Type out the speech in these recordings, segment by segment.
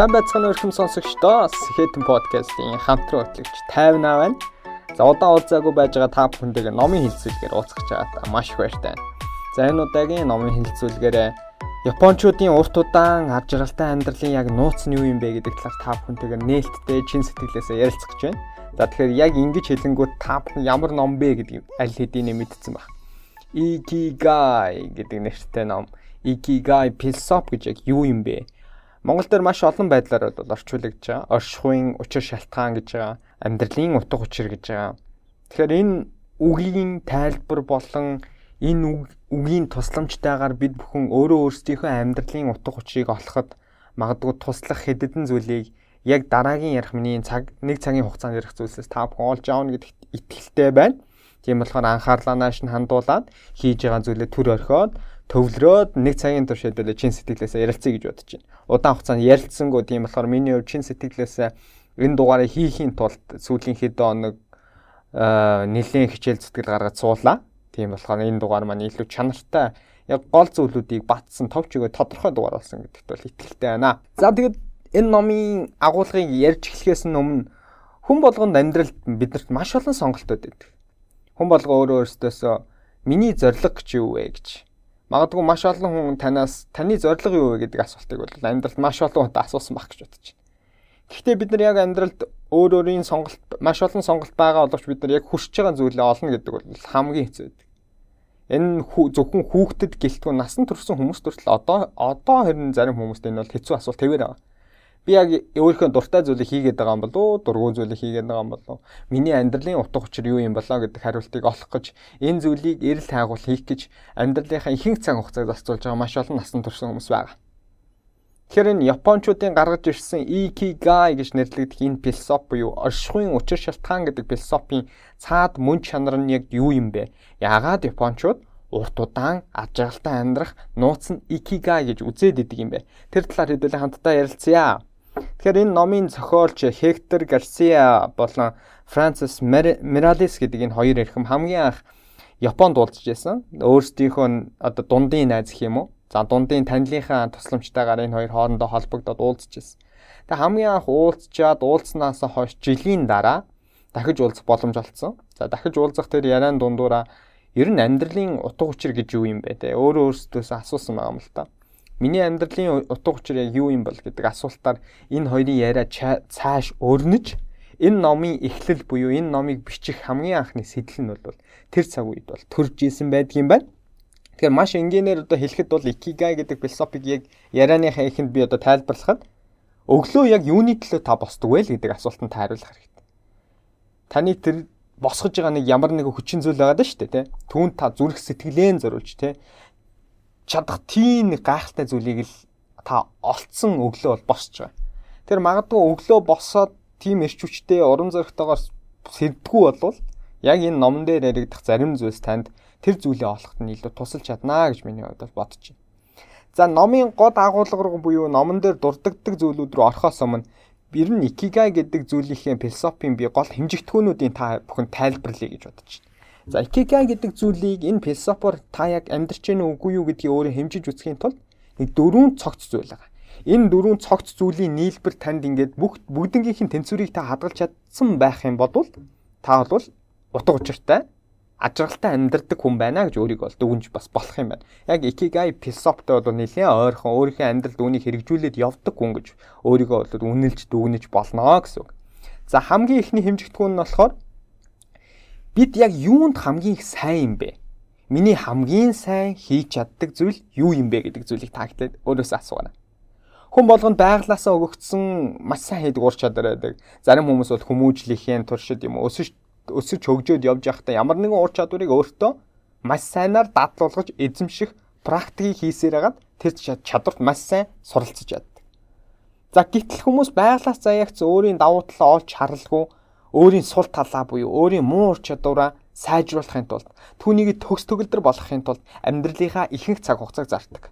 Сайн байцгаана өрхөм сонсогчдоо Сэхэтэн подкастын хамтран хөтлөгч 50 байна. За удаан уулзаагүй байж байгаа та бүхэндээ номын хилцүүлгээр уулзах чагаад маш их баяртай. За энэ удаагийн номын хилцүүлгээр Япончуудын урт удаан ар жаргалтай амьдралын яг нууц нь юу юм бэ гэдэг талаар та бүхэнтэйгээр нээлттэй чин сэтгэлээсээ ярилцах гэж байна. За тэгэхээр яг ингэж хэлэнгүүт та бүхэн ямар ном бэ гэдгийг аль хэдийн мэдсэн баг. Ikigai гэдэг нэртэй ном. Ikigai philosophy гэж яг юу юм бэ? Монгол дээр маш олон байдлаар бол орчуулагдж байгаа. Оршихуйн учир шалтгаан гэж байгаа. Амьдралын утга учир гэж байгаа. Тэгэхээр энэ үгийн тайлбар болон энэ үгийн тусламжтайгаар бид бүхэн өөрөө өөрсдийнхөө амьдралын утга учирыг олоход магадгүй туслах хэдэн зүйлийг яг дараагийн ярих миний цаг нэг цагийн хугацаанд ярих зүйлсээс та бүхэн олж аавна гэдэгт итгэлтэй байна. Тийм болохоор анхаарлаа нааш нь хандуулаад хийж байгаа зүйлээ төр орхиод төвлөрөөд нэг цагийн турш хэдүүлээ чин сэтгэлээсээ ярилцъя гэж бодож байна. Удаан хугацаанд ярилцсангүй тийм болохоор миний хувьд чин сэтгэлээсээ энэ дугаарыг хийхийн тулд сүүлийн хэдэн хоног нэлийн хичээл зүтгэл гаргаж суулаа. Тийм болохоор энэ дугаар маань илүү чанартай яг гол зүйлүүдийг батсан товч өгөө тодорхой дугаар болсон гэдэгт бол итгэлтэй байна. За тэгээд энэ номын агуулгыг ярьж эхлэхээс өмнө хүн болгонд амьдралд биднэрт маш олон сонголтууд байдаг. Хүн болго өөрөө өөртөөсөө миний зориг гэж юу вэ гэж Магадгүй маш олон хүн танаас таны зорилго юу вэ гэдэг асуултыг бол амьдралд маш олон удаа асуусан байх гэж бодож байна. Гэхдээ бид нар яг амьдралд өөр өөрийн сонголт маш олон сонголт байгаа боловч бид нар яг хүсэж байгаа зүйлээ олно гэдэг бол хамгийн хэцүү байдаг. Энэ зөвхөн хүүхдэд гэлтгүй насан турш хүмүүс төртөл одоо одоо хэрнээ зарим хүмүүст энэ бол хэцүү асуулт хэвээр байгаа би яг өөрийнхөө дуртай зүйлийг хийгээд байгаа юм болов уу дургүй зүйлийг хийгээд байгаа юм болов уу миний амьдралын утга учир юу юм болоо гэдэг хариултыг олох гэж энэ зүйлийг эрэл тайгуул хийх гэж амьдралынхаа ихэнх цаг хугацааг зарцуулж байгаа маш олон насан турш хүмүүс байгаа. Тэгэхээр энэ Япончуудын гаргаж ирсэн Ikigai гэж нэрлэгдэх энэ философи буюу оршихуйн учир шалтгаан гэдэг философийн цаад мөн чанар нь яг юу юм бэ? Яагаад Япончууд урт удаан ажиглалтай амьдрах нууц нь Ikigai гэж үзээд идэг юм бэ? Тэр талаар хэдүүлээ хамтдаа ярилцъя. Тэгэхээр энэ номын зохиолч Хектор Гарсиа болон Францис Миралис гэдэг энэ хоёр эрхэм хамгийн анх Японд уулзж байсан. Өөрсдийнхөө одоо дундын найз гэх юм уу? За дундын танилынхаа тусламжтайгаар энэ хоёр хоорондоо холбогдоод уулзж байсан. Тэгээ хамгийн анх уулзчаад уулзнаас хойш жилийн дараа дахиж уулзах боломж олцсон. За дахиж уулзах тэр яриан дундуура ер нь амьдралын утга учир гэж юу юм бэ те? Өөрөө өөрсдөөсөө асуусан байгаа юм л та. Миний амьдралын утга учир яг юу юм бол гэдэг асуултаар энэ хоёрын яриа цааш өрнөж энэ номын эхлэл буюу энэ номыг бичих хамгийн анхны сэтэл нь бол тэр цаг үед бол төрж исэн байдгийн байна. Тэгэхээр маш энгийнээр одоо хэлэхэд бол икигай гэдэг философиг яг ярианыхаа эхэнд би одоо тайлбарлахад өглөө яг юуны төлөө та босдог вэ гэдэг асуултанд хариулах хэрэгтэй. Таны тэр босгож байгаа нэг ямар нэг хүчин зүйл байгаа даа шүү дээ, тэ. Түүнд та зүрх сэтгэлээ зориулж, тэ чадах тийм гайхалтай зүйлийг л та олцсон өглөө бол босч байгаа. Тэр магадгүй өглөө босоод тийм эрч хүчтэй уран зөрөгтэйгээр сэрдгүү болвол яг энэ номон дээр яригдах зарим зүйлс танд тэр зүйлээ олоход нь илүү тусалж чаднаа гэж миний хувьд бодож байна. За номын гол агуулга буюу номон дээр дурддагддаг зүйлүүд рүү орохоос өмнө ер нь икигай гэдэг зүйлийнхээ философийн би гол хэмжигдэхүүнүүдийн та бүхэн тайлбарлая гэж бодож байна. За икигай гэдэг зүйлийг энэ философор та яг амьдрч гэнэ үгүй юу гэдгийг өөрөө хэмжиж үзхийн тулд нэг дөрвөн цогц зүйл байгаа. Энэ дөрвөн цогц зүйлийн нийлбэр танд ингээд бүх бүгднгийнх нь тэнцвэрийг та хадгалж чадсан байх юм бол та бол утга учиртай ажралтай амьдрдаг хүн байна гэж өөрийгөө бол дүгнж бас болох юм байна. Яг икигай философтой бол нэлээд ойрхон өөрийнхөө амьдралд үүнийг хэрэгжүүлээд явдаг хүн гэж өөрийгөө бол үнэлж дүгнэж болно гэсэн үг. За хамгийн ихний хэмжигдэхүүн нь болохоор бид яг юунд хамгийн их сайн юм бэ? Миний хамгийн сайн хийж чаддаг зүйл юу юм бэ гэдэг зүйлийг таагтлаад өөрөөсөө асуугана. Хүн болгонд байглаасаа өгөгдсөн маш сайн хийдэг ур чадвар байдаг. Зарим хүмүүс бол хүмүүжлэхийн туршид юм өсөж өсөж хөгжөөд явж байхдаа ямар нэгэн ур чадварыг өөртөө маш сайнаар дадлуулгаж эзэмших практикийг хийсээр хагаад тэр чадварт маш сайн суралцж чаддаг. За гэтэл хүмүүс байглаас заяагц өөрийн давуу талаа олж харалгүй өөрийн сул талаа буюу өөрийн муу ур чадвараа сайжруулахын тулд түүнийг төгс төгөлдөр болгохын тулд амьдралынхаа ихэнх цаг хугацааг зардаг.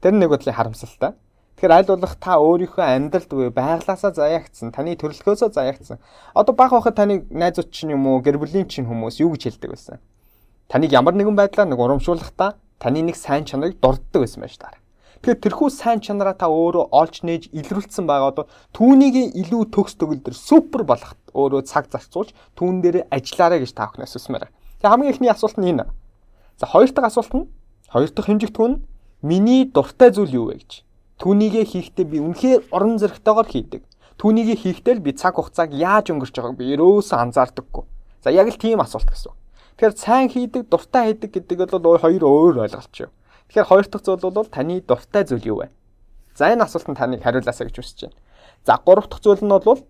Тэр нэг бодлын харамсалтай. Тэгэхээр аль болох та өөрийнхөө амьдралд буюу байглаасаа заяагцсан, таны төрөлхөөсөө заяагцсан. Одоо баг байхад таны найзууд чинь юм уу, гэр бүлийн чинь хүмүүс юу гэж хэлдэг байсан? Таныг ямар нэгэн байдлаар нэг урамшуулахдаа таны нэг сайн чанарыг дурддаг байсан байж таараа. Тэгэхээр тэрхүү сайн чанараа та өөрөө олж нээж илрүүлсэн байгаа бол түүнийг илүү төгс төгөлдөр супер болгоход өөрөө цаг зарцуулж түүн дээр ажиллаарай гэж та бүхнээс хүсмээр. За хамгийн ихний асуулт нь энэ. За хоёр дахь асуулт нь хоёр дахь хэмжигдэхүүн нь миний дуртай зүйл юу вэ гэж. Түүнийгээ хийхдээ би үнэхээр орон зэрэгтэйгээр хийдэг. Түүнийгээ хийхдээ л би цаг хугацааг яаж өнгөрч байгааг би ерөөсөө анзаардаггүй. За яг л тийм асуулт гэсэн. Тэгэхээр сайн хийдэг, дуртай хийдэг гэдэг бол хоёр өөр ойлголт шүү. Тэгэхээр хоёр дахь зүйл бол таны дуртай зүйл юу вэ? За энэ асуултанд таныг хариулаасаа гэж хүсэж байна. За гурав дахь зүйл нь бол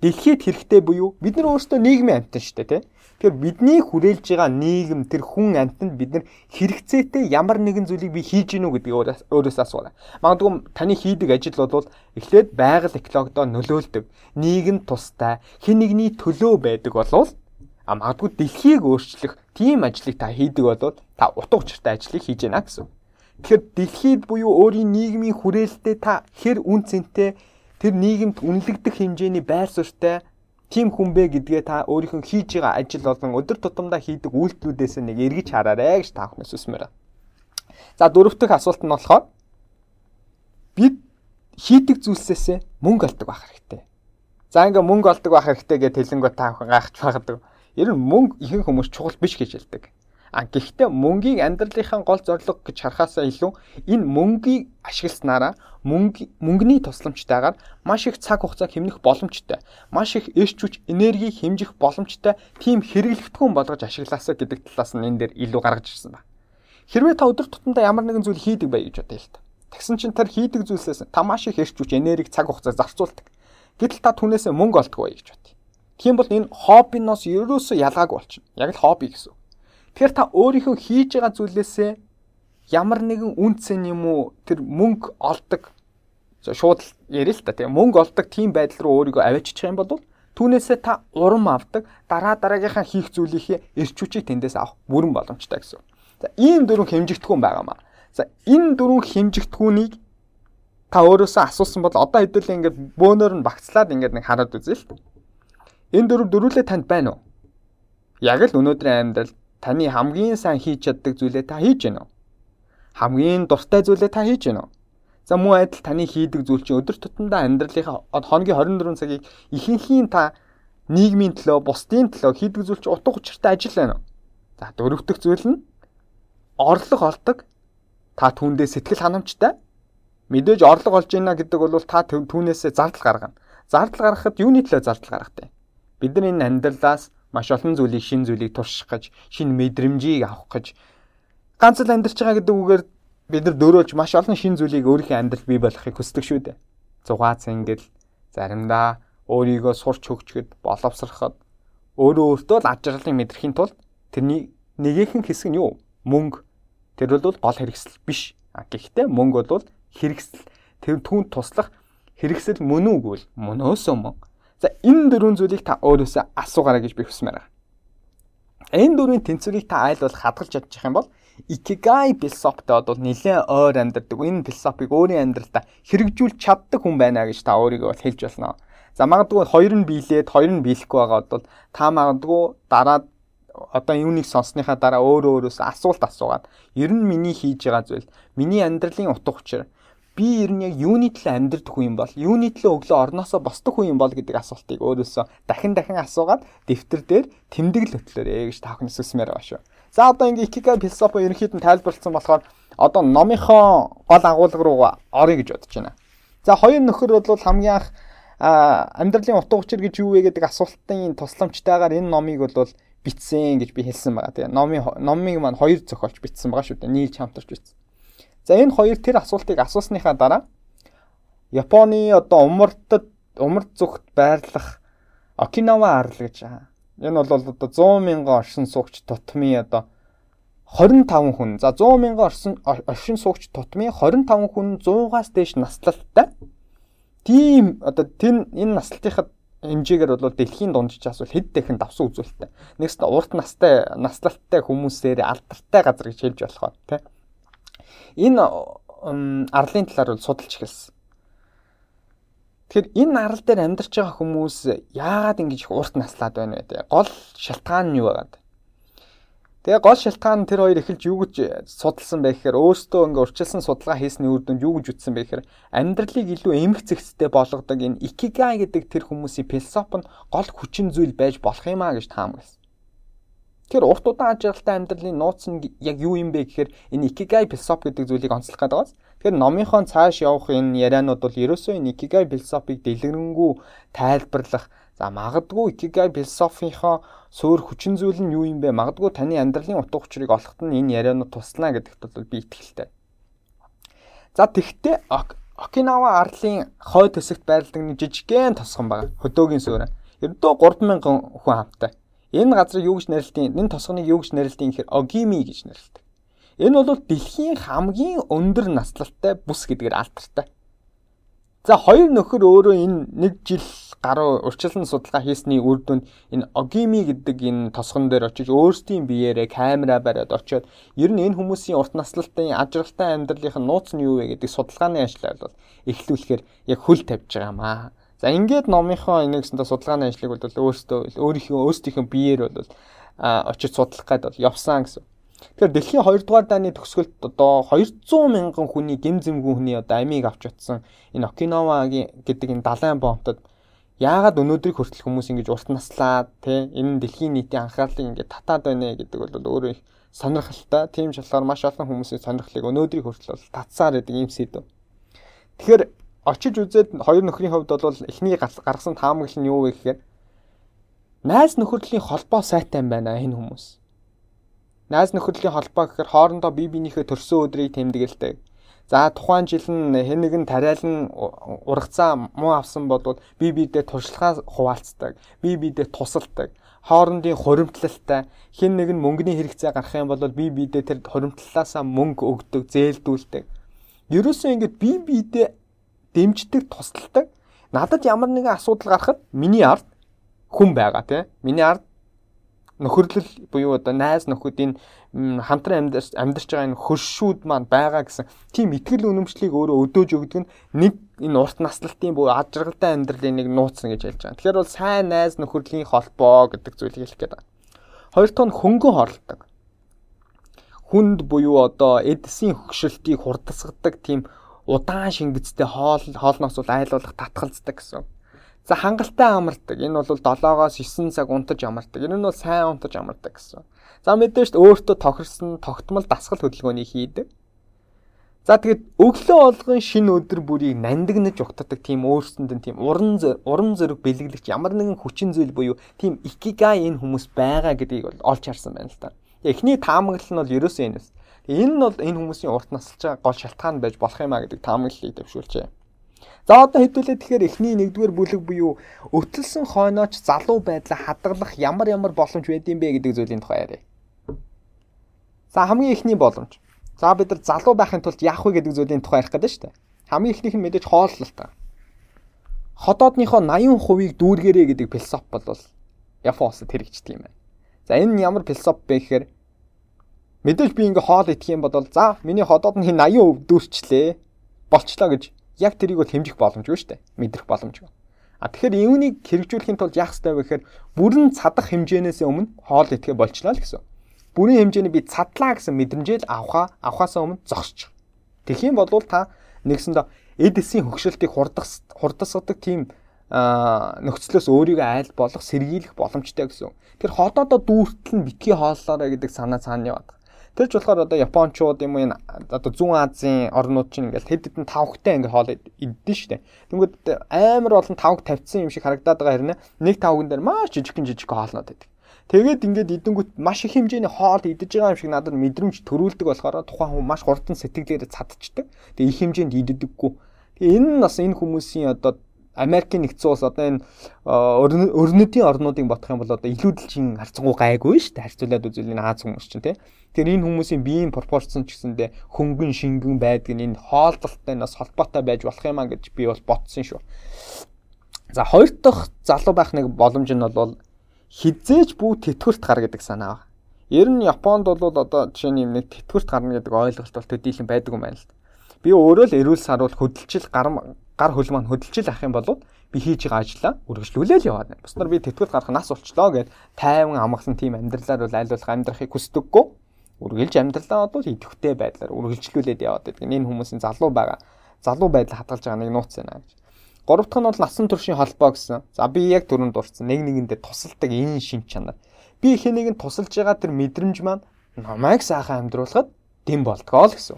дэлхийд хэрэгтэй буюу бид нар өөрсдөө нийгмийн амьтан шүү дээ, тийм. Тэгэхээр бидний хүрээлж байгаа нийгэм тэр хүн амьтанд бид нар хэрэгцээтэй ямар нэгэн зүйлийг би хийж гинүү гэдгийг өөрөөсөө асуугаа. Магадгүй таны хийдэг ажил бол эхлээд байгаль экологидоо нөлөөлдөг, нийгэм тустай, хэн нэгний төлөө байдаг болвол а магадгүй дэлхийг өөрчлөх тийм ажлыг та хийдэг бол та утга учиртай ажлыг хийж яана гэсэн. Тэгэхээр дэлхийд буюу өөрийн нийгмийн хүрээлтэд та хэр үн цэнтэй тэр нийгэмд үнэлэгдэх хэмжээний байр суурьтай тийм хүн бэ гэдгээ та өөрийнхөө хийж байгаа ажил болон өдөр тутамдаа хийдэг үйлдэлүүдээс нэг эргэж хараарэ гэж та бүхнээс үсмээр. За дөрөв дэх асуулт нь болохоор бид хийдэг зүйлсээс мөнгө олдог байх хэрэгтэй. За ингээ мөнгө олдог байх хэрэгтэй гэж хэлэнгөө та гайхаж байгадаг. Ер нь мөнгө ихэнх хүмүүс чухал биш гэж хэлдэг. А гэхдээ мөнгийг амьдралынхаа гол зорилго гэж харахаасаа илүү энэ мөнгийг ашигласнараа мөнгө мөнгөний тусламжтайгаар маш их цаг хугацаа хэмнэх боломжтой, маш их эрч хүч, энерги хэмжих боломжтой тийм хэрэглэгдэхүүн болгож ашиглаасаа гэдэг талаас нь энэ дээр илүү гаргаж ирсэн байна. Хэрвээ та өдөр тутамдаа ямар нэгэн зүйл хийдэг бай гэж бодъё л та. Тэгсэн чинь тэр хийдэг зүйлсээс та маш их эрч хүч, энерги, цаг хугацаа зарцуулдаг. Гэтэл та түүнээсээ мөнгө олдгоо гэж бодъё. Тийм бол энэ хоббиноос ерөөсөө ялгаагүй болчихно. Яг л хобби гэсэн. Тэгэхээр та өөрийнхөө хийж байгаа зүйлээсээ ямар нэгэн үнцэн юм уу тэр мөнгө олдог шууд ярил л та тийм мөнгө олдог тийм байдал руу өөрийгөө аваачих юм бол түүнээсээ та урам авдаг дараа дараагийнхаа хийх зүйлийнхээ эрч хүчийг тэндээс авах бүрэн боломжтой гэсэн. За ийм дөрвөн хэмжигдэхүүн байгаамаа. За энэ дөрвөн хэмжигдэхүүнийг та өөрөөсөө асуусан бол одоо хэдүүлээ ингээд бөөнөр нь багцлаад ингээд нэг хараад үзье л. Энэ дөрөв дөрүлээ танд байна уу? Яг л өнөөдрийн амьдрал таны хамгийн сайн хийж чаддаг зүйлээ та хийж гэнэ үү? Хамгийн дуртай зүйлээ та хийж гэнэ үү? За муу адил таны хийдэг зүйл чинь өдөр тутамдаа амьдралынхаа хоногийн 24 цагийг ихэнхийн та нийгмийн төлөө, бусдын төлөө хийдэг зүйл чинь утга учиртай ажил байна? За дөрөв дэх зүйл нь орлого олдог. Та түүндээ сэтгэл ханамжтай. Мэдээж орлого олж ийна гэдэг бол та түүнээсээ зардал гаргана. Зардал гаргахад юуны төлөө зардал гаргатай? Бид нар энэ амьдралаас маш олон зүйлийг шин зүйлийг турших гэж, шин мэдрэмжийг авах гэж ганц л амьдарч байгаа гэдэг үгээр бид нар дөрөөлж маш олон шин зүйлийг өөрийнхөө амьдрал бий болохыг хүсдэг шүү дээ. Зугац ингэл заримдаа өөрийгөө сурч хөгжөхөд боловсроход өөрөө өөртөө л аж аргалыг мэдрэхийн тулд тэрний нэгэн хэсэг нь юу? Мөнгө. Тэр бол гол хэрэгсэл биш. А гэхдээ мөнгө бол хэрэгсэл. Тэр түүнд туслах хэрэгсэл мөн үгүй л мөнөөсөө мөн. За энэ дөрвөн зүйлийг та өөрөөсөө асуугаарай гэж би хүсмээр байна. Энэ дөрвийн тэнцвэрийг та айл бол хадгалж чадчих юм бол Икигай философитой бол нэлээд ойр амьдардаг. Энэ философиг өөрийн амьдралдаа хэрэгжүүлж чаддаг хүн байна гэж та өөрийгөө бол хэлж болно. За магадгүй хоёр нь биелээд хоёр нь биелэхгүй байгаа бол та магадгүй дараа одоо юуныг сонссныхаа дараа өөрөө өөрөөсөө асуулт асуугаад ер нь миний хийж байгаа зүйл миний амьдралын утга учир би ер нь яг юуны төлөө амьдрэх хүн юм бол юуны төлөө өглөө орноосоо босдог хүн юм бол гэдэг асуултыг өөрөөсөө дахин дахин асуугаад дэвтэр дээр тэмдэглэл хөтлөөрэй гэж та бүхнээс хүсмээр байгаа шүү. За одоо ингээ икига философи ерөнхийд нь тайлбарлсан болохоор одоо номынхоо гол агуулга руу орё гэж бодож байна. За хоёр нөхөр бол хамгийн анх амьдралын утга учир гэж юу вэ гэдэг асуултын тусламжтайгаар энэ номыг бол бичсэн гэж би хэлсэн байгаа. Тэгээ номын номыг маань хоёр зохиолч бичсэн байгаа шүү дээ. Нийлж хамтарч бичсэн. За энэ хоёр тэр асуултыг асуусныхаа дараа Японы одоо умардад умард зүгт байрлах Окинава арал гэж байгаа. Энэ бол одоо 100 мянган оршин суугч тутмын одоо 25 хүн. За 100 мянган оршин оршин суугч тутмын 25 хүн 100-аас дээш наслалттай. Тийм одоо тэр энэ наслалтынхад хэмжээгээр бол дэлхийн дунджаас бол хэд дахин давсан үзүүлэлттэй. Нэгст урт настай наслалттай хүмүүсээр алдартай газар гэж хэлж болох ба тий энэ арлын талаар бол судалж эхэлсэн. Тэгэхээр энэ арал дээр амьдарч байгаа хүмүүс яагаад ингэж их урт наслаад байна вэ? Гол шалтгаан нь юу байгаад? Тэгээ гол шалтгаан тэр хоёр эхэлж юу гэж судалсан бэ гэхээр өөртөө ингээ урьдчилсан судалгаа хийсний үр дүнд юу гэж үздсэн бэ гэхээр амьдралыг илүү эмх зэгцтэй болгодог энэ икигай гэдэг тэр хүмүүсийн философи нь гол хүчин зүйл байж болох юм а гэж таамагласан. Тэр урт удаан ажиглалтай амьдралын нууц нь яг юу юм бэ гэхээр энэ икигай философи гэдэг зүйлийг онцлох гэдэг байна. Тэгэхээр номынхон цааш явах энэ ярианууд бол ерөөсөө энэ икигай философиг дэлгэрэнгүй тайлбарлах За магадгүй икигай философийнхоо суур хүчин зүйл нь юу юм бэ? Магадгүй таны амьдралын утга учирыг олоход нь энэ ярианууд туслана гэдэгт бол би итгэлтэй. За тэгвэл Окинава арлын хой төсөгт байрладаг нэг жижигхэн тосгон байна. Хөдөөгийн суурь. Ердөө 3000 хүн хамттай. Энэ газрыг юу гэж нэрлэдэг? Энэ тосгоныг юу гэж нэрлэдэг гэхээр Огими гэж нэрлэдэг. Энэ бол дэлхийн хамгийн өндөр наслалтай бүс гэдгээр алдартай. За хоёр нөхөр өөрөө энэ нэг жил гаруй урьдчилан судалгаа хийсний үр дүнд энэ Огими гэдэг энэ тосгон дээр очиж өөрсдийн биеэрээ камера бариад очиод ер нь энэ хүмүүсийн урт наслалтын ажралтай амьдралынх нь нууц нь юу вэ гэдэг судалгааны ажлаа бол эхлүүлэхээр яг хөл тавьж байгаа маа. За ингээд номынхоо нэгсэндээ судалгааны ажлыг бол өөрсдөө өөрийнхөө өөрсдийнхөө биеэр бол очиж судлах гээд бол явсан гэсэн. Тэгэхээр дэлхийн 2 дугаар дааны төгсгөлд одоо 200 мянган хүний гим зэмгүй хүний одоо амийг авч утсан энэ Окинавагийн гэдэг энэ далайн бомтод яагаад өнөөдрийг хүртэл хүмүүс ингэж урт наслаад те энэ дэлхийн нийтийн анхаарлыг ингэж татаад байна гэдэг бол өөрөө их сонирхолтой. Тийм шалтгаан маш олон хүмүүсийн сонирхлыг өнөөдрийг хүртэл татсаар байдаг юм сэдв. Тэгэхээр очиж үзээд хоёр нөхрийн хувьд бол эхний гаргасан таамаглал нь юу вэ гэхээр найз нөхөрлөлийн холбоо сайтай юм байна энэ хүмүүс Найз нөхөрлөлийн холбоо гэхээр хоорондоо бие биенийхээ төрсөн өдрийг тэмдэглэдэг. За тухайн жил нь хэн нэгэн тариалан ургацаа муу авсан бодвол бие биедээ туршлагаа хуваалцдаг. Бие биедээ тусалдаг. Хоорондын хуримтлалтай хэн нэгэн мөнгөний хэрэгцээ гарах юм бол бие биедээ тэр хуримтлалаасаа мөнгө өгдөг, зээлдүүлдэг. Ерөөсөө ингэж бие биедээ дэмждэг, тусалдаг. Надад ямар нэгэн асуудал гарахад миний ард хүн байгаа тий. Миний ард нөхөрлөл буюу одоо найз нөхөдийн хамтран амьдарч байгаа энэ хөршүүд маань байгаа гэсэн тийм ихтгэл үнэмшлийг өөрөө өдөөж өгдөг нь нэг энэ урт наслалтын буюу ад жаргалтай амьдралын нэг нууц гэж хэлж байгаа. Тэгэхээр бол сайн найз нөхөрлөлийн холбоо гэдэг зүйлийг хэлэх гээд байна. Хоёр дахь нь хөнгөн хорлдог. Хүнд буюу одоо эдсийн хөгшөлтийг хурдасгадаг тийм удаан шингэцтэй хоол хоолноос бол айлуулах татгалздаг гэсэн. За хангалттай амардаг. Энэ бол 7-оос 9 цаг унтаж амардаг. Энэ нь бол сайн унтаж амардаг гэсэн. За мэдээж өөртөө тохирсон тогтмол дасгал хөдөлгөөнийг хийдэг. За тэгэд өглөө олгон шинэ өдөр бүрийг нандинаж ухтадаг тийм өөрсөнд нь тийм уран уран зориг бэлгэлэгч ямар нэгэн хүчин зүйл буюу тийм икигай энэ хүмүүс байгаа гэдгийг бол олж харсан байна л та. Эхний таамаглал нь бол ерөөсөө энэ. Энэ нь бол энэ хүмүүсийн урт насалж байгаа гол шалтгаан байж болох юм а гэдэг таамаглалыг дэвшүүлжээ. За одоо хэдүүлээ тэгэхээр эхний нэгдүгээр бүлэг буюу өтөлсөн хойнооч залуу байдлаа хадгалах ямар ямар боломж байдсан бэ гэдэг зүйлийн тухай яриа. За хамгийн эхний боломж. За бид нар залуу байхын тулд яах вэ гэдэг зүйлийн тухай ярих гэдэг шүү дээ. Хамгийн эхнийх нь мэдээж хооллол та. Ходоодныхоо 80%-ийг дүүргээрэй гэдэг философи бол Япон улсад хэрэгждэг юм байна. За энэ нь ямар философи бэ гэхээр мэдээж би ингээ хоол идэх юм бол за миний ходоод нь 80% дүүрчлээ болчлоо гэж яг тэрийг бол хэмжих боломжгүй шүү дээ. Мэдрэх боломжгүй. А тэгэхээр юунийг хэрэгжүүлэхийн тулд яах ёстой вэ гэхээр бүрэн цадах хэмжээнээс өмнө хоол идэхэ болчихлоо л гэсэн. Бүрийн хэмжээний би цадлаа гэсэн мэдрэмжэл авахаа авахаасаа өмнө зогсчих. Тэгэх юм бол та нэгсэндээ эд эсийн хөгшөлтийг хурдах хурдасгадаг тийм нөхцлөөс өөрийгөө айл болох сэргийлэх боломжтой гэсэн. Тэр ходоодоо дүүртэл нь битгий хооллоорой гэдэг санаа цаана яваад. Тэр ч болохоор одоо Япончууд юм уу энэ одоо зүүн Азийн орнууд чинь ингээл хэд хэдэн тавхтай ингээ хоол иддэн штэ. Тэнгүүд амар болон тавх тавьсан юм шиг харагдаад байгаа хэрнээ нэг тавган дээр маш жижигхэн жижиг хоолнод байдаг. Тэгээд ингээд идэнгүүт маш их хэмжээний хоол идэж байгаа юм шиг надад мэдрэмж төрүүлдэг болохоор тухайн хүн маш хурдан сэтгэлээрээ цадчихдаг. Тэгээ их хэмжээнд иддэггүй. Тэгээ энэ нь бас энэ хүмүүсийн одоо Америкийн нэгдсэн улс одоо энэ өрнөдийн орнуудыг бодох юм бол одоо илүүдэлчин харцангуй гайгүй шүү дээ. Харьцуулаад үзвэл энэ Аз хүмүүс чинь тий. Тэгэхээр энэ хүмүүсийн биеийн пропорцсон ч гэсэндээ хөнгөн шингэн байдаг энэ хоолдолтой нас холбоотой байж болох юм а гэж би бол бодсон шүү. За хоёр дахь залуу байх нэг боломж нь бол хизээж бүү тэтгэврт гар гэдэг санаа байна. Ер нь Японд бол одоо жишээ нь нэг тэтгэврт гарна гэдэг ойлголт бол төдийлөн байдаг юм байна л да. Би өөрөө л эрүүл саруул хөдөлжил гар гар хөл маань хөдөлжил ах юм бол би хийж байгаа ажлаа үргэлжлүүлээл яваад байна. Бусдаар би тэтгэл гарах нас болчлоо гэд тайван амгалан тийм амьдралаар бол айлуулах амьдрахыг хүсдэггүй. Үргэлж амьдралаа бол идэвхтэй байдлаар үргэлжлүүлээд яваад байдаг. Энэ хүмүүсийн залуу байгаа. Залуу байдал хадгалж байгаа нэг нууц байна гэж. Гурав дахь нь бол насан туршийн холбоо гэсэн. За би яг түрүүнд дурдсан. Нэг нэгэндээ тусалдаг энэ шин чанар. Би их нэгэнд тусалж байгаа тэр мэдрэмж маань намайг сайхан амьдруулахад дэм болтгоо л гэсэн.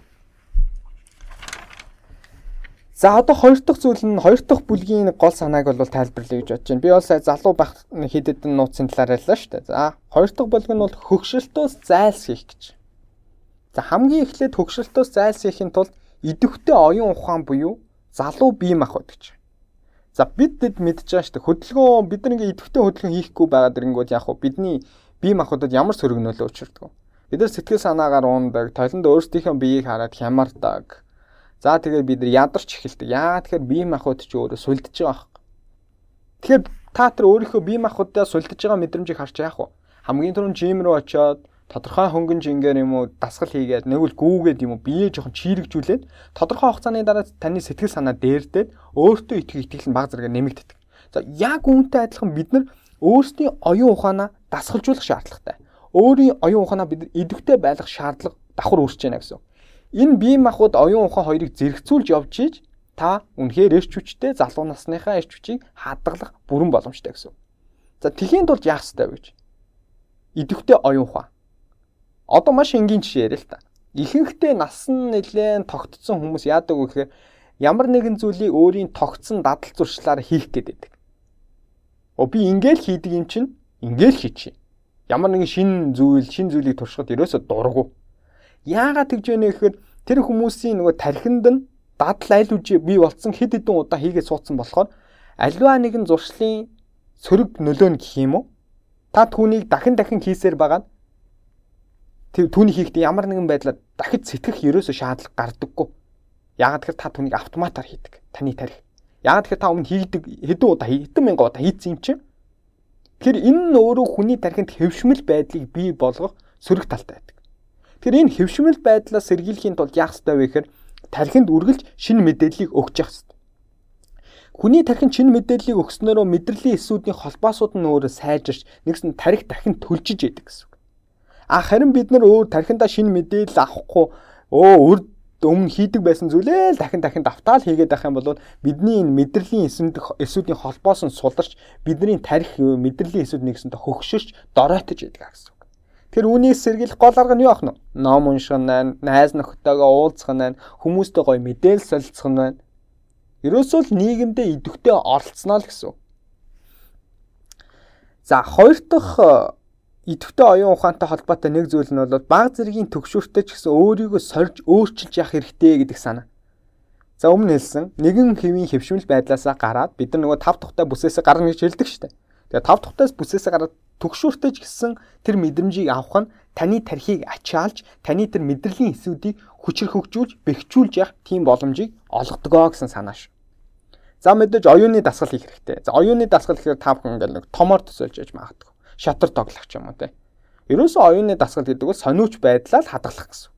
За одоо хоёр дахь зүйл нь хоёр дахь бүлгийн гол санааг бол тайлбарлая гэж бодож байна. Би бол сая залуу байх хэд хэдэн нууцын талаар ярьлаа шүү дээ. За хоёр дахь бүлэг нь бол хөгшөлтөөс зайлсхийх гэж. За хамгийн эхлээд хөгшөлтөөс зайлсхийхийн тулд идэвхтэй оюун ухаан буюу залуу бие махбод гэж. За бид дэд мэдж байгаа шүү дээ. Хөдөлгөөн бид нэг идэвхтэй хөдөлгөөн хийхгүй байгаа дэрэнгүүд яг хуу бидний бие махбодод ямар сөрөг нөлөө учирдаг? Бид нар сэтгэл санаагаар уундаг, толинд өөрсдийнхөө биеийг хараад хямардаг За тэгээд бид нар ядарч эхэлдэг. Яа тэгэхээр бие махбод ч өөрөө сулдж байгаа байхгүй. Тэгэхээр та тэр өөрийнхөө бие махбодаа сулдж байгаа мэдрэмжийг харж яах вэ? Хамгийн түрүүнд жим рүү очиод тодорхой хөнгөн жингээр юм уу дасгал хийгээд нэг үл гүүгээд юм уу бие жоохон чирэгжүүлээд тодорхой хугацааны дараа таны сэтгэл санаа дээрдээд өөртөө итгэх итгэл нь баг зэрэг нэмэгддэг. За яг үүнтэй адилхан бид нар өөрсдийн оюун ухаанаа дасгалжуулах шаардлагатай. Өөрийн оюун ухаанаа бид идэвхтэй байлгах шаардлага давхар үүсэж байна гэсэн. Энэ бие махбод оюун ухаан хоёрыг зэрэгцүүлж явж ийж та үнэхээр эрч хүчтэй залуу насныхаа эрч хүчийг хадгалах бүрэн боломжтой гэсэн. За тэхийн тулд яах ёстой вэ гэж? Идэвхтэй оюун ухаан. Одоо маш энгийн жишээ яриа л та. Ихэнхдээ нас нь нэлээд тогтцсон хүмүүс яадаг вэ гэхээр ямар нэгэн зүйлийг өөрийн тогтсон дадал зуршлаар хийх гэдэг. Оо би ингээл хийдэг юм чинь ингээл хийчих. Ямар нэгэн шин зүйл, шин зүйлийг туршихад ерөөсө дургу. Яагаад тэгж вэ гэхээр тэр хүмүүсийн нөгөө тархинд нь дадал айл үжи бий болцсон хэд хэдэн удаа хийгээд суудсан болохоор альва нэгэн зуршлын сөрөг нөлөө нь гэх юм уу? Та түүнийг дахин дахин хийсээр байгаа нь түүний хийхдээ ямар нэгэн байдлаар дахиж сэтгэх ерөөсөө шаардлага гардаггүй. Яагаад тэгэхээр та түүнийг автоматар хийдэг. Таны тарих. Яагаад тэгэхээр та өмнө хийдэг хэдэн удаа хэдэн мянган удаа хийцэн юм чинь. Тэгэхээр энэ нь өөрөө хүний тархинд хэвшмэл байдлыг бий болгох сөрөг талтай байдаг. Тэгэхээр энэ хөвшмөл байдлаас сэргийлэхийн тулд яах ёстой вэ гэхээр тархинд үргэлж шинэ мэдээллийг өгч явах ёстой. Хүний тархинд шинэ мэдээллийг өгснөөрөө мэдрэлийн эсүүдийн холбоосууд нь өөрөө сайжирч нэгсэн тарих дахин төлжиж яадаг гэсэн үг. А харин бид нар өөр тархиндаа шинэ мэдээлэл авахгүй өө үрд өмнө хийдэг байсан зүйлээ л дахин дахин давтаал хийгээд байх юм бол бидний энэ мэдрэлийн эсүүдийн холбоос нь суларч бидний тарих мэдрэлийн эсүүд нэгсэнтэй хөгшөж доройтож идэг гэсэн. Тэр үүнийг сэргийлэх гол арга нь юу ах нь? Ном унших нь найз нөхдөйгөө уулзах нь хүмүүстэй гоё мэдээлэл солилцох нь байна. Ерөөсөө л нийгэмдээ идэвхтэй оролцсноо л гэсэн. За хоёр дахь э, идэвхтэй оюун ухаантай холбоотой нэг зүйл нь бол баг зэргийн төгшөртэй ч гэсэн өөрийгөө сорж өөрчилж явах хэрэгтэй гэдэг санаа. За өмнө хэлсэн нэгэн хэвийн хөвшмөл байдлаасаа гараад бид нар нөгөө тав тухтай бүсээсээ гарна гэж хэлдэг шүү дээ. Тэгээ тав тухтаас бүсээсээ гараад төгшөөртэй ч гэсэн тэр мэдрэмжийг авах нь таны тархийг ачаалж таны тэр мэдрэлийн эсүүдийг хүчрхэгжүүлж бэхжүүлж явах тийм боломжийг олгодгоо гэсэн санаа ш. За мэдээж оюуны дасгал хийх хэрэгтэй. За оюуны дасгал гэхээр та бүхэн ингээл нэг томоор төсөөлж яж магадгүй. Шатар тоглох юм уу те. Ерөөсөө оюуны дасгал гэдэг бол сониуч байдлаа л хадгалах гэсэн.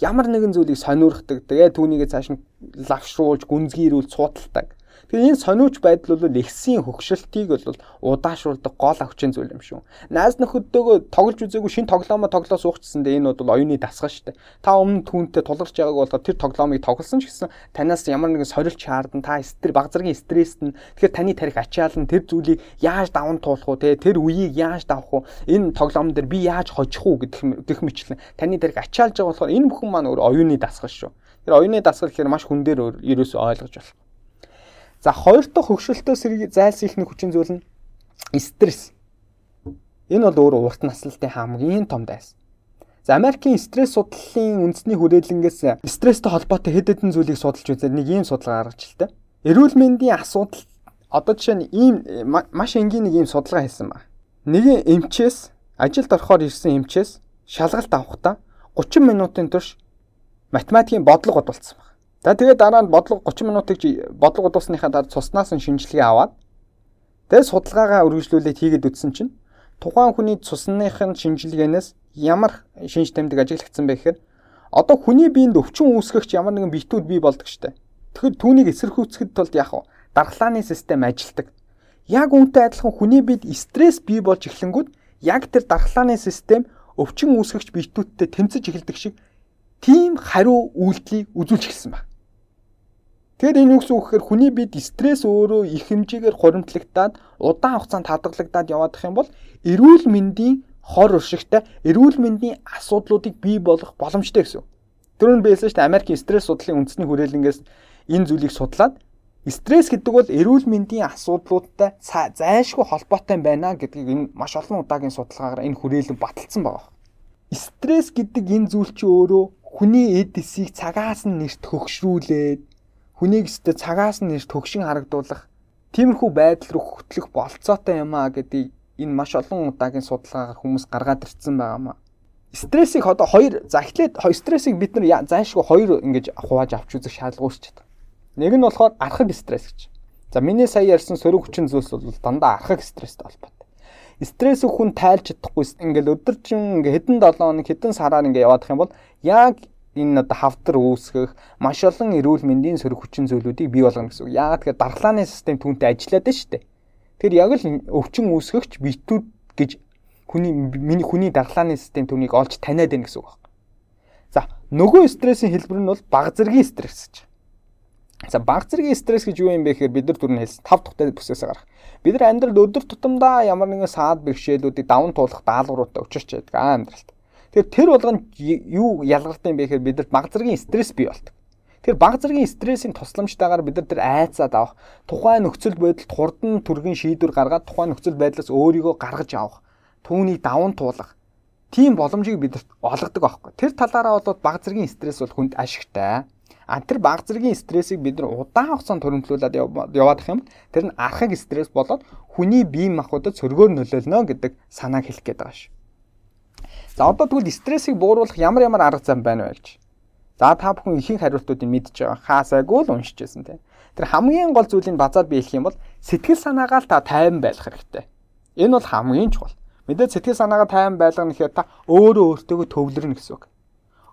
Ямар нэгэн зүйлийг сониурхдаг. Тэгээ түүнийгээ цааш нь лавшруулж, гүнзгийрүүл цуудалдаг. Тэгэхээр энэ сониуч байдал бол ихсийн хөгшөлтийг бол удаашруулдаг гол авчин зүйл юм шүү. Найз нөхөддөөгөө тоглож үзээгүй шин тоглоомоо тоглоо суухчсандээ энэ бол оюуны дасгал шүү дээ. Та өмнө түүнтэй тулгарч байгааг болохоор тэр тоглоомыг тоглосон ч гэсэн танаас ямар нэгэн сорилт шаардна. Та стр баг зэргийн стресст нь тэгэхээр таны тарих ачаалан тэр зүйлийг яаж даван туулах уу те тэр үеийг яаж давах уу энэ тоглоом дээр би яаж хожих уу гэдэг гэх мэтлэн таны тарих ачаалж байгаа болохоор энэ бүхэн маань өөр оюуны дасгал шүү. Тэр оюуны дасгал гэхээр маш хүн дээр ерөөсөө ойлгож болох. За хоёр дахь хөвгшөлтөө зайлсхийх нэг хүчин зүйл нь стресс. Энэ бол өөр урт наслалтын хамгийн том дайс. За Америкийн стресс судлалын үндэсний хүрээлэнгээс стресстэй холбоотой хэд хэдэн зүйлийг судалж үзээд нэг ийм судалгаа гаргаж илтээ. Эрүүл мэндийн асуудал одоо жишээ нь ийм маш энгийн нэг ийм судалгаа хийсэн ба. Нэгэн эмчээс ажилд орохоор ирсэн эмчээс шалгалт авахдаа 30 минутын турш математикийн бодлого бодулсан байна. За тэгээд дараа нь бодлого 30 минутыг бодлого дуусныхаа дараа цуснаас нь шинжилгээ аваад тэгээд судалгаагаа үргэлжлүүлээд хийгээд үтсэн чинь тухайн хүний цусных нь шинжилгээнээс ямар шинж тэмдэг ажиглагдсан бэ гэхээр Одоо хүний биед өвчин үүсгэгч ямар нэгэн биетүүд бий болдог штэ. Тэгэхээр түүнийг эсэрхүүцэхэд тулд вэ? Дархлааны систем ажилтдаг. Яг үүнтэй адилхан хүний биед стресс бий болж эхлэнгүүт яг тэр дархлааны систем өвчин үүсгэгч биетүүдтэй тэмцэж эхэлдэг шиг тийм хариу үйлдэлийг үзүүлж эхэлсэн байна. Тэгэхээр энэ үгс үгээр хүний биед стресс өөрөө их хэмжээгээр хуримтлагдаад удаан хугацаанд хадгалагдаад яваадах юм бол эрүүл мэндийн хор уршигтай эрүүл мэндийн асуудлуудыг бий болгох боломжтой гэсэн. Түрүүн биелсэн шүү дээ Америкийн стресс судлалын үндэсний хүрээлэнгээс энэ зүйлийг судлаад стресс гэдэг бол эрүүл мэндийн асуудлуудтай зайлшгүй холбоотой байна гэдгийг энэ маш олон удаагийн судалгаагаар энэ хүрээлэн баталсан байгаа. Стресс гэдэг энэ зүйл чи өөрөө хүний эд эсийг цагаас нь нэрт хөгшрүүлээд хүнийг өстө цагаас нь нэрт төгшин харагдуулах тиймэрхүү байдал руу хөтлөх болцоотой юм а гэдгийг энэ маш олон удаагийн судалгаагаар хүмүүс гаргаад ирсэн байгаамаа. Стрессийг одоо хоёр за эхлээд стрессийг бид нар зайшгүй хоёр ингэж хувааж авч үзэх шаардлагагүй ч чадах. Нэг нь болохоор архаг стресс гэж. За миний сая ярьсан сөрөг хүчин зүйлс бол дандаа архаг стресстэй холбоотой. Стресс хүн тайлж чадахгүй ингээл өдөржин ингээ хэдэн 7 хоног хэдэн сараар ингээ яваадах юм бол яг энэ одоо хавдар үүсгэх маш олон эрүүл мэндийн сөрөг хүчин зүйлүүдийг бий болгоно гэсэн үг. Яагаад тэгэхээр дархлааны систем түүнтэй ажиллаад байна шүү дээ. Тэр яг л өвчин үүсгэгч битүүд гэж хүний миний хүний дархлааны систем түүнийг олж таниад байна гэсэн үг байна. За нөгөө стрессийн хэлбэр нь бол баг зэргийн стресс гэж. За баг зэргийн стресс гэж юу юм бэ гэхээр бид нар түрүүн хэлсэн тав тухтай бүсээсээ гарах. Бид нар амьдралд өдөр тутамдаа ямар нэгэн саад бэрхшээлүүдийг даван туулах даалгавруудтай учирч байдаг амьдралд. Тэгэхээр тэр болгонд юу ялгартай юм бэ гэхээр бидэрт баг зэргийн стресс бий болдог. Тэр баг зэргийн стрессийн тусламжтайгаар бид нар тэр айцаад авах, тухайн нөхцөл байдалд хурдан түргэн шийдвэр гаргаад тухайн нөхцөл байдлаас өөрийгөө гаргаж авах, түүнийг даван туулах тийм боломжийг бидэрт олгодог аахгүй. Тэр талаараа бол баг зэргийн стресс бол хүнд ашигтай. А тэр баг зэргийн стрессийг бид нар удаан хугацаанд төрөмтлүүлээд яваадах юм. Тэр нь архаг стресс болоод хүний бие махбодод сөргөөр нөлөөлнө гэдэг санааг хэлэх гээд байгаа ш. За одоо тэгвэл стрессийг бууруулах ямар ямар арга зам байна вэ гэж. За та бүхэн ихэнх хариултуудыг мэдж байгаа. Хаасайгүй л уншиж байсан те. Тэр хамгийн гол зүйлийг базаар биелэх юм бол сэтгэл санаагаа та тайван байх хэрэгтэй. Энэ бол хамгийн чухал. Мэдээ сэтгэл санаагаа тайван байлгах нэхээр та өөрөө өөртөө төвлөрнө гэсэн үг.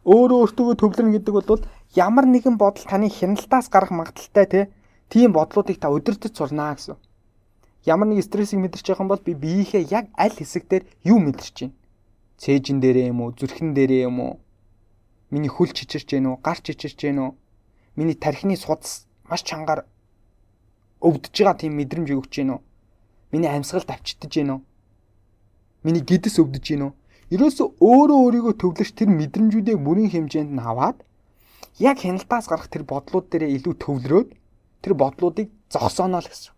Өөрөө өөртөө төвлөрнө гэдэг бол ямар нэгэн бодол таны хяналтаас гарах магадaltaй. Тийм бодлуудыг та өдөртөж сурнаа гэсэн. Ямар нэг стрессийг мэдэрч байгаа юм бол би биеийнхээ яг аль хэсэг дээр юу мэдэрч байна цээжин дээрээ юм уу, зүрхэн дээрээ юм уу? Миний хөл чичирч гэнэ үү, гар чичирч гэнэ үү? Миний тархины судас маш чангаар өвдөж байгаа тийм мэдрэмж өгч гэнэ үү? Миний амьсгал давчдаж гэнэ үү? Миний гэдэс өвдөж гэнэ үү? Ерөөсө өөрөө өөрийгөө төвлөрч тэр мэдрэмжүүдээ бүрийн хэмжээнд нь аваад яг хяналтаас гарах тэр бодлууд дээрээ илүү төвлөрөөд тэр бодлуудыг зогсооно л гэсэн.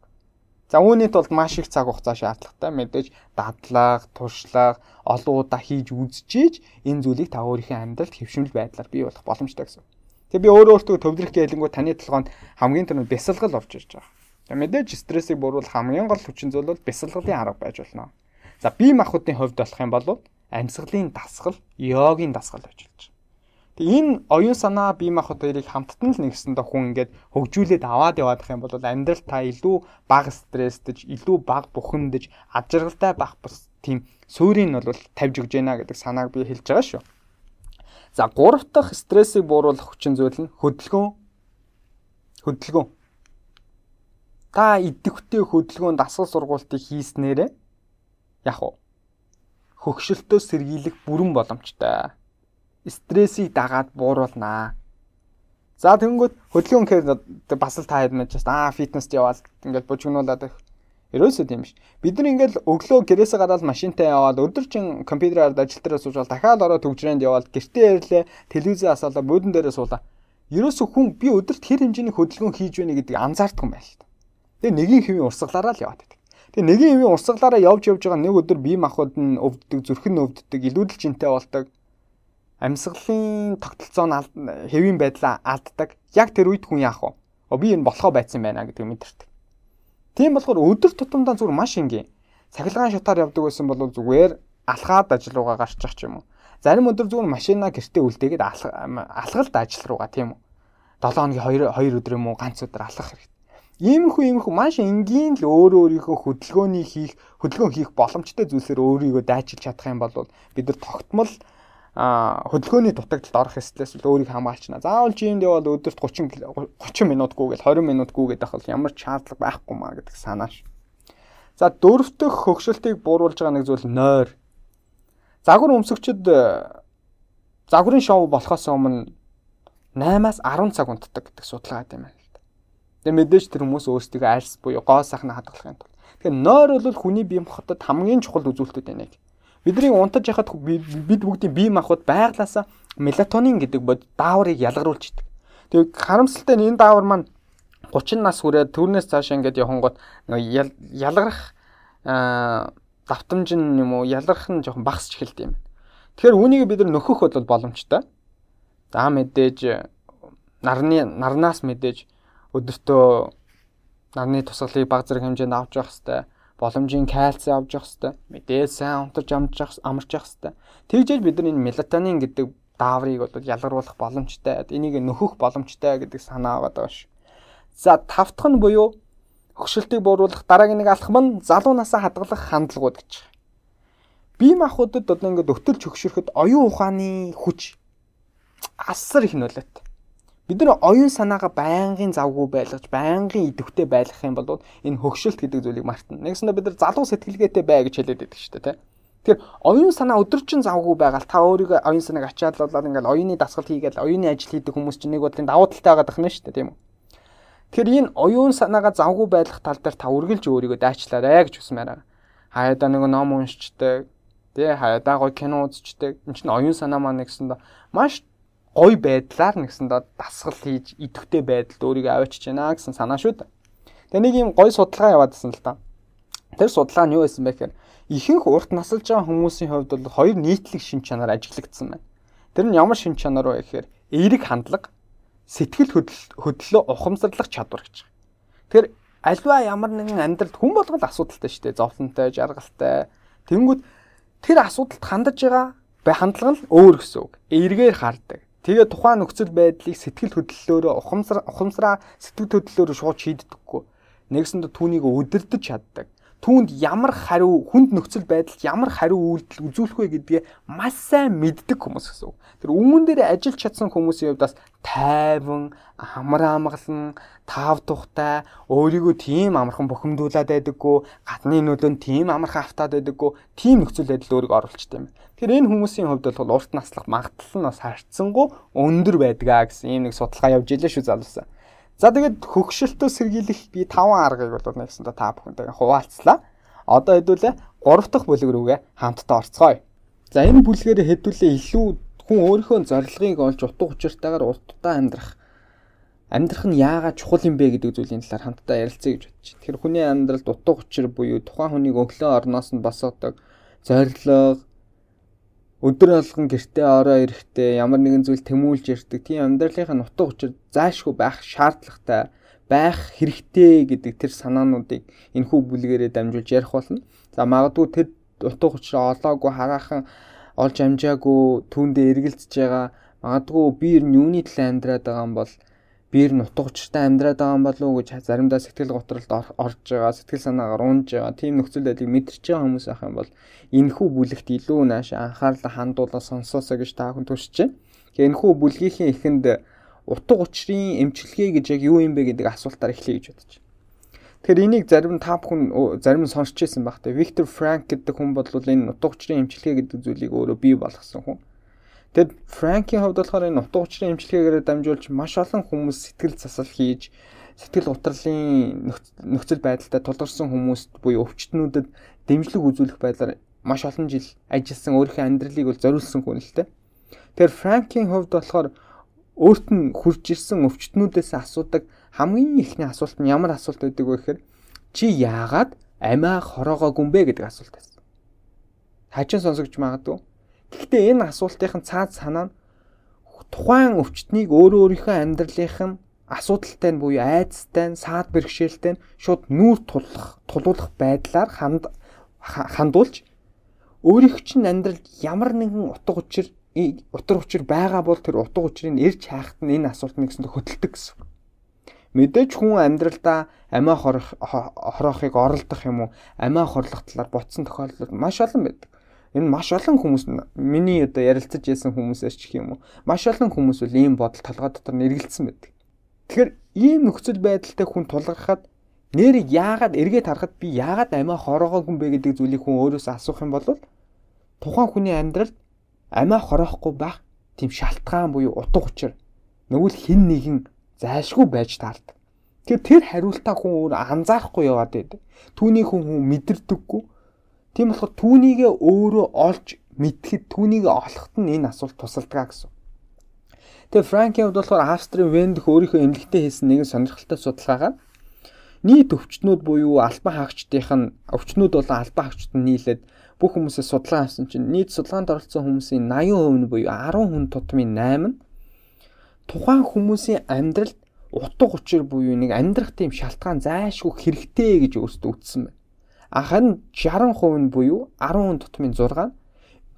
За үүний тулд маш их цаг хугацаа шаардлагатай мэдээж дадлаг, туршлага, олон удаа хийж үзчихээж энэ зүйлийг та өөрийнхөө амьдралд хэвшмэл байдлаар бий болох боломжтой гэсэн. Тэгээ би өөрөө өөртөө төвлөрөх гэлэнгүү таны толгойд хамгийн түрүү бясалгал орж ирж байгаа. За мэдээж стрессийг бууруулах хамгийн гол хүчин зүйл бол бясалгалын арга байж болно. За бие махбодын хувьд болох юм бол амьсгалын дасгал, йогийн дасгал байж болж байна. Энэ оюун санаа бие махбод хоёрыг хамттан л нэгсэндээ хүн ингээд хөгжүүлээд аваад яваадах юм бол амьдрал та илүү бага стресстэж, илүү бага бухимдаж, ад жаргалтай байх бас тийм суурийг нь бол тавьж өгж байна гэдэг санааг би хэлж байгаа шүү. За гурав дахь стрессийг бууруулах хүчин зүйл нь хөдөлгөөн. Хөдөлгөөн. Та идэвхтэй хөдөлгөөн дасгал сургуултыг хийснээрээ яг хөгшөлтөө сэргийлэх бүрэн боломжтой стрессийг дагаад бууруулнаа. За тэгэнгүүт хөдөлгөөн гэхээр бас л та хэд мэдэж аа фитнест яваад ингээд бужигнуулаад их ерөөсөө тийм биш. Бид нар ингээд өглөө гэрээсээ гараад машинтай яваад өдөржин компьютераар ажил дээр суужвал дахиад ороод төгжрээнд яваад гэртээ ирлээ телевизээ асаалаа буудан дээрээ суулаа. Ерөөсөө хүн би өдөрт хэр хэмжээний хөдөлгөөн хийж байна гэдгийг анзаардах юм байна л та. Тэгээ нэгийн хэвийн урсгалаараа л яваад байдаг. Тэгээ нэгийн хэвийн урсгалаараа явж явж байгаа нэг өдөр бие махбод нь өвддөг, зүрх нь өвддөг, илүүдэл жинтэй болдог амьсгалын тогтолцоо нь хэвийн байдлаа алддаг. Яг тэр үед хүн яах вэ? Оо би энэ болохоо байцсан байна гэдгийг мэдэрдэг. Тийм болохоор өдөр тутамдаа зүгээр маш энгийн. Цахилгаан шатаар явдаг байсан бол зүгээр алхаад ажил руугаа гарчих ч юм уу. Зарим өдөр зүгээр машина гэртээ үлдээгээд алхалт ажил руугаа тийм үү. 7 хоногийн 2 2 өдөр юм уу ганц өдөр алхах хэрэгтэй. Иймэрхүү иймэрхүү маш энгийн л өөрөө өөрийнхөө хөдөлгөөний хийх хөдөлгөөн хийх боломжтой зүйлсээр өөрийгөө дайчилж чадах юм бол бид нар тогтмол хөдөлгөөний дутагдалд орох стресс л өөрийг хамгаалчихна. Заавал жимд яваад өдөрт 30 30 минутгүй гэл 20 минутгүй гэдэг бол ямар ч шаардлага байхгүй маа гэдэг санааш. За дөрөв дэх хөгшөлтийг бууруулж байгаа нэг зүйл нойр. Загвар өмсөгчд загварын шоу болохоос өмнө 8-аас 10 цаг унтдаг гэдэг судалгаа юм байна. Тэгээ мэдээж тэр хүмүүс өөрсдөө альс буюу гоо сайхна хадгалахын тулд. Тэгэхээр нойр бол хүний бие махбодод хамгийн чухал үзүүлэлтүүд байна. Бидний унтаж яхад бид бүгдийн бие махбод байглаасаа мелатонин гэдэг бод дааврыг ялгаруулж идэг. Тэгээ харамсалтай нь энэ даавар маань 30 нас хүрээд төрнөөс цаашаа ингээд явхангууд ялгарах давтамж нь юм уу ялгарх нь жоохон багасч эхэлт юм. Тэгэхээр үүнийг бид нөхөх бол боломжтой. За мэдээж нарны нарнаас мэдээж өдөртөө нарны тусгалыг баг зэрэг хэмжээнд авч явах хэрэгтэй. Боломжийн кальци авч явах хэрэгтэй. Мэдээж сайн унтаж амжих амарч явах хэрэгтэй. Тэгжээж бид нар энэ мелатонин гэдэг дааврыг бол ялгаруулах боломжтой. Энийг нөхөх боломжтой гэдэг санаа байгаа даа ш. За тавтах нь буюу хөшөлтийг бууруулах дараагийн нэг алхам нь залуу насаа хадгалах хандлагууд гэж. Бие махбодод одоо ингээд өтөлж хөгшөрөхөд оюун ухааны хүч асар их нөлөөтэй. Бид нар оюун санаагаа байнгын завгүй байлгаж, байнгын идэвхтэй байлгах юм бол энэ хөгшөлт гэдэг зүйлийг мартна. Нэгсэндээ бид нар залуу сэтгэлгээтэй бай гэж хэлээд байдаг шүү дээ, тэ. Тэгэхээр оюун санаа өдөржин завгүй байгаад та өөрийгөө оюун санааг ачааллуулаад ингээл оюуны дасгал хийгээл оюуны ажил хийдэг хүмүүс чинь нэг бодлын давуу талтай байгаа дахна шүү дээ, тийм үү? Тэгэхээр энэ оюун санаагаа завгүй байлгах тал дээр та үргэлж өөрийгөө дайчлаарэ гэж хүсмээр байгаа. Хаяада нэг ном уншчдаг, тий хаяада гоё кино үзчихдэг. Энэ чинь оюун санаа маань нэгсэндээ маш гой байдлаар нэгсэндээ дасгал хийж идэвхтэй байдалд өөрийгөө аваачиж байна гэсэн санаа шүү дээ. Тэгээ нэг юм гой судалгаа яваадсэн л та. Тэр судалгаа нь юу байсан бэ гэхээр ихэнх урт насалж байгаа хүмүүсийн хувьд бол хоёр нийтлэг шин чанар ажиглагдсан байна. Тэр нь ямар шин чанар вэ гэхээр эерэг хандлага, сэтгэл хөдлөлөө ухамсарлах чадвар гэж. Тэгэхээр альва ямар нэгэн амьдралд хүн болгол асуудалтай шүү дээ. Зовлонтой, жаргалтай. Тэнгүүд тэр асуудалд хандаж байгаа бай хандлага нь өөр гэсэн үг. Эргээр хардаг. Тэгээ тухайн нөхцөл байдлыг сэтгэл хөдлөлөөрөө ухамсар ухамсараа сэтгэл хөдлөлөөрөө шууд шийддэггүй. Нэгсэндээ түүнийг өдөрдөж чаддаг. Түүнд ямар хариу хүнд нөхцөл байдалд ямар хариу үйлдэл үзүүлэх вэ гэдгээ маш сайн мэддэг хүмүүс гэсэн үг. Тэр өмнө дээр ажиллаж чадсан хүмүүсийн хувьд бас тайван, амар амгалан, таав тухтай, өөрийгөө тийм амархан бухимдуулаад байдаггүй, гадны нөлөөнд тийм амархан автаад байдаггүй, тийм нөхцөл байдал өөрийгөө оруулчтай юм. Тэгэхээр энэ хүмүүсийн хувьд бол урт наслах магадлал нь бас харьцангуй өндөр байдгаа гэсэн ийм нэг судалгаа явж илээ шүү залуусаа. За тэгээд хөгшөлтөө сэргийлэх би 5 аргыг бол нэгсэндээ та бүхэнтэйгээ хуваалцлаа. Одоо хэдүүлээ 3 дахь бүлэг рүүгээ хамтдаа орцгоё. За энэ бүлгээр хэдүүлээ илүү хүн өөрийнхөө зорилгыг олж утга учиртайгаар уртдаа амьдрах амьдрах нь яагаад чухал юм бэ гэдэг зүйлийн талаар хамтдаа ярилцъя гэж бодчих. Тэгэхээр хүний амьдралд утга учир буюу тухайн хүнийг өглөө орноос нь босоодог зорилго, өдөр алган гэртээ ороо ирэхдээ ямар нэгэн зүйл тэмүүлж ирдэг тийм амьдралынхаа нутаг учир заашгүй байх шаардлагатай байх хэрэгтэй гэдэг тэр санаануудыг энэхүү бүлгэрээ дамжуулж ярих болно. За магадгүй тэр утга учир олоогүй хараахан олж амжаагүй түүндээ эргэлзэж байгаа магадгүй би ер нь юуны төлөө амьдраад байгаа юм бол биер нутг учиртай амьдраад байгаа юм болов уу гэж заримдаа сэтгэл готролд орж байгаа, сэтгэл санаагаар унж байгаа. Тийм нөхцөл байдлыг мэдэрч байгаа хүмүүс ах юм бол энэхүү бүлэгт илүү нааш анхаарлаа хандуулаад сонсоосоо гэж та хүн төрсөж байна. Тэгэхээр энэхүү бүлгийнхээ эхэнд утга учирын эмчилгээ гэж яг юу юм бэ гэдэг асуултаар эхлэе гэж бодож байна. Тэгэхээр энийг зарим та бүхэн зарим нь сонсч ирсэн баг. Виктор Франк гэдэг хүн бол энэ утга учирын эмчилгээ гэдэг зүйлийг өөрөө бий болгосон хүн. Тэгэд Франкийн хувьд болохоор энэ утга учирын эмчилгээгээр дамжуулж маш олон хүмүүс сэтгэл засал хийж сэтгэл гутралын нөхцөл байдалтай тулгарсан хүмүүст буюу өвчтнүүдэд дэмжлэг үзүүлэх байдлаар маш олон жил ажилласан өөрийнхөө амьдралыг бол зориулсан хүн л дээ. Тэгэхээр Франкийн хувьд болохоор өөрт нь хурж ирсэн өвчтнүүдээс асуудаг хамгийн ихний асуулт нь ямар асуулт байдаг вэ гэхээр чи яагаад амиа хороогоогүй юм бэ гэдэг асуулт байсан. Хачин сонсогч магадгүй Гэхдээ энэ асуултын цаад санаа нь тухайн өвчтнийг өөрөө өөрийнхөө амьдралынх нь асуудалтай нь буюу айцтай нь саад бэрхшээлтэй нь шууд нүүр тулах тулуулах байдлаар ханд хандуулж өөрийнх чинь амьдралд ямар нэгэн утга учир утга учир байгаа бол тэр утга учирыг ирж хайхад нь энэ асуултыг гэсэндээ хөдөлдөг гэсэн. Мэдээж хүн амьдралдаа амиа хорох хороохыг оролдох юм уу амиа хорлох талаар ботсон тохиолдол маш олон байдаг. Энэ маш олон хүмүүс миний одоо ярилцаж ясан хүмүүсээс ч юм уу маш олон хүмүүс бол ийм бодол толгой дотор нэргэлдсэн байдаг. Тэгэхээр ийм нөхцөл байдалтай хүн тулгархад нэрийг яагаад эргээд харахад би яагаад амиа хороогоогүй юм бэ гэдэг зүйлийг хүн өөрөөсөө асуух юм бол тухайн хүний амьдралд амиа хороохгүй байх тийм шалтгаан буюу утга учир нөгөө л хин нэгэн зайлшгүй байж таардаг. Тэгэхээр тэр хариултаа хүн өөр анзаарахгүй яваад байдаг. Түүнийг хүн хүн мэдэрдэггүй Тийм болохоор түүнийгээ өөрөө олж мэдхэд түүнийг олоход нь энэ асуулт тусалдгаа гэсэн. Тэгээ Франкийн хувьд болохоор Австрийн Вен дэх өөрийнхөө эмнэлэгтээ хийсэн нэгэн сонирхолтой судалгаагаар нийт өвчтнүүд буюу албан хаагчдынх нь өвчтнүүд болон албан хаагчд нь нийлээд бүх хүмүүсээс судалгаа авсан чинь нийт судалгаанд оролцсон хүмүүсийн 80% нь буюу 10 хүн тутмын 8 нь тухайн хүмүүсийн амьдралд утга учир буюу нэг амьдрах тийм шалтгаан зайлшгүй хэрэгтэй гэж өөрсдөө үтсэн байна харин 60% нь буюу 10 тутмын 6 нь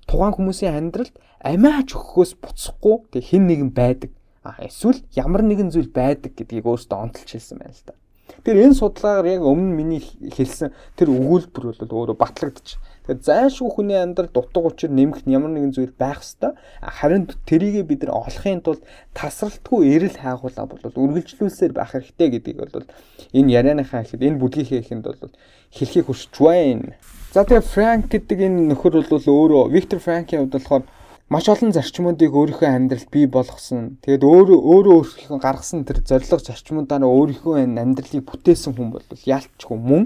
тухайн хүмүүсийн амьдралд амиач өгөхөөс буцахгүй тэг хэн нэгэн байдаг. А эсвэл ямар нэгэн зүйл байдаг гэдгийг өөртөө онцолж хэлсэн байна л да. Тэгэхээр энэ судалгаагаар яг өмнө миний хэлсэн тэр өгүүлбэр бол өөрөө батлагдчих. Тэгэхээр зайлшгүй хүний амьдралд утга учир нэмэх ямар нэгэн зүйл байх хэвээр харин тэрийгэ бид нар олохын тулд тасралтгүй эрэл хайгуулаа бол үргэлжлүүлсээр байх хэрэгтэй гэдгийг бол энэ ярианыхаа ихэд энэ бүлгийнхээ ихэнд бол хэлхийг хүсэж байна. За тэгээ Франк гэдэг энэ нөхөр бол өөрөө Виктор Франкийн хувьд болохоор маш олон зарчмуудыг өөрийнхөө амьдралд бий болгосон. Тэгээд өөрөө өөрөө өөрийнхөө гаргасан тэр зорилго зарчмуудаараа өөрийнхөө амьдралыг бүтээсэн хүн бол яалтчгүй мөн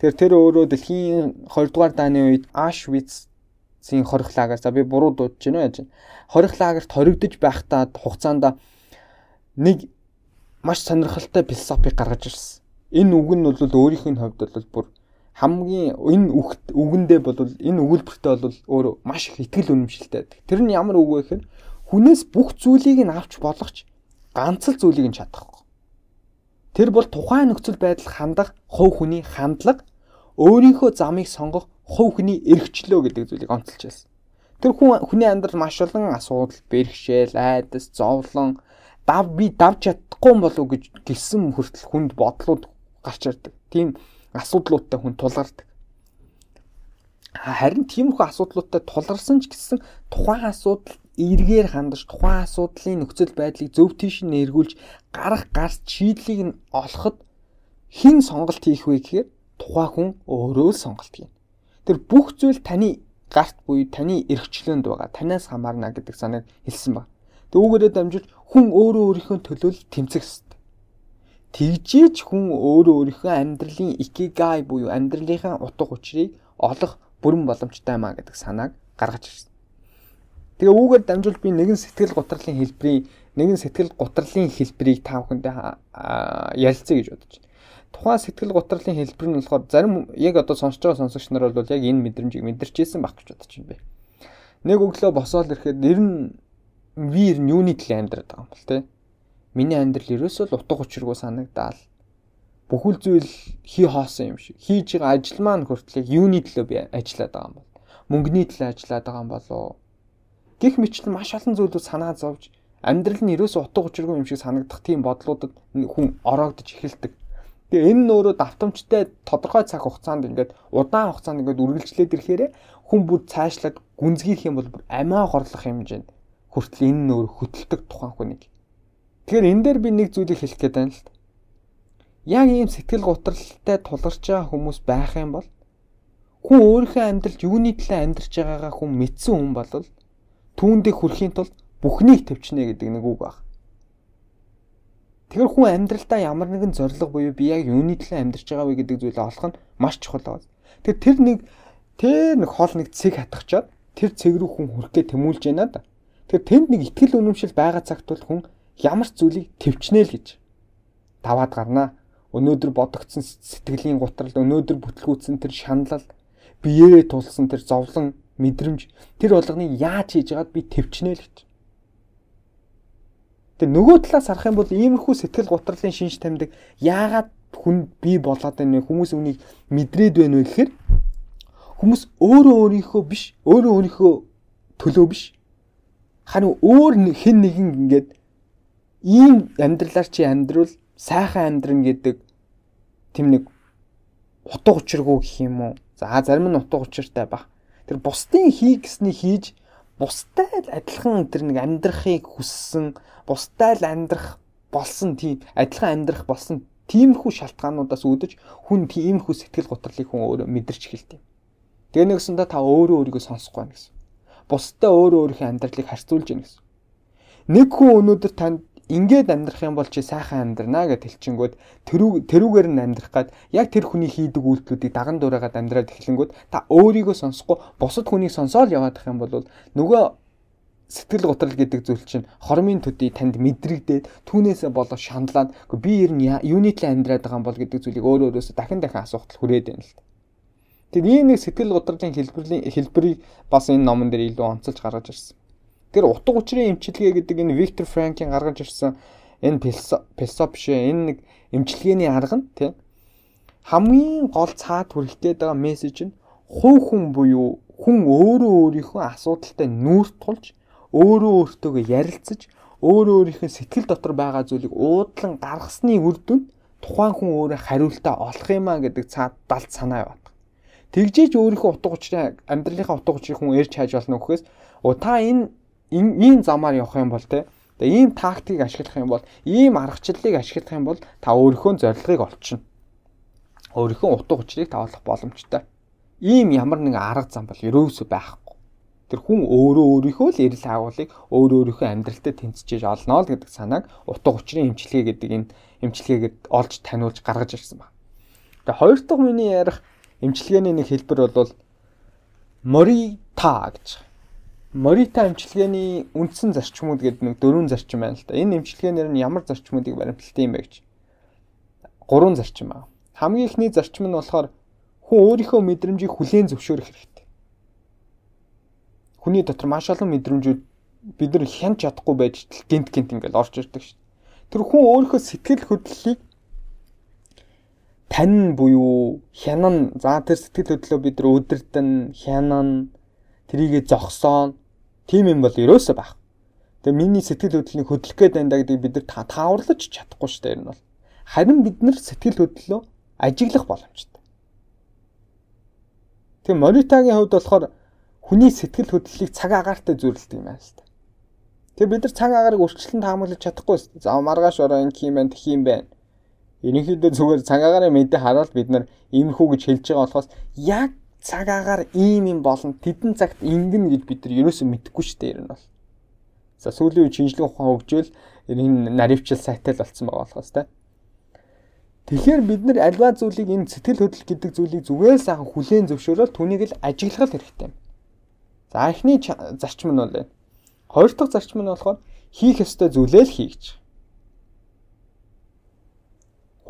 Тэр тэр өөрөө дэлхийн 20 дугаар дааны үед Auschwitz-ийн хорих лагер за би буруу дуудаж байна яаж. Хорих лагерт хоригдож байхдаа хугацаанд нэг маш сонирхолтой философи гаргаж ирсэн. Энэ үг нь бол өөрийнх нь хувьд бол бүр хамгийн энэ үгт үгэндээ бол энэ өгүүлбэртээ бол өөр маш их ихтгэл үнэмшилтэй байдаг. Тэр нь ямар үг вэ гэхээр хүнээс бүх зүйлийг нь авч болгоч ганц л зүйлийг нь чадахгүй. Тэр бол тухайн нөхцөл байдал хандах хувь хүний хандлага өөрийнхөө замыг сонгох хувь хүний эрхчлөө гэдэг зүйлийг онцолж байсан. Тэр хүн хүний амьдрал маш олон асуудал, бэрхшээл, айдас, зовлон, дав би давж чадахгүй болов гэж гисэн хүртэл хүнд бодлууд гарч ирдэг. Тийм асуудлуудтай хүн тулгардаг. Харин тиймэрхүү асуудлуудтай тулгарсан ч гэсэн тухайн асуудал эргээр хандаж тухайн асуудлын нөхцөл байдлыг зөв тийш нь эргүүлж гарах гарц шийдлийг нь олоход хэн сонголт хийх вэ гэхээр тухайн хүн өөрөө л сонголт хийн. Тэр бүх зүйл таны гарт буюу таны эрхчлөөнд байгаа. Танаас хамаарна гэдэг санааг хэлсэн баг. Түүгээрээ дамжиж хүн өөрөө өөрийнхөө төлөө тэмцэх ёстой. Тэгжээч хүн өөрөө өөрийнхөө амьдралын икигай буюу амьдралынхаа утга учирыг олох бүрэн боломжтой юмаа гэдэг санааг гаргаж ирсэн. Тэгээ үүгээр дамжуул би нэгэн сэтгэл гутралын хэлбэрийн нэгэн сэтгэл гутралын хэлбэрийг та бүхэндээ ярилцъя гэж бодож байна тухайн сэтгэл гутралын хэлбэр нь болохоор зарим яг одоо сонсож байгаа сонсогч нар бол яг энэ мэдрэмжийг мэдэрчээсэн байх гэж бодож байна бэ. Нэг өглөө босоод ирэхэд ер нь би ер нь юуны төлөө амьдраад байгаа юм бол те. Миний амьдрал ерөөсөө л утга учиргүй санагдаал. Бүхэл зүйл хий хоосон юм шиг. Хийж байгаа ажил маань хүртэл юуны төлөө би ажиллаад байгаа юм бол. Мөнгөний төлөө ажиллаад байгаа юм болоо. Гэх мэтлэн маш олон зүйлүүд санаа зовж амьдрал нь ерөөсөө утга учиргүй юм шиг санагдах тийм бодлуудад хүн ороогдож эхэлдэг. Тэгээ энэ нөөрөө давтамжтай тодорхой цаг хугацаанд ингээд удаан хугацаанд ингээд үргэлжлээд ирэхээр хүн бүр цаашлаад гүнзгийх юм бол амиа горлох хэмжээнд хүртэл энэ нөөр хөтэлдэг тухайн хүнийг. Тэгэхээр энэ дээр би нэг зүйлийг хэлэх гээд байна л да. Яг ийм сэтгэл гутралтай тулгарч байгаа хүмүүс байх юм бол хүн өөрийнхөө амьдралд юуны төлөө амьдарч байгаагаа хүн мэдсэн хүн бол түүндээ хүрэхийн тулд бүхнийг төвчнэ гэдэг нэг үг байна. Тэгэхээр хүн амьдралдаа ямар нэгэн зориг буюу би яг юуны төлөө амьдарч байгаа вэ гэдэг зүйлээ олох нь маш чухал байна. Тэгэхээр тэр нэг тэр нэг хоол нэг цэг хатгачаад тэр цэг рүү хүн хүрэхгээ тэмүүлж байна да. Тэгэхээр тэнд нэг ихтгэл үнэмшил байгаа цагт бол хүн ямар ч зүйлийг төвчнэ л гэж таваад гарнаа. Өнөөдөр бодогдсон сэтгэлийн гутрал, өнөөдөр бүтлгүүцсэн тэр шаналл, биеэрээ тулсан тэр зовлон мэдрэмж тэр болгоныг яаж хийж яагаад би төвчнэ л гэж. Тэгээ нөгөө талаас харах юм бол иймэрхүү сэтгэл гутралын шинж тамдиг яагаад хүн бий болоод байна вэ? Хүмүүс үнийг мэдрээд байна вэ гэхээр хүмүүс өөрөө өөрийнхөө биш, өөрөө өөрийнхөө төлөө биш. Харин өөр хэн нэгэн ингээд ийм амьдралаар чи амьдрал сайхан амьдрын гэдэг тэм нэг утга учиргүй гэх юм уу? За зарим нь утга учиртай баг. Тэр бусдын хий гэсний хийж бусдад адилхан тэр нэг амьдрахыг хүссэн, бусдад амьдрах болсон тийм адилхан амьдрах болсон тиймэрхүү шалтгаануудаас үүдэж хүн тиймэрхүү сэтгэл гутралыг хүн өөрөө мэдэрч эхэлдэг. Тэгээ нэгсэндээ та өөрөө өөрийгөө сонсохгүй байна гэсэн. Бусдаа өөрөө өөрийнхөө амьдралыг харьцуулж яана гэсэн. Нэг хүн өнөөдөр танд ингээд амьдрах юм бол чи сайхан амьдрнаа гэж хэлчингүүд тэрүү тэрүүгээр нь амьдрах гад яг тэр хүний хийдэг үйлдэлүүдийг даган дуурайгаад амьдраад эхлэнгүүд та өөрийгөө сонсохгүй бусад хүнийг сонсоол яваад их юм бол нөгөө сэтгэл готрол гэдэг зүйл чинь хормын төдий танд мэдрэгдээд түүнээсээ болоо шаналаад би ер нь юуны төлөө амьдраад байгаа юм бол гэдэг зүйлийг өөр өөрөөсөө дахин дахин асуухтал хүрээд байна л та. Тэгэхээр ийм нэг сэтгэл готрлын хэлбэрийн хэлбэрийг бас энэ номон дээр илүү онцолж гаргаж ирсэн. Тэр утга учирын эмчилгээ гэдэг энэ Виктор Франкийн гаргаж ирсэн энэ философи шээ энэ нэг эмчилгээний арга нь тийм хамгийн гол цаад хүрэх гээд байгаа мессеж нь хувь хүн буюу хүн өөрөө өөрийнхөө асуудалтай нүүрт тулж өөрөө өөртөөгөө ярилцаж өөрөө өөрийнхөө сэтгэл дотор байгаа зүйлийг уудлан гаргасны үр дүн тухайн хүн өөрөө хариултаа олох юмаа гэдэг цаад далд санаа яваад. Тэгжээж өөрийнхөө утга учирын амьдралынхаа утга учирыг хүн ярьж хайж болно гэхээс та энэ ийм замаар явах юм бол те тэгээ ийм тактикийг ашиглах юм бол ийм аргачлалыг ашиглах юм бол та өөрийнхөө зорилгыг олчихно. Өөрийнхөө утга учирыг тавуулах боломжтой. Ийм ямар нэгэн арга зам бол ерөөсөө байхгүй. Тэр хүн өөрөө өөрийнхөө л эрэл агуулгыг өөр өөрийнхөө амьдралдаа тэнцэж олно л гэдэг санааг утга учирын эмчилгээ гэдэг энэ эмчилгээгээд олж таниулж гаргаж ирсэн байна. Тэгээ хоёр дахь миний ярих эмчилгээний нэг хэлбэр бол Морита гэж Морита эмчилгээний үндсэн зарчмууд гэдэг нэг дөрвөн зарчим байна л да. Энэ эмчилгээнээр нь ямар зарчмуудыг баримталдаг юм бэ гэж. Гурван зарчим аа. Хамгийн ихний зарчим нь болохоор хүн өөрийнхөө мэдрэмжийг хүлээн зөвшөөрөх хэрэгтэй. Хүний дотор маш олон мэдрэмжүүд бид нар хянч чадахгүй байж гинт гинт ингээл орж ирдэг шүү. Тэр хүн өөрийнхөө сэтгэл хөдлөлийг тань буюу хянан за тэр сэтгэл хөдлөлөө бид нар өдөртөн хянан трийгээ зогсоон тийм юм бол ерөөсөө байх. Тэгээ миний сэтгэл хөдлөлийг хөдлөх гээд байна гэдэг бид нар тааварлаж чадахгүй шүү дээ. Энэ бол харин бид нар сэтгэл хөдлөлөө ажиглах боломжтой. Тэгээ Моритагийн хувьд болохоор хүний сэтгэл хөдлөлийг цаг агаартай зүйрлдэг юм байна л та. Тэгээ бид нар цаг агаарыг өрчлөлтөнд таамаглаж чадахгүй шүү дээ. За маргааш ороо энэ юм байна, тэх юм байна. Ерөнхийдөө зүгээр цаг агарын мэдээ хараад бид нар иймэрхүү гэж хэлж байгаа болохоос яг цаг агаар ийм юм болно тэдэн цагт ингэн гэж бид нар ерөөсөө мэдэхгүй шүү дээ ер нь бол. За сүүлийн үе шинжилгээ ухаан хөгжөөл энэ наривчл сайтай л болсон байгаа болохоос тэ. Тэгэхээр бид нар альва зүйлийг энэ сэтгэл хөдлөл гэдэг зүйлийг зүгээр сайхан хүлээн зөвшөөрөөл түүнийг л ажиглах хэрэгтэй. За эхний зарчим нь бол энэ. Хоёр дахь зарчим нь болохоор хийх ёстой зүйлээ л хийгч.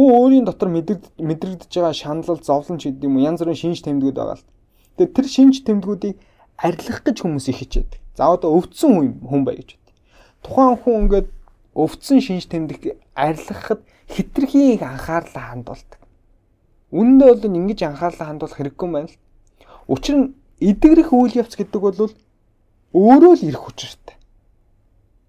Хүн өөрийн дотор мэдрэгдэж байгаа шаналл, зовлон ч гэдэг юм уу янз бүрийн шинж тэмдгүүд байгаа л. Тэгээ тэр шинж тэмдгүүдийг арилгах гэж хүмүүс их хичээдэг. За одоо өвдсөн хүн бай гэж бод. Тухайн хүн ингээд өвдсөн шинж тэмдэг арилгахад хитрхи их анхаарлаа хандуулдаг. Үнэндээ бол ингэж анхаарлаа хандуулах хэрэггүй юм байна л. Учир нь эдгэрэх үйл явц гэдэг бол өөрөө л ирэх учиртай.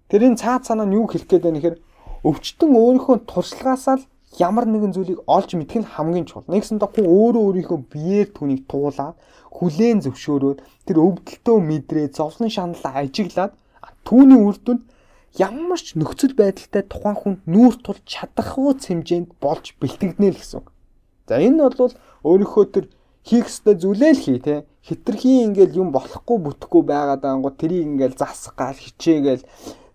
Тэрийн цаад санаа нь юу хэлэх гээд байна гэхээр өвчтөн өөрийнхөө туршлагаасаа л ямар нэгэн зүйлийг олж мэдэх нь хамгийн чухал. Нэгсэндээ хүн өөрөө өөрийнхөө биеэр түүнийг туулаад хүлээн зөвшөөрөөд тэр өвдөлтөө мэдрээ зовлон шаналлаа ажиглаад түүний үр дүнд ямар ч нөхцөл байдалтай тухайн хүн нүүр тулж чадахгүй хэмжээнд болж бэлтгэгднэ л гэсэн. За энэ бол өөрийнхөө тэр хийх ёстой зүйлээ л хий те. Хитрхи ингээл юм болохгүй бүтэхгүй байгаад ангууд тэрийг ингээл засах гал хичээгээл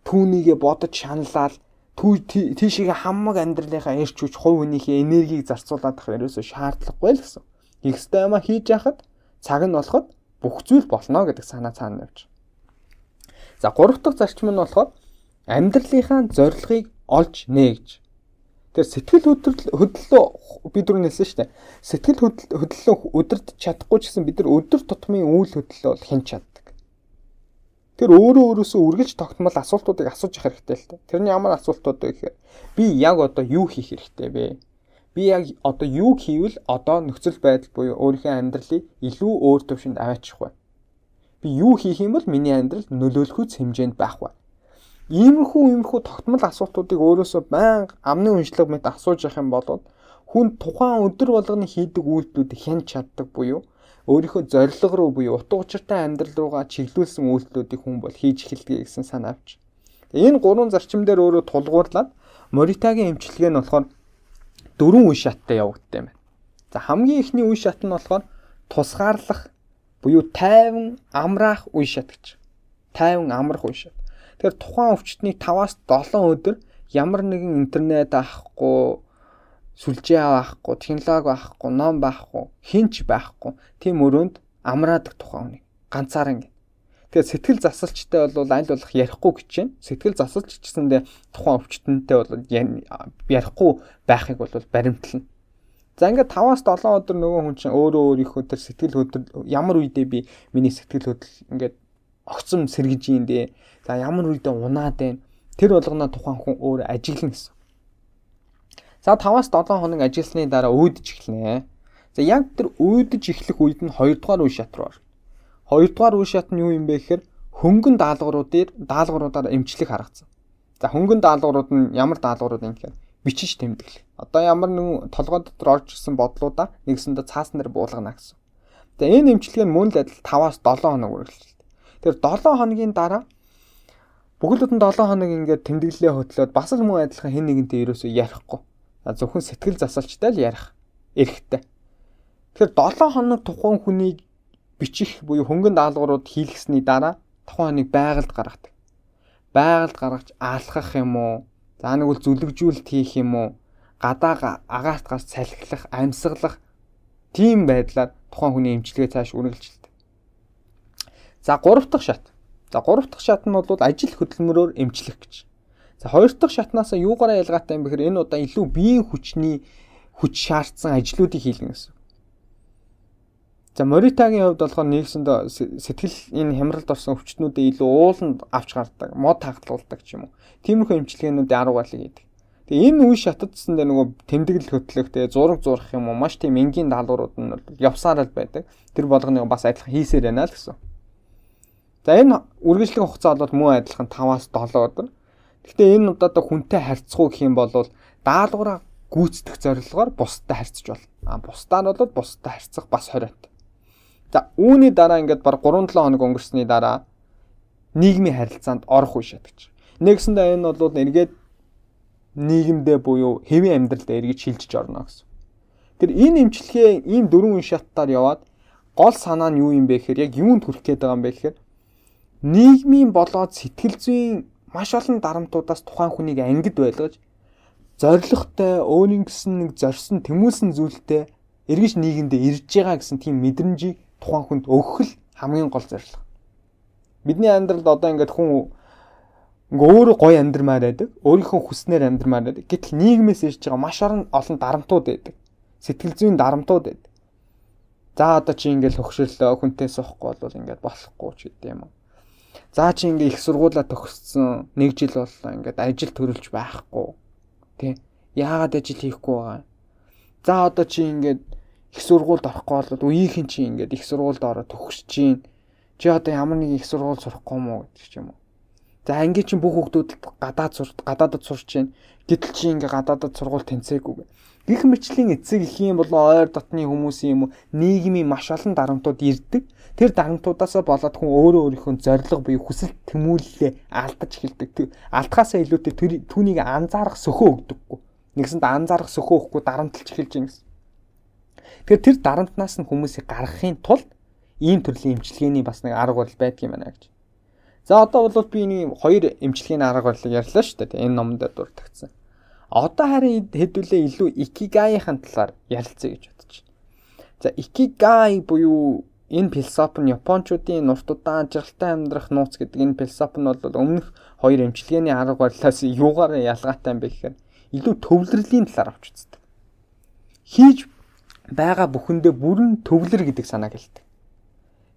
түүнийгээ бодож шаналлал тийшээ хамаг амьдралынхаа эрч хүч хувь хүнийхээ энергийг зарцуулаад тах ерөөсөө шаардлагагүй л гэсэн. Хийх ёстой юмаа хийж яхад цаг нь болоход бүх зүйл болно гэдэг санаа цаана явж. За гурав дахь зарчим нь болохоор амьдралынхаа зорилгыг олж нээгж. Тэр сэтгэл хөдлөлөө бид түрүү нэлсэн шүү дээ. Сэтгэл хөдлөлөө өдөрт чадахгүй ч гэсэн бид нар өдөр тутмын үйл хөдлөлөө хэн чад. Тэр өөрөө өөрөөсөө үргэлж тогтмол асуултуудыг асууж явах хэрэгтэй л дээ. Тэрний ямар асуултууд вэ гэхээр би яг одоо юу хийх хэрэгтэй вэ? Би яг одоо юу хийвэл одоо нөхцөл байдал буюу өөрийнхөө амьдралыг илүү өөр төвшөнд аваачих вэ? Би юу хийх юм бол миний амьдрал нөлөөлөхүйц хэмжээнд байх вэ? Иймэрхүү иймэрхүү тогтмол асуултуудыг өөрөөсөө байнга амны уншлага мэт асууж явах юм бол хүн тухайн өдөр болгоны хийдэг үйлдэлүүдийг хянч чаддаг буюу өөрийнхөө зорилго руу буюу утга учиртай амьдрал руугаа чиглүүлсэн үйлдэлүүдийг хүн бол хийж эхэлдэг гэсэн санаа авч. Энэ гурван зарчим дээр өөрөө тулгуурлаад Моритагийн эмчилгээ нь болохоор дөрвөн үе шаттай явагддаг юм байна. За хамгийн ихний үе шат нь болохоор тусгаарлах буюу тайван амраах үе шат гэж. Тайван амрах үе шат. Тэгэхээр тухайн өвчтний 5-аас 7 өдөр ямар нэгэн интернет авахгүй сүлжээ авахгүй, технологи авахгүй, ном байхгүй, хинч байхгүй. Тийм өрөөнд амраадаг тухайн хүнийг ганцаараа ингэ. Тэгэхээр сэтгэл засалчтай бол аль болох ярихгүй гэж байна. Сэтгэл засалч гэсэндээ тухайн өвчтөнтэй бол ярихгүй байхыг бол баримтлана. За ингээд 5-аас 7 өдөр нөгөө хүн чинь өөрөө өөрийнхөө тэр сэтгэл хөдлөл ямар үедээ би миний сэтгэл хөдлөл ингээд огцом сэргэж дээ. За ямар үедээ унаад байна. Тэр болгоно тухайн хүн өөр ажиглана гэсэн. За 5-аас 7 хоног ажилласны дараа өөдөж эхэлнэ. За яг тэр өөдөж эхлэх үед нь 2 дугаар үе шат руу орно. 2 дугаар үе шат нь юу юм бэ гэхээр хөнгөн даалгавруудаар даалгавруудаар эмчлэх харагдсан. За хөнгөн даалгаврууд нь ямар даалгаврууд юм гэхээр бичиж тэмдэглэх. Одоо ямар нэгэн толгой дотор орж ирсэн бодлуудаа нэгсэндээ цаасан дээр буулгана гэсэн. За энэ эмчилгээ нь мөн л адил 5-аас 7 хоног үргэлжилдэг. Тэгэхээр 7 хоногийн дараа бүхэл бүтэн 7 хоног ингээд тэмдэглэлээ хөтлөөд бас л мөн адилхан хэн нэгэнтэй ерөөсөө ярихгүй зөвхөн сэтгэл засалчтай л ярих эрхтэй. Тэгэхээр 7 хоног тухайн хүнийг бичих буюу хөнгөн даалгаврууд хийлгэсний дараа тухайн хүнийг байгальд гаргадаг. Байгальд гаргаж аалхах юм уу? За нэг үл зүлэгжүүлэлт хийх юм уу? Гадаа агаарт гарч салхилах, амьсгалах тийм байдлаар тухайн хүний эмчилгээ цааш үргэлжилдэг. За 3 дахь шат. За 3 дахь шат нь бол ажил хөдөлмөрөөр эмчлэх гэж. За хоёр дахь шатнаас юугаараа ялгаатай юм бэхээр энэ удаа илүү биеийн хүчний хүч шаардсан ажлуудыг хийлгэн гэсэн. За Моритагийн хувьд болохоор нэгсэндээ сэтгэл энэ хямралд орсон өвчтнүүдээ илүү ууланд авч гардаг, мод хагдлуулдаг ч юм уу. Тиймэрхүү эмчилгээнүүдийн арга барилыг хийдэг. Тэгээ энэ үе шатадсан дээр нөгөө тэмдэглэл хөтлөх, тэгээ зураг зурах юм уу, маш тийм энгийн даалгаврууд нь явсаар л байдаг. Тэр болгоныг бас адилхан хийсээр байна л гэсэн. За энэ үргэлжлэх хугацаа бол мөн адилхан 5-аас 7 өдөр. Гэхдээ энэ одоо хүнтэй харьцах уу гэх юм бол даалгавраа гүйцэтгэх зорилгоор бусдад харьцаж болно. А бусдаа нь бол бусдад харьцах бас хориот. За үүний дараа ингээд баг 3-7 хоног өнгөрсний дараа нийгмийн харилцаанд орох үе шат гэж. Нэгсэндээ энэ бол эргээд нийгэмдээ буюу хэвийн амьдралд эргэж шилжиж орно гэсэн. Тэр энэ имчилгээ ийм дөрвөн үе шаттаар яваад гол санаа нь юу юм бэ гэхээр яг юунд хүрэх гээд байгаа юм бэ гэхээр нийгмийн болоод сэтгэл зүйн маш олон дарамтуудаас тухайн хүнийг ангид байлгаж зоригтой өөрийн гэсэн нэг зорьсон тэмүүлсэн зүйлтэй эргэж нийгэмдээ ирж байгаа гэсэн тийм мэдрэмжийг тухайн хүнд өгөх л хамгийн гол зорилго. Бидний амьдралд одоо ингээд хүн ингээ өөрөө гоё амьдрмаар байдаг. Өөрийнхөө хүснээр амьдрмаар байдаг. Гэтэл нийгмээс ирж байгаа маш олон дарамтууд байдаг. Сэтгэл зүйн дарамтууд байдаг. За одоо чи ингээл хөгшөрлөө хүнтэй суухгүй бол ингээд болохгүй ч гэдэг юм уу. За чи ингээ их сургуулаа төгссөн. Нэг жил боллоо ингээд ажил төрүүлж байхгүй. Тэ. Яагаад ажил хийхгүй байгаа? За одоо чи ингээд их сургуульд орохгүй бол үеийнхэн чи ингээд их сургуульд ороод төгсөж чинь. Чи одоо ямар нэг их сургууль сурахгүй мó гэдэг ч юм уу. За ангийн чинь бүх хүмүүс гадаад сур гадаадд сурч чинь. Гэтэл чи ингээ гадаадд сургууль тэнцээгүй. Гэх мэтлийн эцэг их юм бол ойр дотны хүмүүсийн юм нийгмийн маш олон дарамтууд ирдэг. Тэр дарамтуудаасаа болоод хүн өөрөө өөрийнхөө зориг буюу хүсэл тэмүүллээ алдаж эхэлдэг. Алдхаасаа илүүтэй түүнийг анзаарах сөхөө өгдөггүй. Нэгсэнд анзаарах сөхөө өгөхгүй дарамтлж эхэлж байна гэсэн. Тэгэхээр тэр дарамтнаас нь хүмүүсийг гаргахын тулд ийм төрлийн эмчилгээний бас нэг арга барил байдаг юм байна гэж. За одоо бол би нэг хоёр эмчилгээний арга барилыг ярьлаа шүү дээ. Энэ номонд дурдгдсан. Одоо харин хэдүүлээ илүү икигайийн талаар ярилцъя гэж байна. За икигай буюу энэ философи нь японочдын нурт удаан ажралтай амьдрах нууц гэдэг энэ философи нь бол өмнөх хоёр эмчилгээний арга барилаас юугаар ялгаатай юм бэ гэхээр илүү төвлөрлийн талаар авч үздэг. Хийж байгаа бүхэндээ бүрэн төвлөр гэдэг санааг хэлдэг.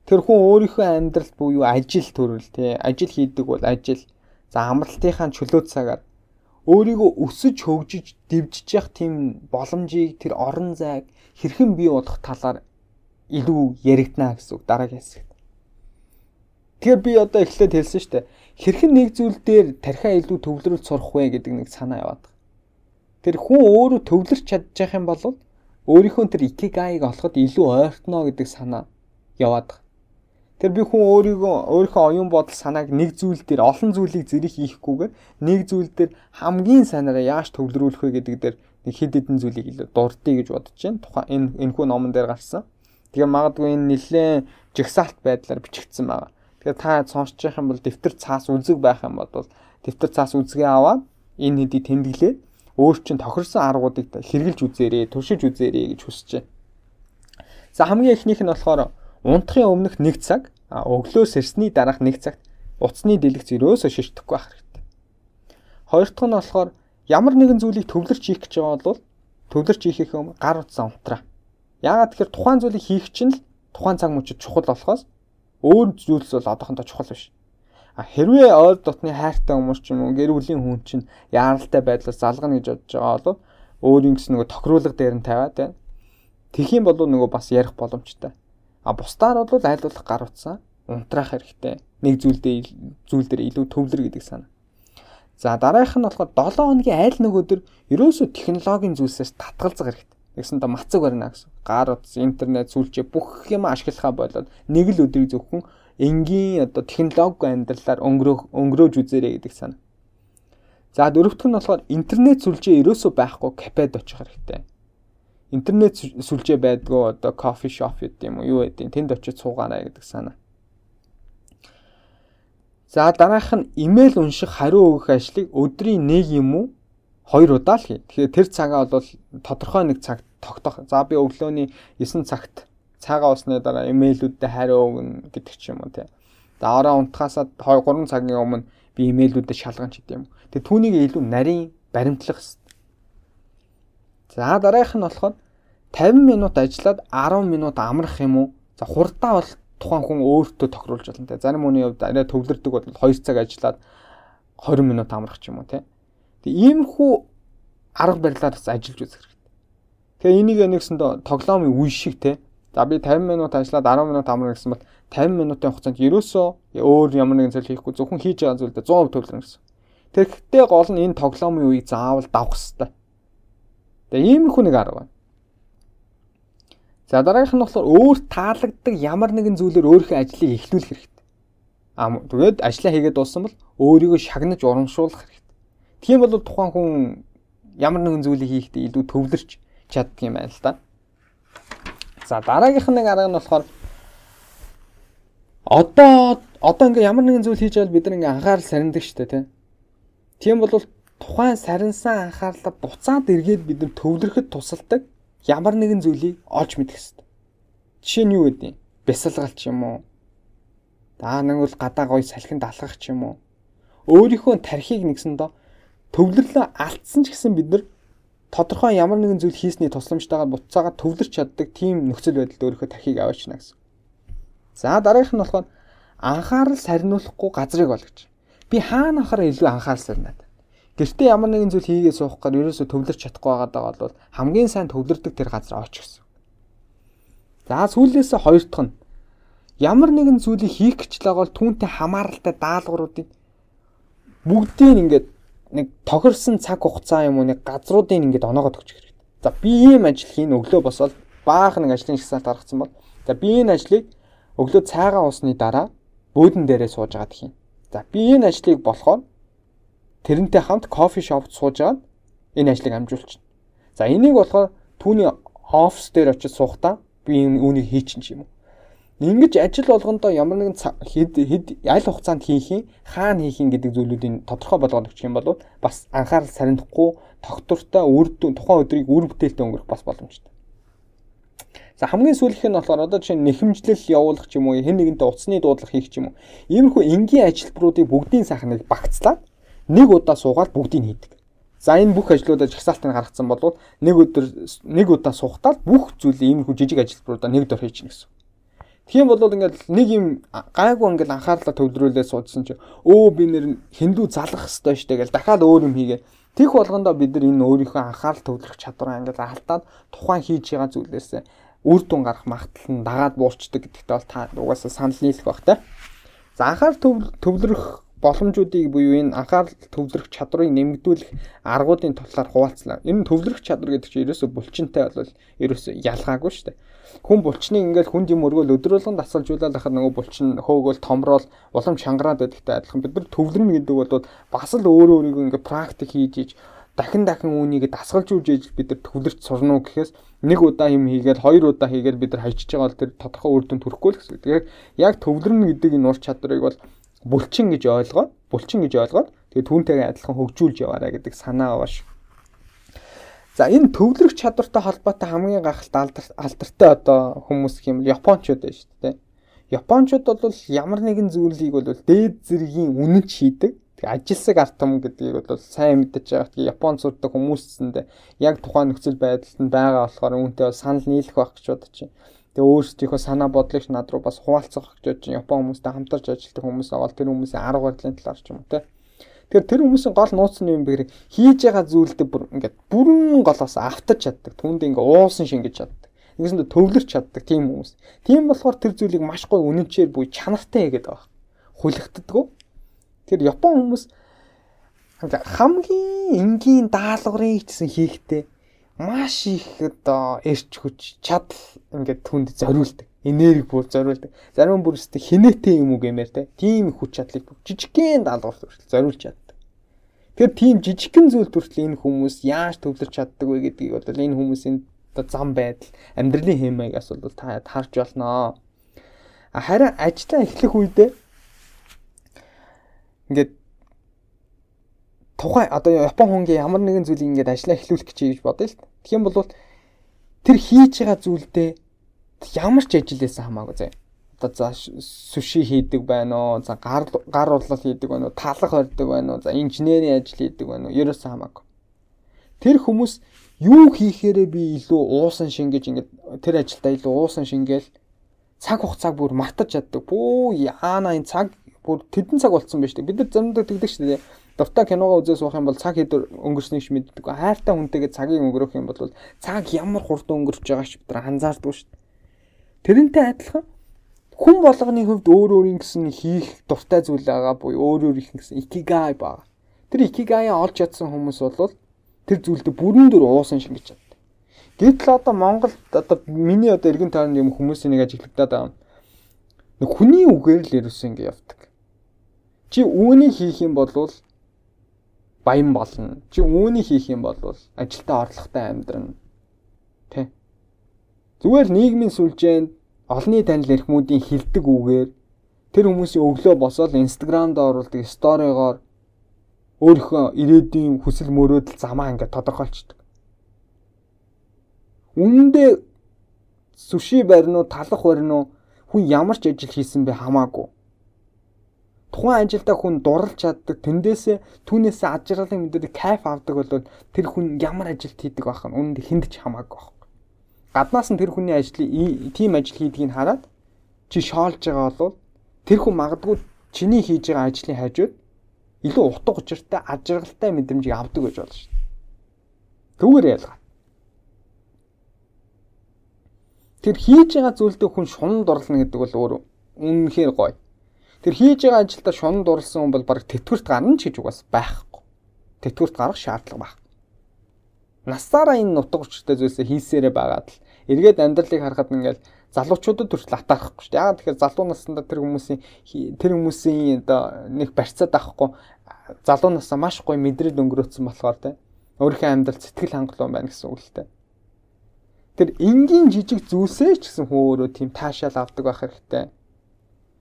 Тэр хүн өөрийнхөө амьдралд буюу ажил төрөл тий ажил хийдэг бол ажил за амралтынхаа чөлөө цагаар өөрийгөө өсөж хөгжиж дэвжиж явах тийм боломжийг тэр орон зайг хэрхэн бий болох талаар илүү яригдана гэсэн үг дараагийн хэсэгт. Тэгэхээр би одоо эхлээд хэлсэн шүү дээ. Хэрхэн нэг зүйл дээр тархиа илүү төвлөрүүлж сурах вэ гэдэг нэг санаа яваад байна. Тэр хүн өөрөө төвлөрч чадчих юм бол өөрийнхөө тэр икигайг олоход илүү ойртно гэдэг санаа яваад байгаа. Тэр би хүн өөрийгөө өөрийнхөө оюун бодол санааг нэг зүйл дээр олон зүйлийг зэрэг хийхгүйгээр нэг зүйл дээр хамгийн сайнараа яаж төвлөрүүлэх вэ гэдэг дээр нэг хэд хэдэн зүйлийг илүү дурдъя гэж бодож байна. Тухайн энэ энэхүү номон дээр гарсан. Тэгээ магадгүй энэ нэлээд жигсаалт байдлаар бичигдсэн байгаа. Тэгэхээр та сонсож явах юм бол дэвтэр цаас үзэг байх юм бол дэвтэр цаас үзгээ аваад энэ хэдийг тэмдэглээд өөр чин тохирсон аргуудыг хэрэгжилж үзээрэй, туршиж үзээрэй гэж хүсэж байна. За хамгийн эхнийх нь болохоор унтахын өмнөх 1 цаг, өглөөс ирсний дараах 1 цагт утасны дэлгэц өрөөсөө шишдэхгүй байх хэрэгтэй. Хоёр дахь нь болохоор ямар нэгэн зүйлийг төвлөрч хийх гэж байгаа бол төвлөрч хийхээ гар утсаа унтраа. Яагаад тэгэхээр тухайн зүйлийг хийх чинь л тухайн цаг мөчид чухал болохоос өөр зүйлс бол одоохондоо чухал биш. А хэрвээ ойр дотны хайртай хүмүүс ч юм уу гэр бүлийн хүн чинь яаралтай байдлаас залгана гэж бодож байгаа бол өөрийн гэсэн нөгөө тохируулга дээр нь тавиад байна. Тэгхийн болов нөгөө бас ярих боломжтой. А бусдаар бол айлуулах гар утсаа унтраах хэрэгтэй. Нэг зүйлдээ зүйл дээр илүү төвлөр гэдэг санаа. За дараагийнх нь болохоор 7 хоногийн айл нэг өдөр ерөөсөө технологийн зүйлсээс татгалзах хэрэгтэй. Тэгсэн доо мацаг барина гэсэн. Гар утас, интернет, сүлжээ бүх юм ашиглахаа болоод нэг л өдрийг зөвхөн энгийн одоо технологи амьдралаар өнгөрөөх өнгөрөөж үзээрэй гэдэг санаа. За дөрөвтг нь болохоор интернет сүлжээ ерөөсөө байхгүй кафед очих хэрэгтэй интернет сүлжээ байдгүй одоо кофе шоп гэдэг юм уу юу гэдэг тэнд очиж суугаарай гэдэг санаа. За дараах нь имэйл унших хариу өгөх ажлыг өдрийн нэг юм уу хоёр удаа л хий. Тэгэхээр тэр цагаа бол тодорхой нэг цаг тогтоох. За би өглөөний 9 цагт цагаа усны дараа имэйлүүдэд хариу өгнө гэдэг ч юм уу тий. За ороо унтахаасаа 2 3 цагийн өмнө би имэйлүүдэд шалган ч гэдэг юм. Тэгээ түүнийг илүү нарийн баримтлах За дараагийнх нь болохоор 50 минут ажиллаад 10 минут амрах юм уу? За хурдаа бол тухайн хүн өөртөө тохируулж болно те. Зарим хүний хувьд арай төвлөрдөг бол 2 цаг ажиллаад 20 минут амрах ч юм уу те. Тэг иймэрхүү арга барилаар бас ажиллаж үзэх хэрэгтэй. Тэгээ энийг нэгсэндээ тоглоомын үе шиг те. За би 50 минут ажиллаад 10 минут амрах гэсэн бол 50 минутын хугацаанд ерөөсөө өөр ямар нэгэн зүйл хийхгүй зөвхөн хийж байгаа зүйлдээ 100% төвлөрнө гэсэн. Тэгэхдээ гол нь энэ тоглоомын үеийг заавал давах хэрэгтэй. Тэгээ иймэрхүү нэг арга байна. За дараагийнх нь болохоор өөр таалагддаг ямар нэгэн зүйлээр өөрийнхөө ажлыг эхлүүлэх хэрэгтэй. Аа тэгээд ажлаа хийгээд дууссан бол өөрийгөө шагнаж урамшуулах хэрэгтэй. Тийм бол тухайн хүн ямар нэгэн зүйлийг хийхдээ илүү төвлөрч чаддаг юм байна л да. За дараагийнх нэг арга нь болохоор одоо одоо ингээ ямар нэгэн зүйл хийж байвал бид нар ингээ анхаарал сарндаг шүү дээ тийм бол тухайн сарнсан анхаарлаа буцаад эргээд бид нар төвлөрөхөд тусалдаг ямар нэгэн зүйлийг олж мэдэх хэрэгтэй. Жишээ нь юу гэдэг юм? Бясалгал ч юм уу? Даа нэг бол гадаа гой салхинд алхах ч юм уу? Өөрийнхөө тархийг нэгсэндээ төвлөрлөө алдсан ч гэсэн бид нар тодорхой ямар нэгэн зүйл хийсний тусламжтайгаар буцаагаад төвлөрч чаддаг тийм нөхцөл байдалд өөрийнхөө тархийг аваачна гэсэн. За дараагийнх нь болохоор анхаарал сарниулахгүй газрыг олгож. Би хаана анхаараа илүү анхаарал сарнаад. Гэртээ ямар нэгэн зүйл хийгээ суух гар ерөөсө төвлөрч чадахгүй байгаа бол хамгийн сайн төвлөрдөг тэр газар оч гэсэн. За сүүлээс хоёр дахь нь ямар нэгэн зүйлийг хийх гэж байгаа бол түүнтэй хамааралтай даалгавруудыг бүгдийг ингээд нэг тохирсон цаг хугацаа юм уу нэг газруудыг ингээд оноогод өгчих хэрэгтэй. За би ийм ажил хийн өглөө босоод баах нэг ажлын шагсаалт гаргацсан бол за би энэ ажлыг өглөө цайгаа уусны дараа бөөдөн дээрээ сууж агаад хийн. За би энэ ажлыг болохоор тэрнтэй хамт кофе шопт суужгаад энэ ажлыг амжуулчихна. За энийг болохоор түүний офис дээр очиж суухдаа би үүнийг хийчин юм уу. Ингэж ажил болгондоо ямар нэгэн хэд хэд аль хугацаанд хийх юм, хаана хийх юм гэдэг зүйлүүдийн тодорхой болгоод өгчих юм бол бас анхаарал сарнихгүй тогтвортой үр дүн тухайн өдрийг үр бүтээлтэй өнгөрөх бас боломжтой. За хамгийн сүүлийнх нь болохоор одоо жишээ нь нэхэмжлэл явуулах ч юм уу, хэн нэгэнтэй утасны дуудлага хийх ч юм уу. Иймэрхүү энгийн ажилбаруудыг бүгдийн сайхныг багцлаад нэг удаа суугаад бүгдийг хийдэг. За энэ бүх ажлуудаа жагсаалтыг гаргацсан бол нэг өдөр нэг удаа сухтаад бүх зүйлийг иймэрхүү жижиг ажилбаруудаа нэг дор хийчихнэ гэсэн. Тийм бол ингээд нэг юм гайгүй ингээд анхаарлаа төвлөрүүлээ суудсан чи өө би нэр хиндүү залах хэвээр штэ гэл дахиад өөр юм хийгээ. Тих болгондоо бид нар энэ өөрийнхөө анхаарал төвлөрөх чадвараа ингээд алдаад тухайн хийж байгаа зүйлээс үр дүн гарах магадлал нь дагаад буурчдаг гэдэгт бол та угаасаа санал нийлэх бах та. За анхаар төвлөрөх боломжуудыг буюу энэ анхаарал төвлөрөх чадрыг нэмэгдүүлэх аргуудын талаар хуваалцлаа. Энэ төвлөрөх чадвар гэдэг чинь ерөөсө булчинтай бол ерөөсө ялгаагүй шүү дээ. Хүн булчныг ингээл хүнд юм өргөөл өдрөөлгөн дасгалжуулаад ахад нөгөө булчин хөөгөл томрол улам чангараад байдагтай адилхан бид нар төвлөрнө гэдэг бол бас л өөрөө өөрийгөө ингээ практик хийж иж дахин дахин үүнийг дасгалжуулж иж бид нар төвлөрч сурна уу гэхээс нэг удаа юм хийгээл хоёр удаа хийгээл бид нар хайчиж байгаа бол тэр тодорхой үр дүн төрөхгүй л гэсэн. Тэгэхээр яг төвлөрнө гэдэг энэ ур чадварыг бол булчин гэж ойлгоод булчин гэж ойлгоод тэгээ түүнтэйгээ адилхан хөгжүүлж яваарай гэдэг санаа бааш. За энэ төвлөрөх чадвартай холбоотой хамгийн гахалтай алдартай одоо хүмүүс юм Япончууд байна шүү дээ. Япончууд бол ямар нэгэн зүйлийг бол дээд зэргийн үнэнч хийдэг. Тэгээ ажилсаг арт том гэдгийг бол сайн мэдэж байгаа. Тэгээ Япон сурдаг хүмүүсэндээ яг тухайн нөхцөл байдалд нь байгаа болохоор үүнтэй бол санал нийлэх байх гэж бодож байна. Тэгээ өөрсдийнхөө санаа бодлыг над руу бас хуваалцах гэж чинь Япон хүмүүстэй хамтарч ажилладаг хүмүүс аваад тэр хүмүүсийн арга барилын талаар ч юм уу те. Тэгэхээр тэр хүмүүсийн гол нууц нь юм бэ гэхээр хийж байгаа зүйлдээ бүр ингээд бүрэн голоос автаж чаддаг. Түүнд ингээ уусан шингэж чаддаг. Ингэсэндээ төвлөрч чаддаг тийм хүмүүс. Тийм болохоор тэр зүйлийг маш гоё үнэнчээр буй чанартай хийгээд байгаа. Хүлэгддэггүй. Тэр Япон хүмүүс хамгийн энгийн даалгаврыг гэсэн хийхдээ маш их одоо эрч хүч чадал ингээд түнд зориулдаг. Энерги бүр зориулдаг. Зарим бүр өстө хинээтэй юм уу гэмээр те. Тийм хүч чадлыг жижигхэн даалгавар хүртэл зориулж чаддаг. Тэгэхээр тийм жижигхэн зүйл хүртэл энэ хүмүүс яаж төвлөрч чаддаг вэ гэдгийг бол энэ хүмүүсийн одоо зам байдал, амьдралын хэм маягаас бол та харж болно. Харин ажиллаа эхлэх үедээ ингээд тухай одоо Япон хүнгийн ямар нэгэн зүйлийг ингээд ажиллаа эхлүүлэх гэж бодъё л. Тэгэх юм бол тэр хийж байгаа зүйлдээ ямар ч ажил байсан хамаагүй зэ. Одоо за суши хийдэг байна уу, за гар гар урлал хийдэг байна уу, талах барьдаг байна уу, за инженерийн ажил хийдэг байна уу, ерөөсөн хамаагүй. Тэр хүмүүс юу хийхээрээ би илүү уусан шингэж ингээд тэр ажилдаа илүү уусан шингээл цаг хугацааг бүр мартаж чаддаг. Бүү яана энэ цаг бүр тэдэн цаг болцсон байж тээ. Бид нар замдаа тэгдэг шүү дээ дуртай киногоо үзээ суух юм бол цаг хэд өнгөрснийг ч мэддэг. Хайртай хүнтэйгээ цагийг өнгөрөх юм бол цаг ямар хурдан өнгөрч байгааг ч бид нар анзаардгүй шүү дээ. Тэрнтэй адилхан хүн болгоны хувьд өөр өөрийн гэсэн хийх дуртай зүйл байгаа буюу өөр өөр их гэсэн икигай байгаа. Тэр икигай олж чадсан хүмүүс бол тэр зүйлдээ бүрэн дүр уусан шингэж чаддаг. Гэтэл одоо Монголд одоо миний одоо эргэн тойронд юм хүмүүсийн нэг ажиглагдаад байгаа. Нэг хүний үгээр л ерөөсөө ингэ явдаг. Чи үүнийг хийх юм бол баян болно. Чи үүнийг хийх юм бол ажилдаа орлоготой амьдрна. Тэ. Зүгээр нийгмийн сүлжээнд олонний танил эрхмүүдийн хилдэг үгээр тэр хүмүүсийн өглөө босоод инстаграмд оруулдаг сторигоор өөрийнхөө ирээдүйн хүсэл мөрөөдөл замаа ингээд тодорхойлцдог. Үнэндээ сүши барин уу талах барин уу хүн ямар ч ажил хийсэн бэ хамаагүй тухайн ажилдаа хүн дурлж чаддаг тэндээсээ түүнээсээ аж аргалын мэдээд кайф авдаг бол тэр хүн ямар ажилт хийдэг байх нь үүнд хүнд ч хамаагүй байх. Гаднаас нь тэр хүний ажлыг тийм ажил хийдгийг хараад чи шоолж байгаа бол тэр хүн магадгүй чиний хийж байгаа ажлын хажууд илүү утга учиртай аж аргалтай мэдрэмжийг авдаг гэж болно шүү дээ. Түүгээр ялгаа. Тэр хийж байгаа зүйлдээ хүн шунанд орлно гэдэг бол өөр үнэнхээр гоё. Тэр хийж байгаа ажилдаа шунанд дурлсан хүн бол баг тэтгэврт гарна ч гэж угаас байхгүй. Тэтгэврт гарах шаардлага байхгүй. Насаараа энэ нутаг учиртай зүйлсээ хийсээрээ байгаад л эргээд амьдралыг харахад ингээл залуучуудад хүртэл атаарахгүй шүү дээ. Яагаад тэгэхээр залуу наснда тэр хүмүүсийн тэр хүмүүсийн одоо нэг барьцаад авахгүй залуу насаа маш гоё мэдрэл өнгөрөөцсөн болохоор те өөрийнхөө амьдрал сэтгэл хангалуун байна гэсэн үг л те. Тэр энгийн жижиг зүйлсээ ч гэсэн хөөрөө тийм таашаал авдаг байх хэрэгтэй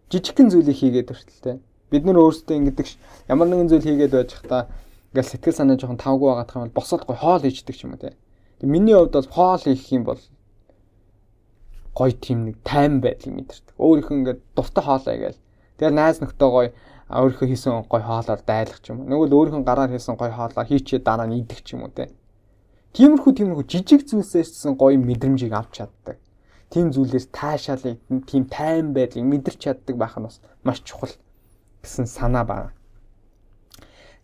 жижигхэн зүйлийг хийгээд хүртэлтэй. Бид нар өөрсдөө ингэдэг ямар нэгэн зүйл хийгээд байж хата ингээл сэтгэл санаа жоохон тавгүй байгаадах юм бол босоод гой хоол хийждэг ч юм уу те. Тэг миний хувьд бол хоол хийх юм бол гой тийм нэг тайм байдлыг мэдэрдэг. Өөрийнхөө ингээд дуртай хоолоо гээл. Тэгээ найз нөхдөд гой өөрийнхөө хийсэн гой хоолоор дайлах ч юм уу. Нөгөө л өөрийнхөө гараар хийсэн гой хоолоо хийчээ дараа нь идэх ч юм уу те. Тиймэрхүү тиймэрхүү жижиг зүйлсээс гоё мэдрэмжийг авч чаддаг тийм зүйлээс таашаалыг тийм тайван байдлыг мэдэрч чаддаг байх нь бас маш чухал гэсэн санаа байна.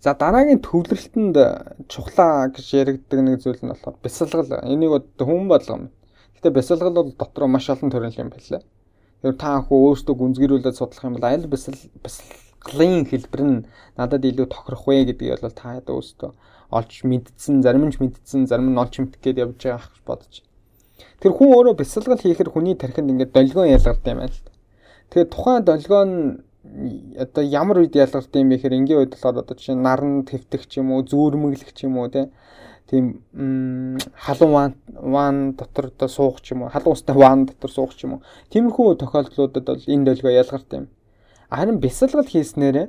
За дараагийн төвлөрөлтөнд чухлаа гэж яригддаг нэг зүйл нь болохоор бясалгал. Энийг хүн болгоом. Гэтэ бясалгал бол дотроо маш олон төрлийн юм байлаа. Тэр та анхөө өөрсдөө гүнзгийрүүлээд судлах юм бол аль бясал аргалын хэлбэр нь надад илүү тохирох вэ гэдгийг бол та хэд өөртөө олж мэдсэн, зарим нь ч мэдсэн, зарим нь олж мэдэх гээд явж байгаа гэж бодож. Тэр хүн өөрөө бясалгал хийхэр хүний тархинд ингээд долгион ялгардаг юм байна л. Тэгээд тухайн долгион одоо ямар үед ялгардаг юм бэ гэхээр энгийн үед болохоор одоо чинь наран твтэх ч юм уу, зүүрмэглэх ч юм уу тийм халуун ван дотор одоо суух ч юм уу, халуун устай ван дотор суух ч юм уу. Тиймэрхүү тохиолдлуудад бол энэ долгио ялгардаг юм. Харин бясалгал хийснээрээ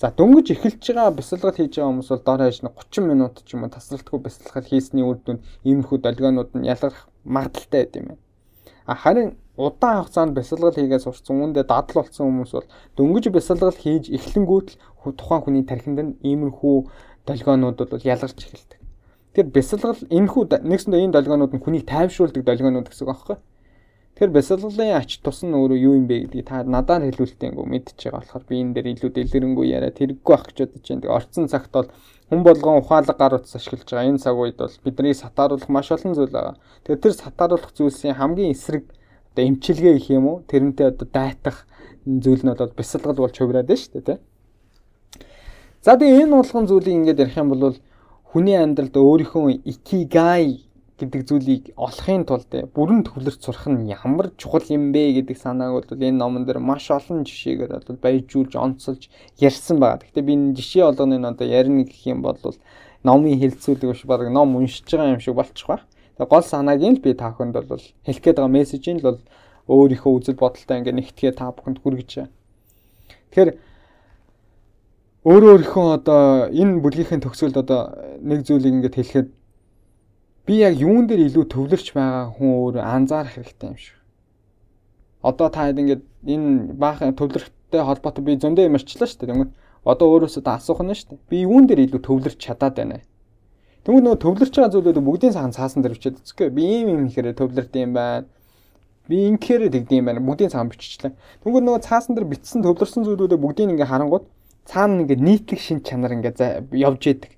за дөнгөж эхэлж байгаа бясалгал хийж байгаа хүмүүс бол дор хаяж 30 минут ч юм уу тасралтгүй бясалгал хийсний үр дүнд иймэрхүү долгионууд нь ялгарх магадaltaй байд юм байна. А харин удаан хугацаанд бясалгал хийгээд сурцсан үүндээ дадал болсон хүмүүс бол дөнгөж бясалгал хийж эхлэнгүүт л тухайн хүний тархинд нь иймэрхүү долгионууд бол ялгарч эхэлдэг. Тэгэхээр бясалгал энэхүү нэгсэндээ энэ долгионууд нь хүнийг тайвшруулдаг долгионууд гэсэн үг аахгүй. Тэгэхээр бясалгалын ач тус нь өөрөө юу юм бэ гэдгийг та надаар хэлүүлтэйгөө мэдчихэж байгаа болохоор би энэ дээр илүү дэлгэрэнгүй яриа тэрэггүй ах гэж бодож байна. Тэгээ орцсон цагт бол хүн болгон ухаалаг гар утас ашиглаж байгаа. Энэ цаг үед бол бидний сатааруулах маш олон зүйл байгаа. Тэгэхээр тэр сатааруулах зүйлсийн хамгийн эсрэг одоо эмчилгээ гэх юм уу? Тэрнтэй одоо дайтах зүйл нь бол бясалгал болж хувираад байна шүү дээ, тийм. За тэгээ энэ болгон зүйлийг ингээд ярих юм бол хүний амьдралд өөрийнхөө икигай гэдэг зүйлийг олохын тулд бүрэн төвлөрч сурах нь ямар чухал юм бэ гэдэг санааг бол энэ номон дээр маш олон жишээгээр бол баяжуулж онцолж ярьсан байгаа. Гэхдээ би энэ жишээ болгоныг одоо ярина гэх юм бол номын хэлцүүлэг биш баг ном уншиж байгаа юм шиг болчих ба. Тэгээ гол санааг нь би та бүхэнд бол хэлэх гээд байгаа мессежийн л бол өөрийнхөө үзэл бодолтой ингээ нэгтгэе та бүхэнд хүргэж байгаа. Тэгэхээр өөрөө өөрийнхөө одоо энэ бүлгийн төгсгөлд одоо нэг зүйлийг ингээд хэлэхэд би яг юун дээр илүү төвлөрч байгаа хүн өөр анзаарах хэрэгтэй юм шиг. Одоо та ингээд энэ баахан төвлөрөхтэй холбоотой би зөндөө юм арчлаа шүү дээ. Тэгмэд одоо өөрөөсөө асуух нь шүү дээ. Би юун дээр илүү төвлөрч чадаад байна вэ? Тэгмэд нөгөө төвлөрч байгаа зүйлүүд бүгдийн цахан цаасан дээр бичээд үзэхгүй. Би ийм юм ихээр төвлөрд юм байна. Би инхээр тэгдэм юм байна. Бүгдийн цахан биччихлээ. Тэгмэд нөгөө цаасан дээр бичсэн төвлөрсөн зүйлүүдээ бүгдийг ингээ харангууд цаана ингээ нийтлэг шин чанар ингээ явж идэг.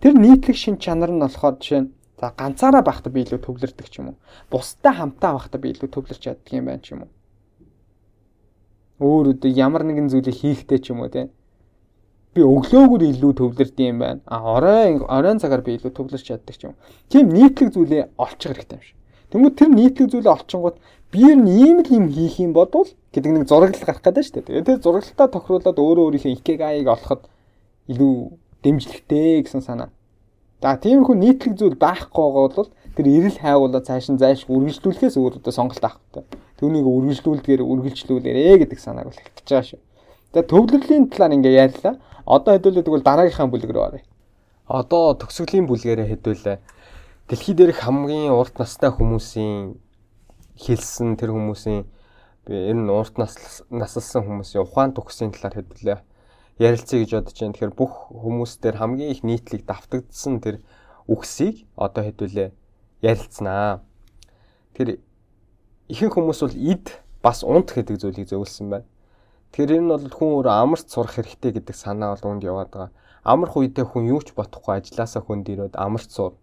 Тэр нийтлэг шин чанар нь болохоор жишээ нь за ганцаараа байхдаа би илүү төвлөрдөг ч юм уу. Бусдаа хамтаа байхдаа би илүү төвлөрч чаддаг юм байна ч юм уу. Өөр өдөө ямар нэгэн зүйлийг хийхдээ ч юм уу те. Би өглөөгөр илүү төвлөрдөг юм байна. А орой оройн цагаар би илүү төвлөрч чаддаг юм. Тийм нийтлэг зүйлээ олчих хэрэгтэй юм шиг. Тэнгүүд тэр нийтлэг зүйлээ олчингууд би ер нь ийм л юм хийх юм бодвол гэдэг нэг зураглал гарах гэдэг шүү дээ. Тэгээд тэр зураглалтаа тохируулаад өөрөө өөрийнхөө икегаиг олоход илүү дэмжлэгтэй гэсэн санаа. За тиймэрхүү нийтлэг зүйл байхгүй байгаа бол тэр эрэл хайгуулаа цааш нь зайш үргэлжлүүлэхээс өөр одоо сонголт авахгүй. Түүнийг үргэлжлүүлдгээр үргэлжлүүлээрэ гэдэг санааг бол хэлчихэж байгаа шүү. За төвлөрлийн талаар ингээ ярьлаа. Одоо хэдүүлээ тэгвэл дараагийнхаа бүлэг рүү оръё. Одоо төгсгөлийн бүлгээрээ хэдүүлээ. Дэлхий дээрх хамгийн урт настай хүмүүсийн хэлсэн тэр хүмүүсийн ер нь урт наслсан хүмүүсийн ухаан төгсгийн талаар хэдүүлээ ярилцъя гэж бодож байна. Тэгэхээр бүх хүмүүстээр хамгийн их нийтлэг давтагдсан тэр үгсийг одоо хэдүүлээ ярилцсанаа. Тэр ихэнх хүмүүс бол эд бас унт гэдэг зүйлийг зөвлөсөн байна. Тэгэхээр энэ нь бол хүн өөрөө амарч сурах хэрэгтэй гэдэг санаа бол үнд яваад байгаа. Амарх үедээ хүн юу ч бодохгүй ажилласаа хүнд ирээд амарч сур.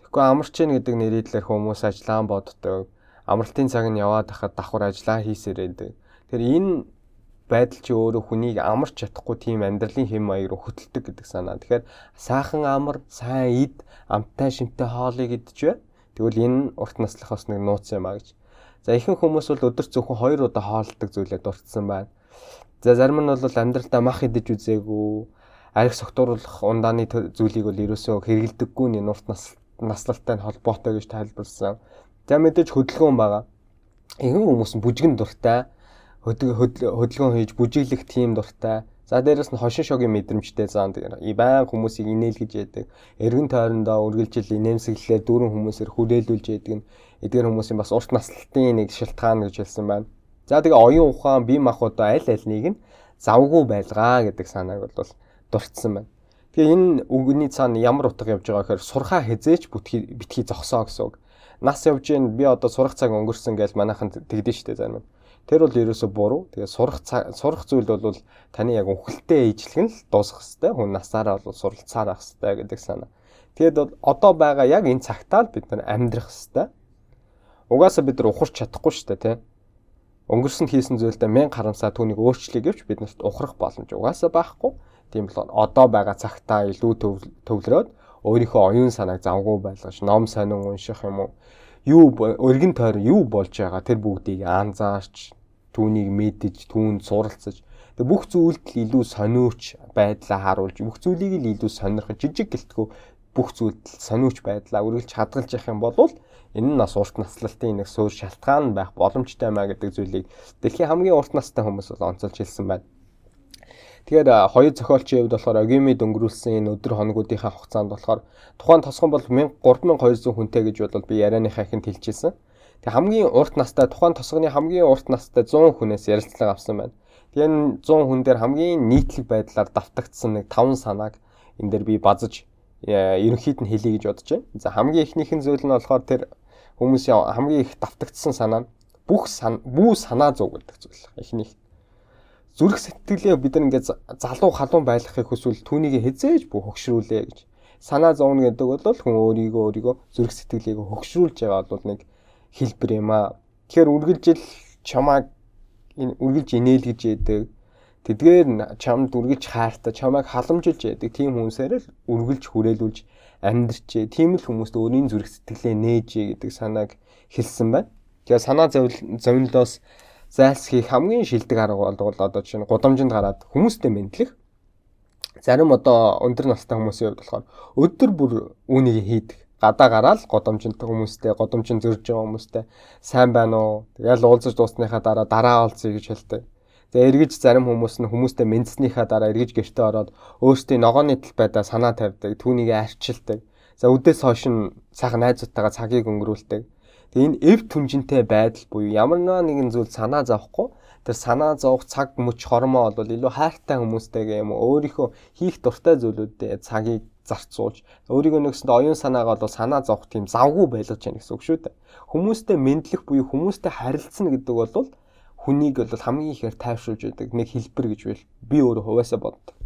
Тэгэхгүй амарч гин гэдэг нэрийдлэр хүмүүс ажиллаан боддог. Амралтын цаг нь яваад хахад давхар ажиллаа хийсээр байдаг. Тэгэхээр энэ байдал чи өөрөө хүнийг амарч чадахгүй тийм амьдралын хэм маяг руу хөтэлдэг гэдэг санаа. Тэгэхээр сайхан амар, сайн ид, амттай шимтэй хоолыг бай. Тэгвэл энэ урт наслахаас нэг нууц юм а гэж. За ихэнх хүмүүс бол өдөр зөвхөн 2 удаа хооллдог зүйлээ дурдсан байна. За зарим нь бол амьдралдаа мах идэж үзээгүй, арх согтууруулах ундааны зүйлийг бол ерөөсөө хэрэгэлдэггүй нь урт нас наслалтай холбоотой гэж тайлбарлсан. За мэдээж хөдөлгөөн байгаа. Ихэнх хүмүүс нь бүжгэн дуртай хөдөлгөөн хийж бүжиглэх тийм дуртай. За дээрэс нь хошин шогийн мэдрэмжтэй зан баян хүмүүсийг инээлгэж яадаг. Эргэн тойрондоо үргэлжил инээмсэглэлээр дүүрэн хүмүүсээр хүрээлүүлж яадаг нь эдгээр хүмүүсийн бас урт наслалтын нэг шалтгаан гэж хэлсэн байна. За тэгээ оюун ухаан бие махбодоо аль альнийг нь завгүй байлгаа гэдэг санааг бол дурдсан байна. Тэгээ энэ үгний цаана ямар утга явж байгаа гэхээр сурхаа хизээч битгий зогсоо гэсэн үг. Нас явж гин би одоо сурах цаг өнгөрсөн гэж манайхан тэгдэж штэ зарим Тэр бол ерөөсө буруу. Тэгээ сурах сурах зүйл бол таны яг үнхэлтэй ижлэх нь л дуусах хэвээр хүн насаараа бол суралцаар ах хэвээр гэдэг санаа. Тэгээд одоо байгаа яг энэ цагтаа л бид нар амьдрах хэвээр. Угаасаа бид нар ухарч чадахгүй дээ, тий. Өнгөрсөнд хийсэн зүйлдээ мянга харамсаа түүнийг өөрчлөе гэвч биднэрт ухрах боломж угаасаа байхгүй. Тийм бол одоо байгаа цагтаа илүү төвлөрөөд өөрийнхөө оюун санааг завгүй байлгаж ном сонин унших юм уу юу өргөн тойр юу болж байгаа тэр бүгдийг анзаарч түүнийг мэдэж түүнд суралцаж тэг бүх зүйлд илүү сониуч байдлаа харуулж бүх зүйлийг л илүү сонирхож жижиг гэлтгүү бүх зүйлд сониуч байдлаа үргэлж хадгалж явах юм бол энэ нь бас урт наслалтын нэг суурь шалтгаан байх боломжтой маа гэдэг зүйлийг дэлхийн хамгийн урт настай хүмүүс бол онцолж хэлсэн байна. Тэгэхээр хоёр зохиолчийн хувьд болохоор Огими дөнгөрүүлсэн энэ өдөр хоногуудынхаа хугацаанд болохоор тухайн тосгон бол 3200 хүнтэй гэж бодвол би ярианыхаа ихэнд хэлчихсэн. Тэг хамгийн урт настай тухайн тосгоны хамгийн урт настай 100 хүнээс ярилцлага авсан байна. Тэгээ энэ 100 хүн дээр хамгийн нийтлэг байдлаар давтагдсан нэг 5 санааг энэ дээр би базаж ерөнхийд нь хэлье гэж бодож байна. За хамгийн эхнийхэн зүйл нь болохоор тэр хүмүүсийн хамгийн их давтагдсан санаа нь бүх бүү санаа зов гэдэг зүйл. Эхнийх зүрх сэтгэлээ бид нар ингээд залуу халуун байлгахыг хүсвэл түүнийг хязээж бүх хөгшрүүлээ гэж. Санаа зовно гэдэг бол хүн өөрийгөө өөрийгөө зүрх сэтгэлийг хөгшрүүлж байгаа бол нэг хэлбэр юм аа. Тэгэхээр үргэлжил чамааг энэ үргэлж инээлгэж яадаг. Тэдгээр чамд үргэлж хайртай, чамайг халамжилж яадаг тийм хүмүүсээр л үргэлж хүрээлүүлж амьдрчээ. Тийм л хүмүүст өөрийн зүрх сэтгэлээ нээжээ гэдэг санааг хэлсэн байна. Тэгээ санаа зовнилоос зайлсхийх хамгийн шилдэг арга бол одоо чинь гудамжинд гараад хүмүүстэй мэдлэх. Зарим одоо өндөр настай хүмүүсийн хувьд болохоор өдөр бүр үүнийг хийдэг. Гадаа гараад годомжинд хүмүүстэй, годомжинд зөрж байгаа хүмүүстэй сайн байна уу? Тэгэл уулзаж дуусныхаа дараа дараа олцъё гэж хэлдэг. За эргэж зарим хүмүүс нь хүмүүстэй мэдснийхаа дараа эргэж гэртээ ороод өөрсдийн ногооны тал байдаа санаа тавьдаг, түүнийг арчилдаг. За үдээс хойш нь сайхан найзуудтайгаа цагийг өнгөрүүлдэг. Тэгээ энэ эв түнжинтэй байдал буюу ямар нэгэн зүйл санаа зовхгүй тэр санаа зовх цаг мөч хормоо бол илүү хайртай хүмүүстэйгээ юм уу өөрийнхөө хийх дуртай зүйлүүдэд цагийг зарцуулж өөрийгөө нэгсэнд оюун санаагаа бол санаа зовх тийм завгүй байлгаж яах гэсэн үг шүү дээ. Хүмүүстэй мэдлэх буюу хүмүүстэй харилцна гэдэг бол хүнийг бол хамгийн ихээр тайвшруулж байдаг нэг хэлбэр гэж би өөрөө хуваасаа боддог.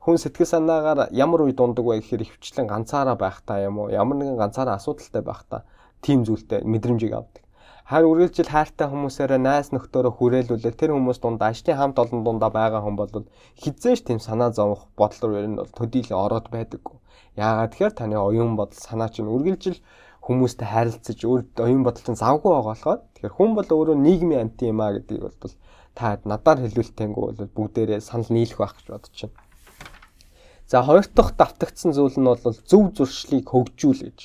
Хүн сэтгэл санаагаар ямар үе дундаг вэ гэхээр ихвчлэн ганцаараа байхдаа юм уу ямар нэгэн ганцаараа асуудалтай байхдаа тийм зүйлтэй мэдрэмжийг авдаг. Харин үргэлжил хайртай хүмүүсээрээ найс нөхдөөрөө хүрээлүүлээ тэр хүмүүс дунд ажлын хамт олон дундаа байгаа хүн бол хизээш тийм санаа зовох бодол руу ер нь бол төдийлөн ороод байдаггүй. Яагаад тэгэхээр таны оюун бодол санаа чинь үргэлжил хүмүүстэй харилцаж өөр оюун бодол чинь завгүй байгаа болохоор тэгэхээр хүн бол өөрөө нийгмийн амт юм а гэдгийг бол та надаар хэлүүлтэнгүү бол бүгдээрээ санал нийлэх байх гэж бодож байна. За хоёр дахь давтагдсан зүйл нь бол зөв зуршлыг хөгжүүл гэж.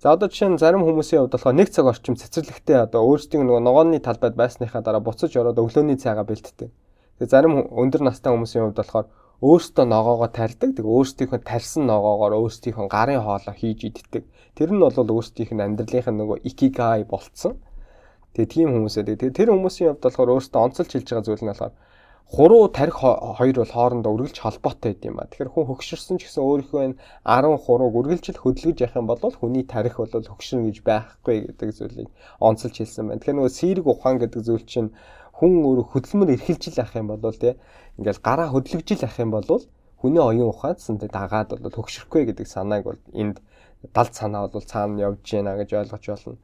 За одоо жишээ нь зарим хүмүүсийн хувьд болохоор нэг цаг орчим цэцэрлэгтээ одоо өөрсдийн нөгөө ногооны талбайд байсныхаа дараа буцаж ороод өглөөний цайгаа бэлтдэг. Тэгээ зарим өндөр настай хүмүүсийн хувьд болохоор өөртөө ногоогоо тарьдаг. Тэгээ өөрсдийнхөө тарьсан ногоогоор өөрсдийнхөө гарын хоолоо хийж иддэг. Тэр нь бол өөрсдийнх нь амьдралынх нь нөгөө икигай болцсон. Тэгээ тийм хүмүүсээ тэгээ тэр хүмүүсийн хувьд болохоор өөртөө онцолж хэлж байгаа зүйл нь болохоор хуруу тарих хоёр бол хоорондоо үргэлж холбоотой юм ба. Тэгэхээр хүн хөгшөрсөн ч гэсэн өөрийнхөө энэ 10 хурууг үргэлжил хөдөлгөж явах юм бол хүний тарих бол хөгшөрнө гэж байхгүй гэдэг зүйлийг онцолж хэлсэн байна. Тэгэхээр нөгөө сэрэг ухаан гэдэг зүйл чинь хүн өөрөө хөдөлмөр эрхэлжил авах юм бол тий ингээл гараа хөдлөгжил авах юм бол хүний оюун ухаансан дагаад бол хөгшөрөхгүй гэдэг санааг бол энд далд санаа бол цаана явж гинэ гэж ойлгож байна.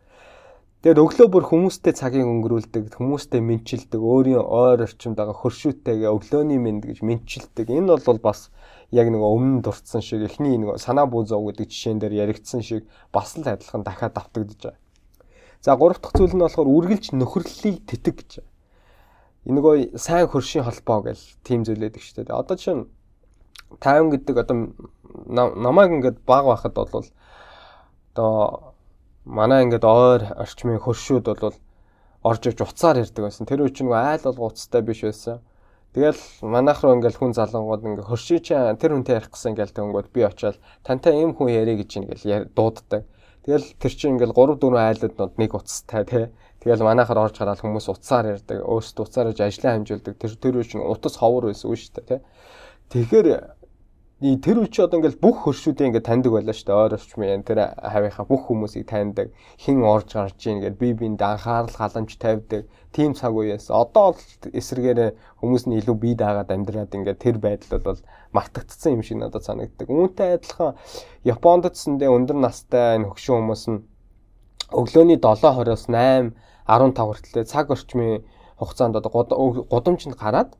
Тэгээд өглөө бүр хүмүүстэй цагийг өнгөрүүлдэг, хүмүүстэй мэдчилдэг, өөрийн ойр орчимд байгаа хөршүүтэйгээ өглөөний мэнд гэж мэдчилдэг. Энэ бол бас яг нэг өмнө дурдсан шиг эхний нэг санаа бүү зов гэдэг жишээн дээр яригдсан шиг бас л адилхан дахиад давтагдж байгаа. За гурав дахь зүйл нь болохоор үргэлж нөхөрлөлийг тэтг гэж. Энэгөө сайн хөршийн холбоо гэл тийм зүйл байдаг шүү дээ. Одоо чинь тайван гэдэг одоо намайг ингээд баг байхад бол одоо манай ингээд ойр орчмын хөршүүд бол орж иж уцаар ирдэг байсан. Тэр үуч нэг айл бол уцтай биш байсан. Тэгэл манайх руу ингээл хүн залангууд ингээ хөрший чи тэр хүнтэй ярих гэсэн ингээл тэнгүүд би очиад тантай ийм хүн яриа гэж ингээл дууддаг. Тэгэл тэр чинь ингээл 3 4 айлууднууд нэг уцтай тий. Тэгэл манайхаар орж гараад хүмүүс уцаар ярьдаг. Өөрсдөө уцаар иж ажлаа хамжуулдаг. Тэр тэр үуч утас ховор байсан үү шүү дээ тий. Тэгэхээр тэр үчи одоо ингээл бүх хөршүүдээ ингээд таньдаг байлаа шүү дээ. Ойр орчмын тэр хавийнхаа бүх хүмүүсийг таньдаг. Хин орж гарч ийн ингээд би биэнд анхаарал халамж тавьдаг. Тим цаг үеэс одоо л эсрэгээр хүмүүс нь илүү бие даагаад амьдраад ингээд тэр байдал бол мартагдсан юм шиг надад санагддаг. Үүнтэй адилхан Японд цэндээ өндөр настай энэ хөгшин хүмүүс нь өглөөний 7:20-оос 8 15 хүртэл цаг орчмын хугацаанд одоо гудамжинд гараад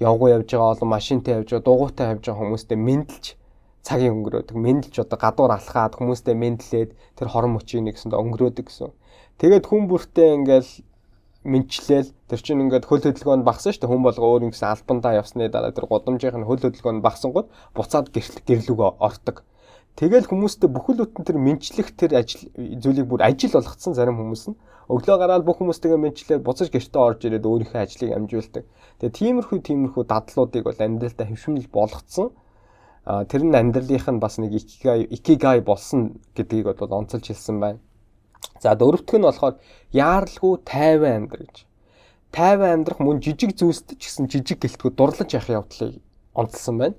явгуу явж байгаа олон машинтай явж байгаа дугуйтай явж байгаа хүмүүстэй мэдлж цагийн өнгөрөөдөг мэдлж одоо гадуур алхаад хүмүүстэй мэдлээд тэр хорон мөчийг нэгсэнд өнгөрөөдөг гэсэн. Тэгээд хүн бүртээ ингээл мэдчлээл тэр чинь ингээд хөл хөдөлгөөнд багсан шүү дээ хүн болго өөр юм гэсэн албандаа явсны дараа тэр годомжийнх нь хөл хөдөлгөөнд багсангууд буцаад гэрлүүгөө ортог. Тэгэл хүмүүстээ бүхэл бүтэн тэр мэдчлэх тэр ажил зүйлийг бүр ажил болгоцсон зарим хүмүүс нь өглөө гараад бүх хүмүүстэйгээ мэдчлээ буцаж гэртээ орж ирээд өөрийнхөө ажлыг амжуулдаг. Тэгээ тиймэрхүү тиймэрхүү дадлуудыг бол амьдралдаа хөвшмөл болгоцсон. А тэр нь амьдралынх нь бас нэг икигай икигай болсон гэдгийг бол онцолж хэлсэн байна. За дөрөвтг нь болохоор яаралгүй тайван амьдр гэж. Тайван амьдрах мөн жижиг зүйлсд ч гэсэн жижиг гэлтгүү дурлаж явах явдлыг онцлсан байна.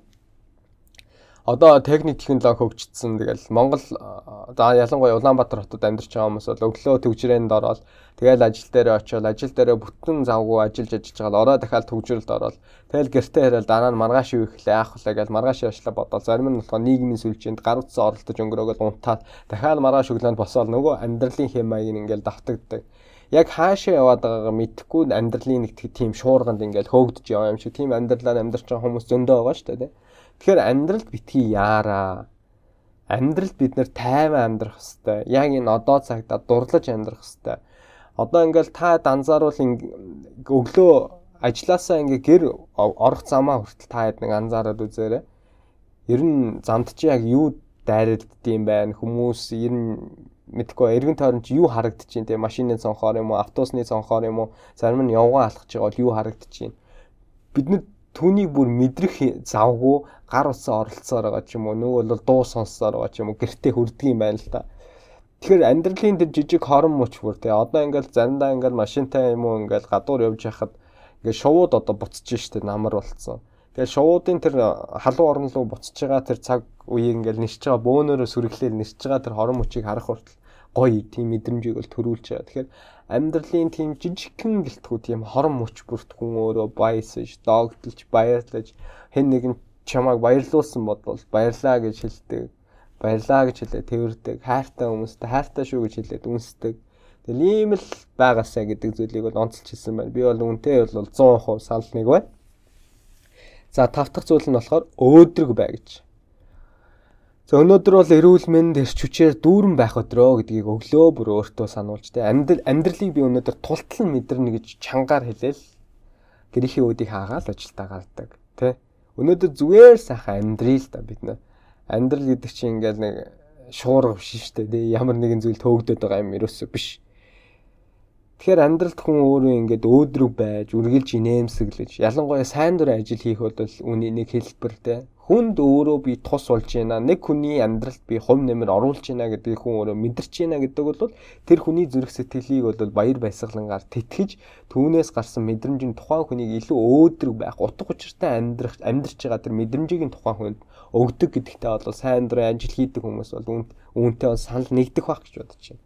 Одоо техник технологи хөгжсөн. Тэгэл Монгол за ялангуяа Улаанбаатар хотод амьдарч байгаа хүмүүс бол өглөө төгжрээнд ороод тэгэл ажил дээр очиод ажил дээр бүтэн завгүй ажиллаж ажиллаж байгаа л ороо дахиад төгжрөлд ороод тэгэл гэртээ хараад дараа нь маргааш юу ихлэ яах вэ гэж маргааш яашлаа бодоод зарим нь болохоор нийгмийн сүлжээнд гар утсаа оролдож өнгөрөөгөл унтаад дахиад маргааш өглөөнд босоод нөгөө амьдралын хэм маяг ингээл давтагддаг яг хаашаа яваад байгаагаа мэдэхгүй амьдралын нэг тийм шуурганд ингээл хөөгдөж яваа юм шиг тийм амьдралаар амьдарч байгаа хүмүүс зөндөө байгаа шүү дээ Тэгэхээр амьдралд битгий яараа. Амьдралд бид нэр тайван амьдрах хэвээр. Яг энэ одоо цагта дурлаж амьдрах хэвээр. Одоо ингээл та анзааруул өглөө ажилласаа ингээ гэр орох замаа хүртэл та хэд нэг анзаараад үзээрэй. Ер нь замд чи яг юу дайралддсан байна хүмүүс ер нь мэдгүй эргэн тойрон чи юу харагдчихээн те машины цонхоор юм уу автобусны цонхоор юм уу зарим нь явган алхаж байгаа бол юу харагдчихээн бидний түүнийг бүр мэдрэх завгүй гар утсаа оролцсоор байгаа ч юм уу нөгөө бол дуу сонссоор байгаа ч юм уу гэртээ хүрдэг юм байна л да. Тэгэхээр амьдралын тэр жижиг хорон мөч бүр тий одоо ингээл заримдаа ингээл машинтай юм уу ингээл гадуур явж яхад ингээл шувууд одоо буцаж штэ намар болцсон. Тэгээд шувуудын тэр халуун орон руу буцаж байгаа тэр цаг үеийг ингээл нэрч байгаа бөөнөрөө сүрэглээл нэрч байгаа тэр хорон мөчийг харах хүртэл гоё тийм мэдрэмжийг бол төрүүлж байгаа. Тэгэхээр амьдралын тийм жижигхэн гэлтгүү тийм хорон мөч бүрт хүн өөрөө баясаж, доогдолж, баярлаж хэн нэгэн чамайг баярлуулсан бодвол баярлаа гэж хэлдэг. Баярлаа гэж хэлээ тэрдэг. Хайртай хүмүүстэй хайртай шүү гэж хэлээд үнсдэг. Тэгэл ийм л байгаасаа гэдэг зүйлийг бол онцлж хэлсэн байна. Би бол үнтэй бол 100% санал нэг байна. За тав дахь зүйл нь болохоор өөдрөг бай гэж. За өнөөдөр бол эрүүл мэнд эрч хүчээр дүүрэн байх өдрөө гэдгийг өглөө бүр өөртөө сануулж тэ амьдрал амьдралыг би өнөөдөр тултлан мэдэрнэ гэж чангаар хэлээл гэрийнхээ үүдийг хаагаал ажилдаа гардаг тэ өнөөдөр зүгээр сайхан амьдрий л да бид нэ амьдрал гэдэг чинь ингээл нэг шуурга биш шүү дээ ямар нэгэн зүйл төөгдөд байгаа юм ерөөсөө биш. Тэгэхээр амьдралд хүн өөрөө ингээд өөдрөг байж, үргэлж инээмсэглэж, ялангуяа сайн дурын ажил хийх бол үний нэг хэлбэртэй. Хүнд өөрөө би тус болж байна. Нэг хүний амьдралд би хувь нэмэр оруулж байна гэдгийг хүн өөрөө мэдэрч байна гэдэг бол тэр хүний зүрх сэтгэлийг бол баяр баясгалангаар тэтгэж түүнээс гарсан мэдрэмжийн тухайн хүнийг илүү өөдрөг байх, утга учиртай амьдрах амьдрч байгаа тэр мэдрэмжийн тухайн хүнд өгдөг гэдэгтээ бол сайн дурын ажил хийдэг хүмүүс бол үүнтэй санал нэгдэх байх гэж бодож байна.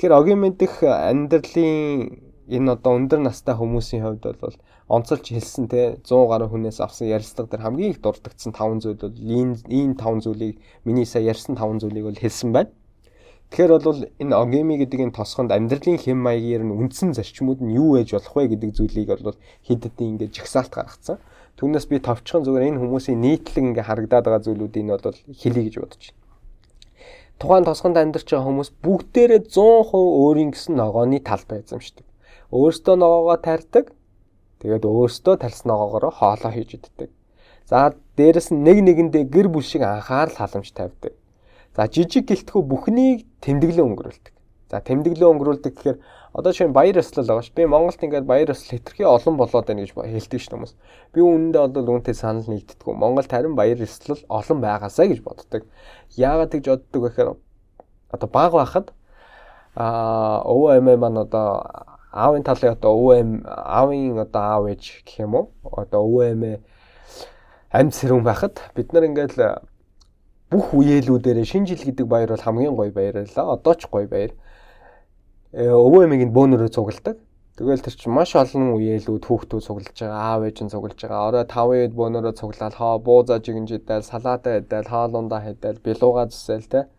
Тэгэхээр огийн мэдих амьдралын энэ одоо өндөр настай хүмүүсийн хувьд бол онцолж хэлсэн те 100 гаруй хүнээс авсан ярилцлага дээр хамгийн их дурддагсан 5 зүйл бол ийм ийм 5 зүйлийг миний сая ярьсан 5 зүйлийг бол хэлсэн байна. Тэгэхээр бол энэ огеми гэдэг энэ тосгонд амьдралын хэм маягаар нь үндсэн зарчмууд нь юу ээж болох вэ гэдэг зүйлийг бол хэд хэдэн ингээд жагсаалт гаргацсан. Түүнээс би товчхон зүгээр энэ хүмүүсийн нийтлэг ингээд харагдаад байгаа зүйлүүдийг нь бол хэлье гэж бодож байна тухайн тосгонд амьдарч байгаа хүмүүс бүгдээрээ 100% өөрийн гэсэн ногооны талбай эзэмшдэг. Өөртөө ногоогоо тарьдаг. Тэгээд өөртөө тарьсан ногоогоороо хоолоо хийж иддэг. За дээрэс нь нэг нэгэндээ гэр бүл шиг анхаарал халамж тавьдаг. За жижиг гэлтгүү бүхнийг тэмдэглэн өнгөрүүлдэг. За тэмдэглэн өнгөрүүлдэг гэхээр Одоо нь баяр ёслол байгаа ш. Би Монголд ингээд баяр ёслол хэтэрхий олон болоод байна гэж хэлдэг ш хүмүүс. Би үүндээ бол үүнтэй санал нэгддэггүй. Монголд харин баяр ёслол олон байгаасаа гэж боддог. Яагаад тэгж боддог вэ гэхээр одоо баг байхад аа өвөө эмээ маань одоо аавын талын одоо өвөө эм аавын одоо аав ээж гэх юм уу? Одоо өвөө эмээ амьд сэрүүн байхад бид нар ингээд бүх үеэлүүдээр шинэ жил гэдэг баяр бол хамгийн гоё баяр л одоо ч гоё баяр Э, нь бөөнөрөө цугладаг. Тэгэл тэр чинь маш олон үеэлүүд хүүхдүүд цуглаж байгаа, аав ээж нь цуглаж байгаа. Орой 5 үед бөөнөрөө цуглаад хоо буузаа жигэнж идэл, салаатаа идэл, хоолундаа хэдэл, билууга зүсэл тэ.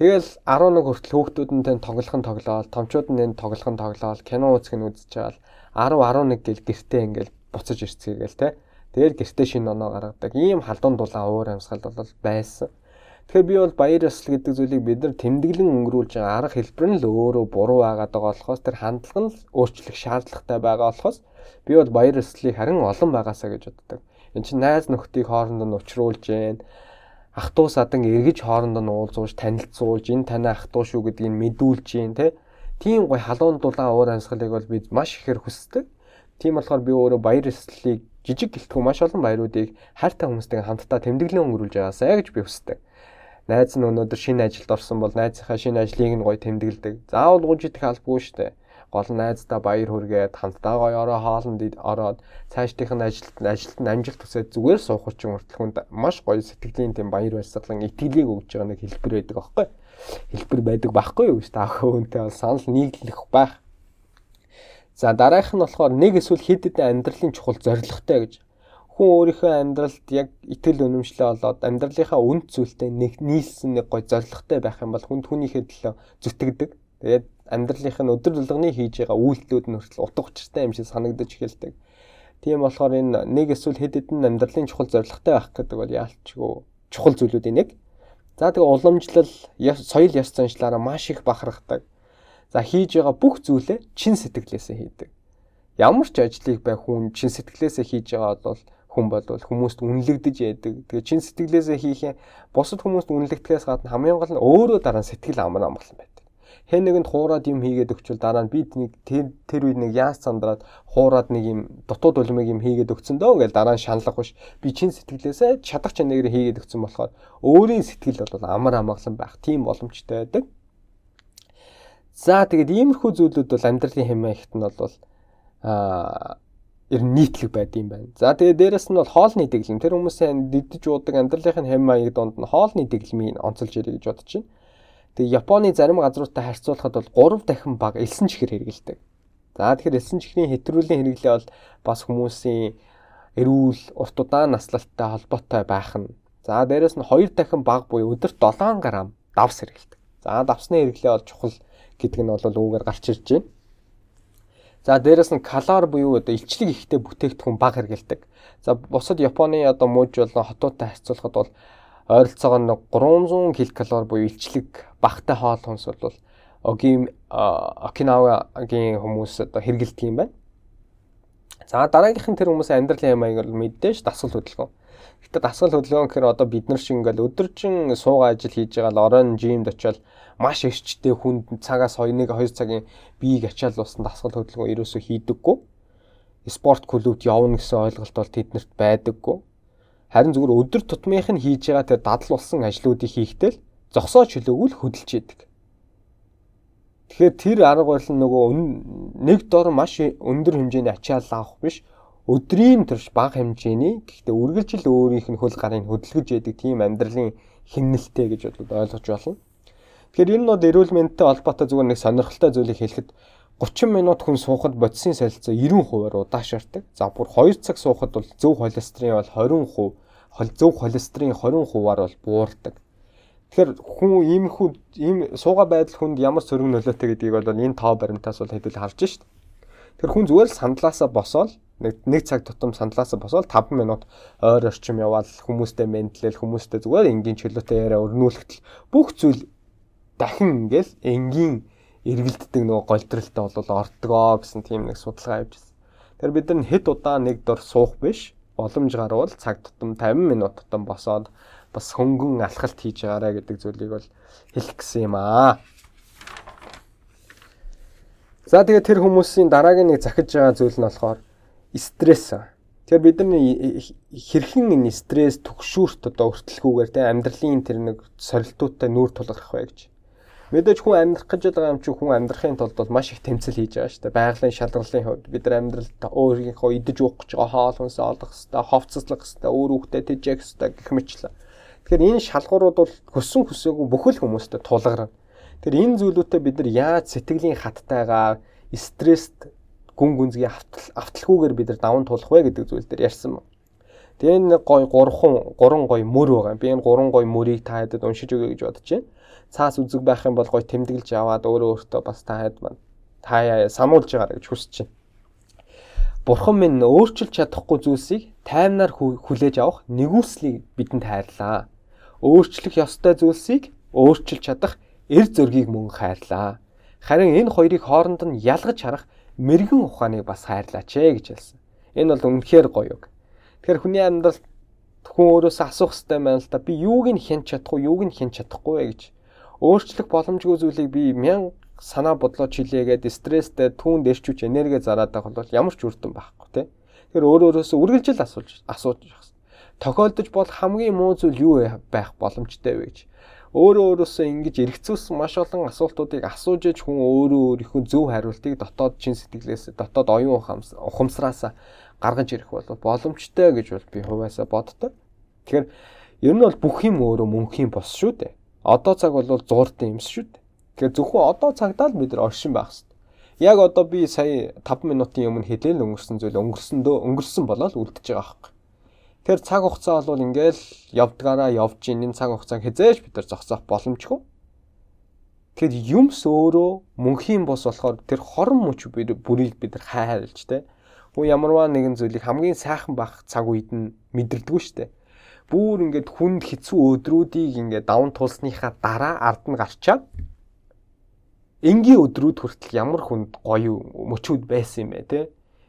Тэгэл 11 хүртэл хүүхдүүдэнтэй тоглохын тоглоол, томчуудын тоглохын тоглоол, кино үзэх нь үзэж байгаа л 10 11 гэл гэртээ ингээл буцаж ирцгээгээл те. Тэгэл гэртээ шинэ оноо гаргадаг. Ийм халуун дулаан уур амьсгал бол байсан. Тэгэхээр би бол баяр ёслол гэдэг зүйлийг бид нар тэмдэглэн өнгөрүүлж байгаа арга хэлбэр нь л өөрөө буруу байгаа болохоос тэр хандлага нь өөрчлөх шаардлагатай байгаа болохоос би бол баяр ёслолыг харин олон байгаасаа гэж боддог. Энд чинь найз нөхдийг хоорондоо нь учруулж гэн ах トゥ садан эргэж хоорондоо нь уулзуулж танилцуулж энэ танай ах トゥ шүү гэдгийг мэдүүлж гин тэ тийм гой халуун дулаан уур амьсгалыг бол би маш ихээр хүсдэг. Тийм болохоор би өөрөө баяр ёслолыг жижиг гэлтгүй маш олон баяруудыг хайртай хүмүүстэй хамтдаа тэмдэглэн өнгөрүүлж байгаасаа гэж би хүсдэг. Найз нь өнөөдөр шинэ ажилд орсон бол найзынхаа шинэ ажлыг нь гоё тэмдэглэдэг. Заавал гуйж идэх албагүй шүү дээ гол найздаа баяр хүргээд хамтдаа гоё ороо хоолнд ороод цаашдынх нь ажилд ажилд нь амжилт төсөөд зүгээр суух чинь хүртэл хүнд маш гоё сэтгэлийн тийм баяр баясгалан итгэлийг өгж байгаа нэг хэлбэр байдаг аахгүй хэлбэр байдаг байхгүй юу гэж та хөөнтэй бол санал нийлэх байх. За дараагийнх нь болохоор нэг эсвэл хэд хэдэн амьдралын чухал зорилготой гэж хүн өөрийнхөө амьдралд яг итгэл үнэмшлээ болоод амьдралынхаа үнд зүйлтэй нэг нийлсэн нэг гоё зорилготой байх юм бол хүн түүнийхээ төлөө зүтгэдэг. Тэгээд амьдралынх нь өдөр тулганы хийж байгаа үйлдэлүүд нь хүртэл утга учиртай юм шиг санагдаж эхэлдэг. Тийм болохоор энэ нэг эсвэл хэд хэдэн амьдралын чухал зорилготой байх гэдэг бол яалчгүй чухал зүйлүүдийн нэг. За тэгээ уламжлал, соёл ёс заншлаараа маш их бахархдаг. За хийж байгаа бүх зүйлээ чин сэтгэлээсээ хийдэг. Ямар ч ажлыг бай хүн чин сэтгэлээсээ хийж байгаа бол хүн болвол хүмүүст үнэлэгдэж яадаг. Тэгээ чин сэтгэлээсээ хийх юм бусад хүмүүст үнэлэгдэхээс гадна хамгийн гол нь өөрөө дараа нь сэтгэл амар амгалан байна хэн нэгэнд хуураад юм хийгээд өгчвөл дараа нь бид нэг тэр тэр үед нэг яас сандраад хуураад нэг юм дутууд улмыг юм хийгээд өгцөн дөө гэж дараа нь шаналах биш би чин сэтгэлээсээ чадах чанарыг хийгээд өгцөн болохоор өөрийн сэтгэл бол амар амгалан байх тийм боломжтой байдаг. За тэгээд иймэрхүү зүйлүүд бол амьдралын хэмээн ихт нь бол аа ер нь нийтлэг байд юм байна. За тэгээд дээрэс нь бол хоолны дэглэм. Тэр хүмүүсийн дидэж уудаг амьдралын хэм маяг донд нь хоолны дэглэмийг онцолж ирэх гэж бодож байна. Тэгээ Японы зарим газруудтай харьцуулахад бол 3 дахин бага элсэн чихэр хэрэгэлдэг. За тэгэхээр элсэн чихрийн хэтрүүлийн хэрэглээ бол бас хүмүүсийн эрүүл, урт удаан наслалттай холбоотой байх нь. За дээрэс нь 2 дахин бага буюу өдөрт 7 г давс хэрэгэлдэг. За давсны хэрэглээ бол чухал гэдэг нь бол үүгээр гарч ирж байна. За дээрэс нь калор буюу одоо илчлэг ихтэй бүтээгдэхүүн бага хэрэгэлдэг. За бусад Японы одоо мууж болон хотуудтай харьцуулахад бол ойролцоогоо нэг 300 ккал буюу илчлэг багтай хоол хүнс бол огийн Окинавагийн хүмүүс одоо хэрэгэлдэг юм байна. За дараагийнх нь тэр хүмүүсийн амьдралын юм аяг бол мэдээж дасгал хөдөлгөөн. Гэтэ дасгал хөдөлгөөн гэхээр одоо бид нар шиг ингээл өдөржин суугаа ажил хийж байгаа л оройн жимд очиод маш эрчтэй хүнд цагаас 2-1 2 цагийн биеийг ачаал буусан дасгал хөдөлгөөн ерөөсөө хийдэггүй. Спорт клубт явна гэсэн ойлголт бол тэднэрт байдаггүй. Харин зүгээр өдөр тутмынх нь хийж байгаа тэр дадал болсон ажлуудыг хийхдээ л зогсоо чөлөөгүй л хөдөлж яадаг. Тэгэхээр тэр арга барил нь нөгөө нэг дор маш өндөр хэмжээний ачаал авах биш өдрийн төрш бага хэмжээний гэхдээ үргэлжил өөрийнх нь хөл гарыг хөдөлгөж яадаг тийм амьдралын химнэлтэй гэж бодод ойлгож байна. Тэгэхээр энэ нь эрүүл мэндтэй холбоотой зүгээр нэг сонирхолтой зүйлийг хэлэхэд 30 минут хүн суухад бодисын солилцоо 90%-аар удаашрдаг. За бүр 2 цаг суухад бол зөв холестерин бол 20%, зөв холестерин 20%-аар бол буурдаг. Тэгэхээр хүн иймэрхүү ийм сууга байдал хүнд ямар сөрөг нөлөөтэй гэдгийг бол энэ тоо баримтаас бол хэдүүл харж шít. Тэр хүн зүгээр л сандлаасаа босоод нэг нэг цаг тутам сандлаасаа босоод 5 минут ойр орчим яваал хүмүүстэй мэдлэл хүмүүстэй зүгээр энгийн чөлөөтэй яриа өрнүүлэхтэл бүх зүйл дахин ингээл энгийн эргэлддэг нөгөө голдролтой бол ордгоо гэсэн тийм нэг судалгаа явьж байна. Тэр бид нар хэд удаа нэг дор суух биш боломж гарвал цаг тутам 50 минут тутам босоод бас хөнгөн алхалт хийж байгаарэ гэдэг зүйлийг бол хэлэх гэсэн юм аа. За тэгээд тэр хүмүүсийн дараагийн нэг захиж байгаа зүйл нь болохоор стресс. Тэгэхээр бид нар хэрхэн энэ стресс төгшүүрт одоо өртөлгүүгээр те амьдралын тэр нэг сорилтуудтай нүүр тулгарх вэ гэж. Мэдээж хүн амьдрах гэж байгаа юм чи хүн амьдрахын тулд бол маш их тэмцэл хийж байгаа шүү дээ. Байгалийн шалгарлын хувьд бид нар амьдралд өөрийнхөө идэж уух гэж байгаа хоол хүнсээ олох хэвээр, ховцослох хэвээр, өөр хүүхдэд тэжээх хэвээр гэх мэтлээ. Тэгэхээр энэ шалгуурууд бол хүссэн хүсээгүй бүхэл хүмүүстэй тулгарна. Тэгэхээр энэ зүйлүүдэд бид нар яаж сэтгэлийн хаттайгаар стресст гүн гүнзгий авталгүйгээр бид нар даван тулах вэ гэдэг зүйл дээр ярьсан байна. Тэгээ энэ гой 3хан 3 гой мөр байгаа. Би энэ 3 гой мөрийг та хэдэд уншиж өгье гэж бодож байна. цаас үзэг байх юм бол гоё тэмдэглэж яваад өөрөө өөртөө бас та хэд маань та сануулж байгаа гэж хүсэж байна. Бурхан минь өөрчилж чадахгүй зүйлсийг таймнаар хүлээж авах нэгүслийг бидэнд хайрлаа. Өөрчлөх ёстой зүйлсийг өөрчилж чадах эр зөргийг мөн хайрлаа. Харин энэ хоёрыг хооронд нь ялгаж харах мэрэгэн ухааныг бас хайрлаач ээ гэж хэлсэн. Энэ бол үнэхээр гоё үг. Тэгэхээр хүний амьдралд хүн өөрөөсөө асуух хэрэгтэй байна л да. Би юуг нь хэн чадах уу, юуг нь хэн чадахгүй вэ гэж. Өөрчлөх боломжгүй зүйлийг би мянга санаа бодлоо чилээгээд стресстэй түүнд эрчүүч энерги зараад байх бол ямар ч үр дүн байхгүй тий. Тэгэхээр өөр өөрөөсөө үргэлжил асууж асууж. Тохиолдож бол хамгийн муу зүйл юу байх боломжтой вэ гэж. Өөрөө өөрөөсөө ингэж эргэцүүлсэн маш олон асуултуудыг асууж иж хүн өөрөө өөрийнхөө зөв хариултыг дотоод чин сэтгэлээс дотоод оюун ухамсараас гаргаж ирэх бол боломжтой гэж бол би хувьяасаа боддог. Тэгэхээр ер нь бол бүх юм өөрөө мөнхийн бос шүү дээ. Одоо цаг бол зууртын юмс шүү дээ. Тэгэхээр зөвхөн одоо цагдаа л бид нар оршин байх хэрэгтэй. Яг одоо би сая 5 минутын өмнө хэлээл өнгөрсөн зүйл өнгөрсөндөө өнгөрсөн болоод үлдчихэж байгаа хэрэг. Тэгэхээр цаг хугацаа бол ингээл явдгаараа явж ийн энэ цаг хугацааг хязээж бид нар зогсоох боломжгүй. Тэгэхээр юмс өөрөө мөнхийн бос болохоор тэр хорон мөч бүрийг бид нар хайрлж тэ. Хөө ямарваа нэгэн зүйлийг хамгийн сайхан байх цаг үед нь мэдэрдэггүй дээ. Бүүр ингээд хүнд хэцүү өдрүүдийг ингээд даван туулсныхаа дараа ард нь гарчаад энгийн өдрүүд хүртэл ямар хүнд гоё мөчүүд байсан юм бэ те.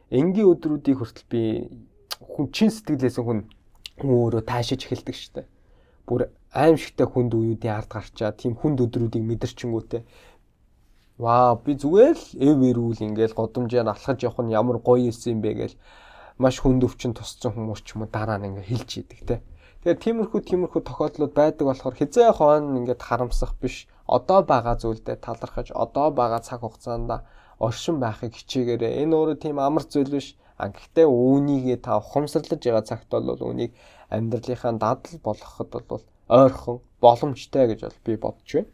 Энгийн өдрүүдийг хүртэл би хүн чин сэтгэлээс хүн өөрөө таашиж эхэлдэг штэ. Бүр аимшигтай хүнд үеүүдийн ард гарчаа тийм хүнд өдрүүдийг мэдэрчингүүтэй. Ваа би зүгээр л эв эрүүл ингээл годомжаар алхаж явах нь ямар гоё юм бэ гээл маш хүнд өвчин тусцсан хүмүүс ч юм уу дараа нь ингээ хэлж идэг те. Тэгэхээр тиймэрхүү тиймэрхүү тохиолдлууд байдаг болохоор хизээ хоон ингээд харамсах биш. Одоо байгаа зүйлдээ талархаж, одоо байгаа цаг хугацаанд оршин байхыг хичээгээрэй. Энэ өөрөө тийм амар зүйл биш. А гэхдээ үүнийгээ та ухамсарлаж байгаа цагт бол үүнийг амьдралынхаа дадал болгоход бол ойрхон боломжтой гэж бол би бодож байна.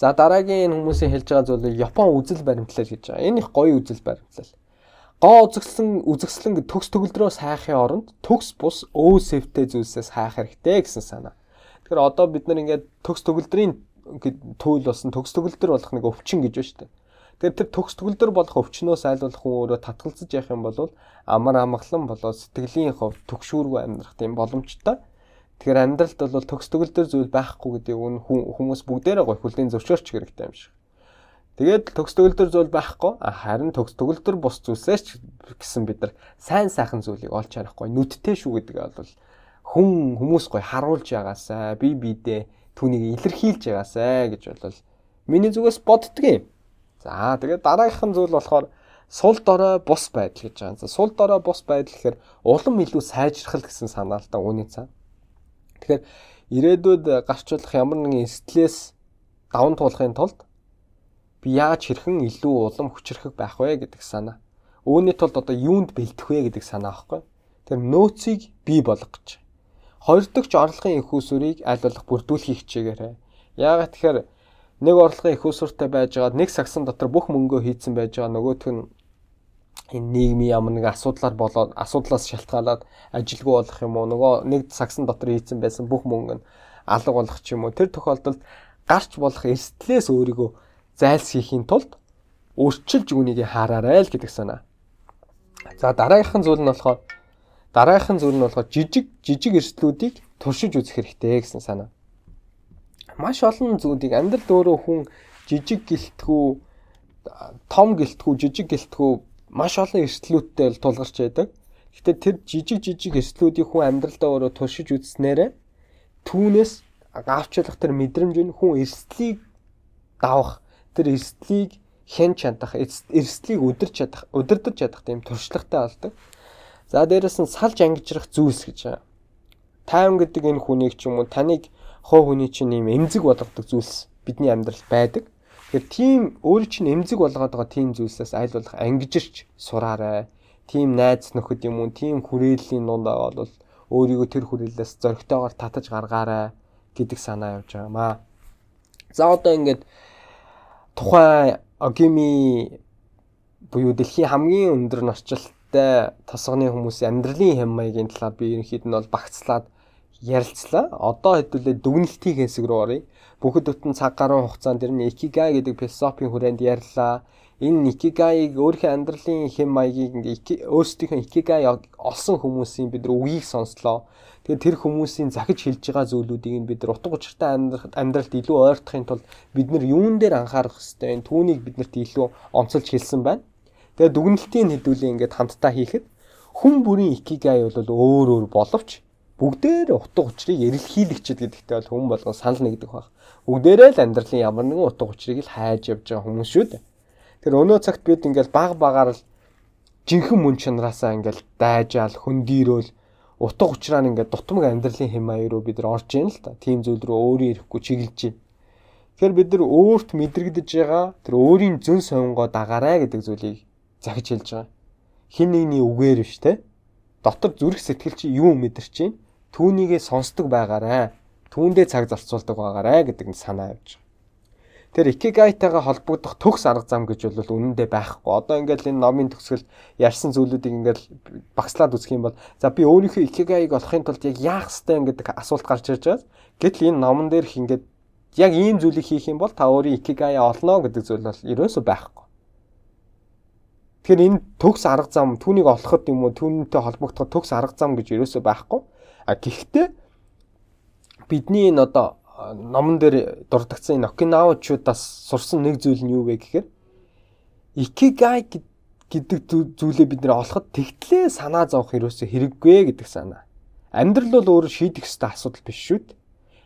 За дараагийн энэ хүмүүсийн хэлж байгаа зүйл Япон үзэл баримтлал гэж байгаа. Энэ их гоё үзэл баримтлал гоо үзэгслэн үзэгслэн төгс төгөлдрөө сайхын оронд төгс бус өө сэвтэй зүйлсээс хайх хэрэгтэй гэсэн санаа. Тэгэхээр одоо бид нар ингээд төгс төгөлдрийн түүл болсон төгс төгөлдөр болох нэг өвчин гэж байна шүү дээ. Тэгэхээр тэр төгс төгөлдөр болох өвчнөөс айлуулах өөрөө татгалзаж явах юм бол амар амгалан болоод сэтгэлийн хувь төгшүүргүй амьдрах тийм боломжтой. Тэгэхээр амьдралд бол төгс төгөлдөр зүйл байхгүй гэдэг нь хүмүүс бүгдээрээ гой хүлийн зөвшөөрч хэрэгтэй юм шиг. Тэгээд төгс төгөлдөр зүйл байхгүй харин төгс төгөлдөр бус зүйлсээс ч гэсэн бид нар сайн сайхан зүйлийг олж харахгүй нүдтэй шүү гэдэг бол хүн хүмүүс гой харуулж байгаасаа би бидээ түүнийг илэрхийлж байгаасаа гэж бол миний зүгээс боддгийн. За тэгээд дараагийнх нь зүйл болохоор сул дорой бус байдал гэж байгаа. Сул дорой бус байдал гэхээр улам илүү сайжрах гэсэн санаа л да үүний цаа. Тэгэхээр ирээдүйд гарчлах ямар нэгэн стресс даван туулахын тулд би яаж хэрхэн илүү улам хүчрэхэг байх вэ гэдэг санаа. Үүний тулд одоо юунд бэлтэх вэ гэдэг санаа аахгүй. Тэр нөөцийг бий болгож. Хоёр дахь орлогын их усүрийг аль болох бүрдүүлэхийг хичээгээрэй. Яагаад тэгэхээр нэг орлогын их усүртэй байжгаад нэг сагсан дотор бүх мөнгөө хийцэн байж байгаа нөгөөх нь энэ нийгмийн ямар нэг асуудлаар болоод асуудлаас шалтгаалаад ажилгүй болох юм уу нөгөө нэг сагсан дотор хийцэн байсан бүх мөнгө нь алга болох ч юм уу тэр тохиолдолд гарч болох эрсдлээс өөрийгөө зайлсхийхийн тулд өөрчилж үнийг хараарай л гэдэг санаа. За дараагийнх нь зүйл нь болохоор дараагийнх нь зүйл нь болохоор жижиг жижиг эрсдлүүдийг туршиж үзэх хэрэгтэй гэсэн санаа. Маш олон зүйлийг амьдралд өөрөө хүн жижиг гэлтгүү том гэлтгүү жижиг гэлтгүү маш олон эрсдлүүдтэй тулгарч байдаг. Гэтэ тэр жижиг жижиг эрсдлүүдийг хүн амьдралдаа өөрөө туршиж үзснээрээ түүнээс авчлах тэр мэдрэмж нь хүн эрсдлийг давах тэр эрсдлийг хэн чадах, эрсдлийг өдөрч чадах, өдөрдөж чадах тийм туршлагатай болдог. За дээрэс нь салж ангижрах зүйлс гэж байгаа. Тайван гэдэг энэ хүнийг ч юм уу таныг хоо хүний чинь ийм эмзэг болгодог зүйлс бидний амьдралд байдаг. Тэгэхээр тийм өөрөө чинь эмзэг болгоод байгаа тийм зүйлсээс айл болох ангижирч сураарай. Тийм найз нөхөд юм уу, тийм хүрээллийн дундаа бол өөрийгөө тэр хүрээлээс зөрөгтэйгээр татаж гаргаарай гэдэг санаа явж байгаа маа. За одоо ингээд тухайн Огими буюу дэлхийн хамгийн өндөр норчлолтой тосгоны хүмүүсийн амьдралын хэм маягийн талаар би ерөнхийд нь бол багцлаад ярилцлаа. Одоо хэдүүлээ дүгнэлтийн хэсэг рүү оръё. Бүхэд бүтэн цаг гаруй хугацаанд дэр нь икигай гэдэг философийн хүрээнд ярьлаа. Энэ икигайг өөрийнхөө амьдралын хэм маягийг ингээ өөрсдийнхөө икигай олсон хүмүүсийн бид нар үгийг сонслоо. Тэгээд тэр хүмүүсийн захиж хэлж байгаа зүйлүүдийг бид нар утга учиртай амьдралд илүү ойртохын тулд бид нар юун дээр анхаарах хэвтэй энэ түүнийг биднэрт илүү онцолж хэлсэн байна. Тэгээд дүгнэлтийн хэдүүлээ ингээд хамтдаа хийхэд хүн бүрийн икигай бол өөр өөр боловч бүгдээр утга учирыг эрэлхийлэгчд гэдэгтэй бол хүн болгон санал нэгдэх баг. Бүгдээрээ л амьдралын ямар нэгэн утга учирыг л хайж явж байгаа хүмүүс шүү дээ. Тэр өнөө цагт бид ингээл баг багаар л жинхэнэ мөн чанараасаа ингээл дайжаал хөндийрөөл утга учраа нь ингээд дутмаг амьдралын хэм маяг руу бид нар орж ийн л та. Тим зүйл рүү өөрөө ирэхгүй чиглэж байна. Тэгэхээр бид нар өөрт мэдрэгдэж байгаа тэр өөрийн зөн сонгоо дагаарай гэдэг зүйлийг захиж хэлж байгаа. Хин нэгний үгээр биш те. Дотор зүрх сэтгэл чи юу мэдэрч чинь түүнийгээ сонсдог байгаарэ. Түүндээ цаг зарцуулдаг байгаарэ гэдэг нь санаа явж байгаа. Тэр икигайтайгаа холбогдох төгс арга зам гэж бол үнэндээ байхгүй. Одоо ингээл энэ номын төгсгөл ярьсан зүйлүүдийг ингээл багслаад үзэх юм бол за би өөрийнхөө икигайг олохын тулд яг яах ёстой гэдэг асуулт гарч ирж байгаа. Гэтэл энэ номон дээр их ингээд яг ийм зүйлийг хийх юм бол та өөрийн икигай олно гэдэг зүйл бол ерөөсөө байхгүй. Тэгэхээр энэ төгс арга зам түүнийг олоход юм уу түүнтэй холбогдоход төгс арга зам гэж ерөөсөө байхгүй. А гэхдээ бидний энэ одоо номон дээр дурдгдсан энэ Окинавачуудаас сурсан нэг зүйл нь юу вэ гэхээр Икигай гэдэг зүйлээ бид нэр олоход тэгтлээ санаа зовох ерөөсөө хэрэггүй гэдэг санаа. Амьдрал бол өөрөө шийдэх ёстой асуудал биш шүү дээ.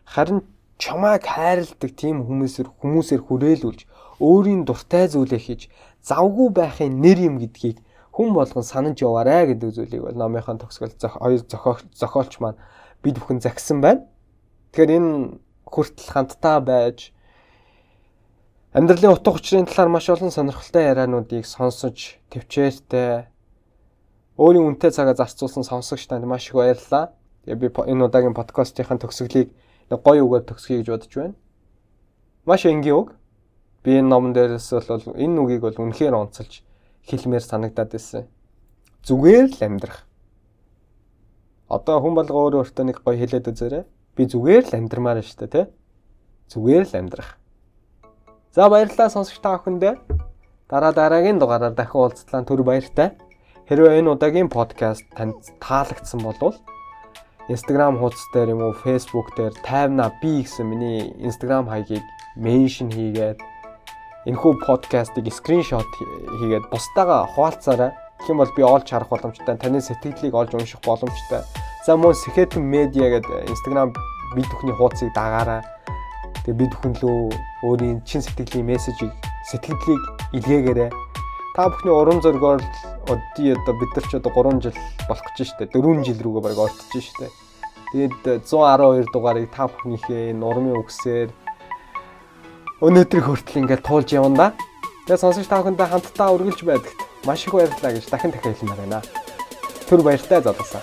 Харин чамайг хайрладаг тийм хүмүүсээр хүмүүсээр хүрээлүүлж өөрийн дуртай зүйлээ хийж завгүй байхын нэр юм гэдгийг хүн болгон санаж яваарэ гэдэг зүйлийг бол номынхон төгсгөл хоёр зохиолч маань бид бүхэн загсан байна. Тэгэхээр энэ хүртэл хамтдаа байж амьдралын утга учирын талаар маш олон сонирхолтой яриануудыг сонсож төвчээртэй өөрийн үнэтэй цагаа зарцуулсан сонсогч танд маш их баярлалаа. Тэгээ би энэ удаагийн подкастын төгсгөлийг нэг гоё үгээр төгсгөе гэж бодож байна. Маш энгийн үг. Би энэ номон дээрээс бол энэ үгийг бол үнэхээр онцолж хэлмээр санагдаад байсан. Зүгээр л амьдрах. Одоо хүн болго өөрөө өөртөө нэг гоё хэлээд үзээрэй Би зүгээр л амьдрмаар штэ тий. Зүгээр л амьдрах. За баярлалаа сонсогч та бүхэндээ. Дараа дараагийн дугаараар дахин уулзтлаа түр баяртай. Хэрвээ энэ удаагийн подкаст танд таалагдсан бол Instagram хуудас дээр юм уу Facebook дээр тайвна би гэсэн миний Instagram хаягийг меншн хийгээд энэхүү подкастыг скриншот хийгээд бусдаагаа хуваалцаарай. Тэгэх юм бол би олж харах боломжтой, таны сэтгэлийг олж унших боломжтой. За мөн Сэхэтэн медиа гэдэг Instagram бид бүхний хуудсыг дагаараа. Тэгээ бид бүхэн лөө өөрийн чин сэтгэлийн мессежийг сэтгэлдлийг илгээгээрэй. Та бүхний урам зоригоор өдий одоо бид нар ч одоо 3 жил болох гэж штэ 4 жил рүүгээ баг ортож штэ. Тэгээд 112 дугаарыг та бүхнийхээ нурмын үгсээр өнөөдрийг хүртэл ингээд туулж явна да. Тэгээд сонсогч та бүхэндээ хамтдаа үргэлж байдагт маш их баярлалаа гэж дахин дахин хэлмээр байна. Түр баяртай залуусаа.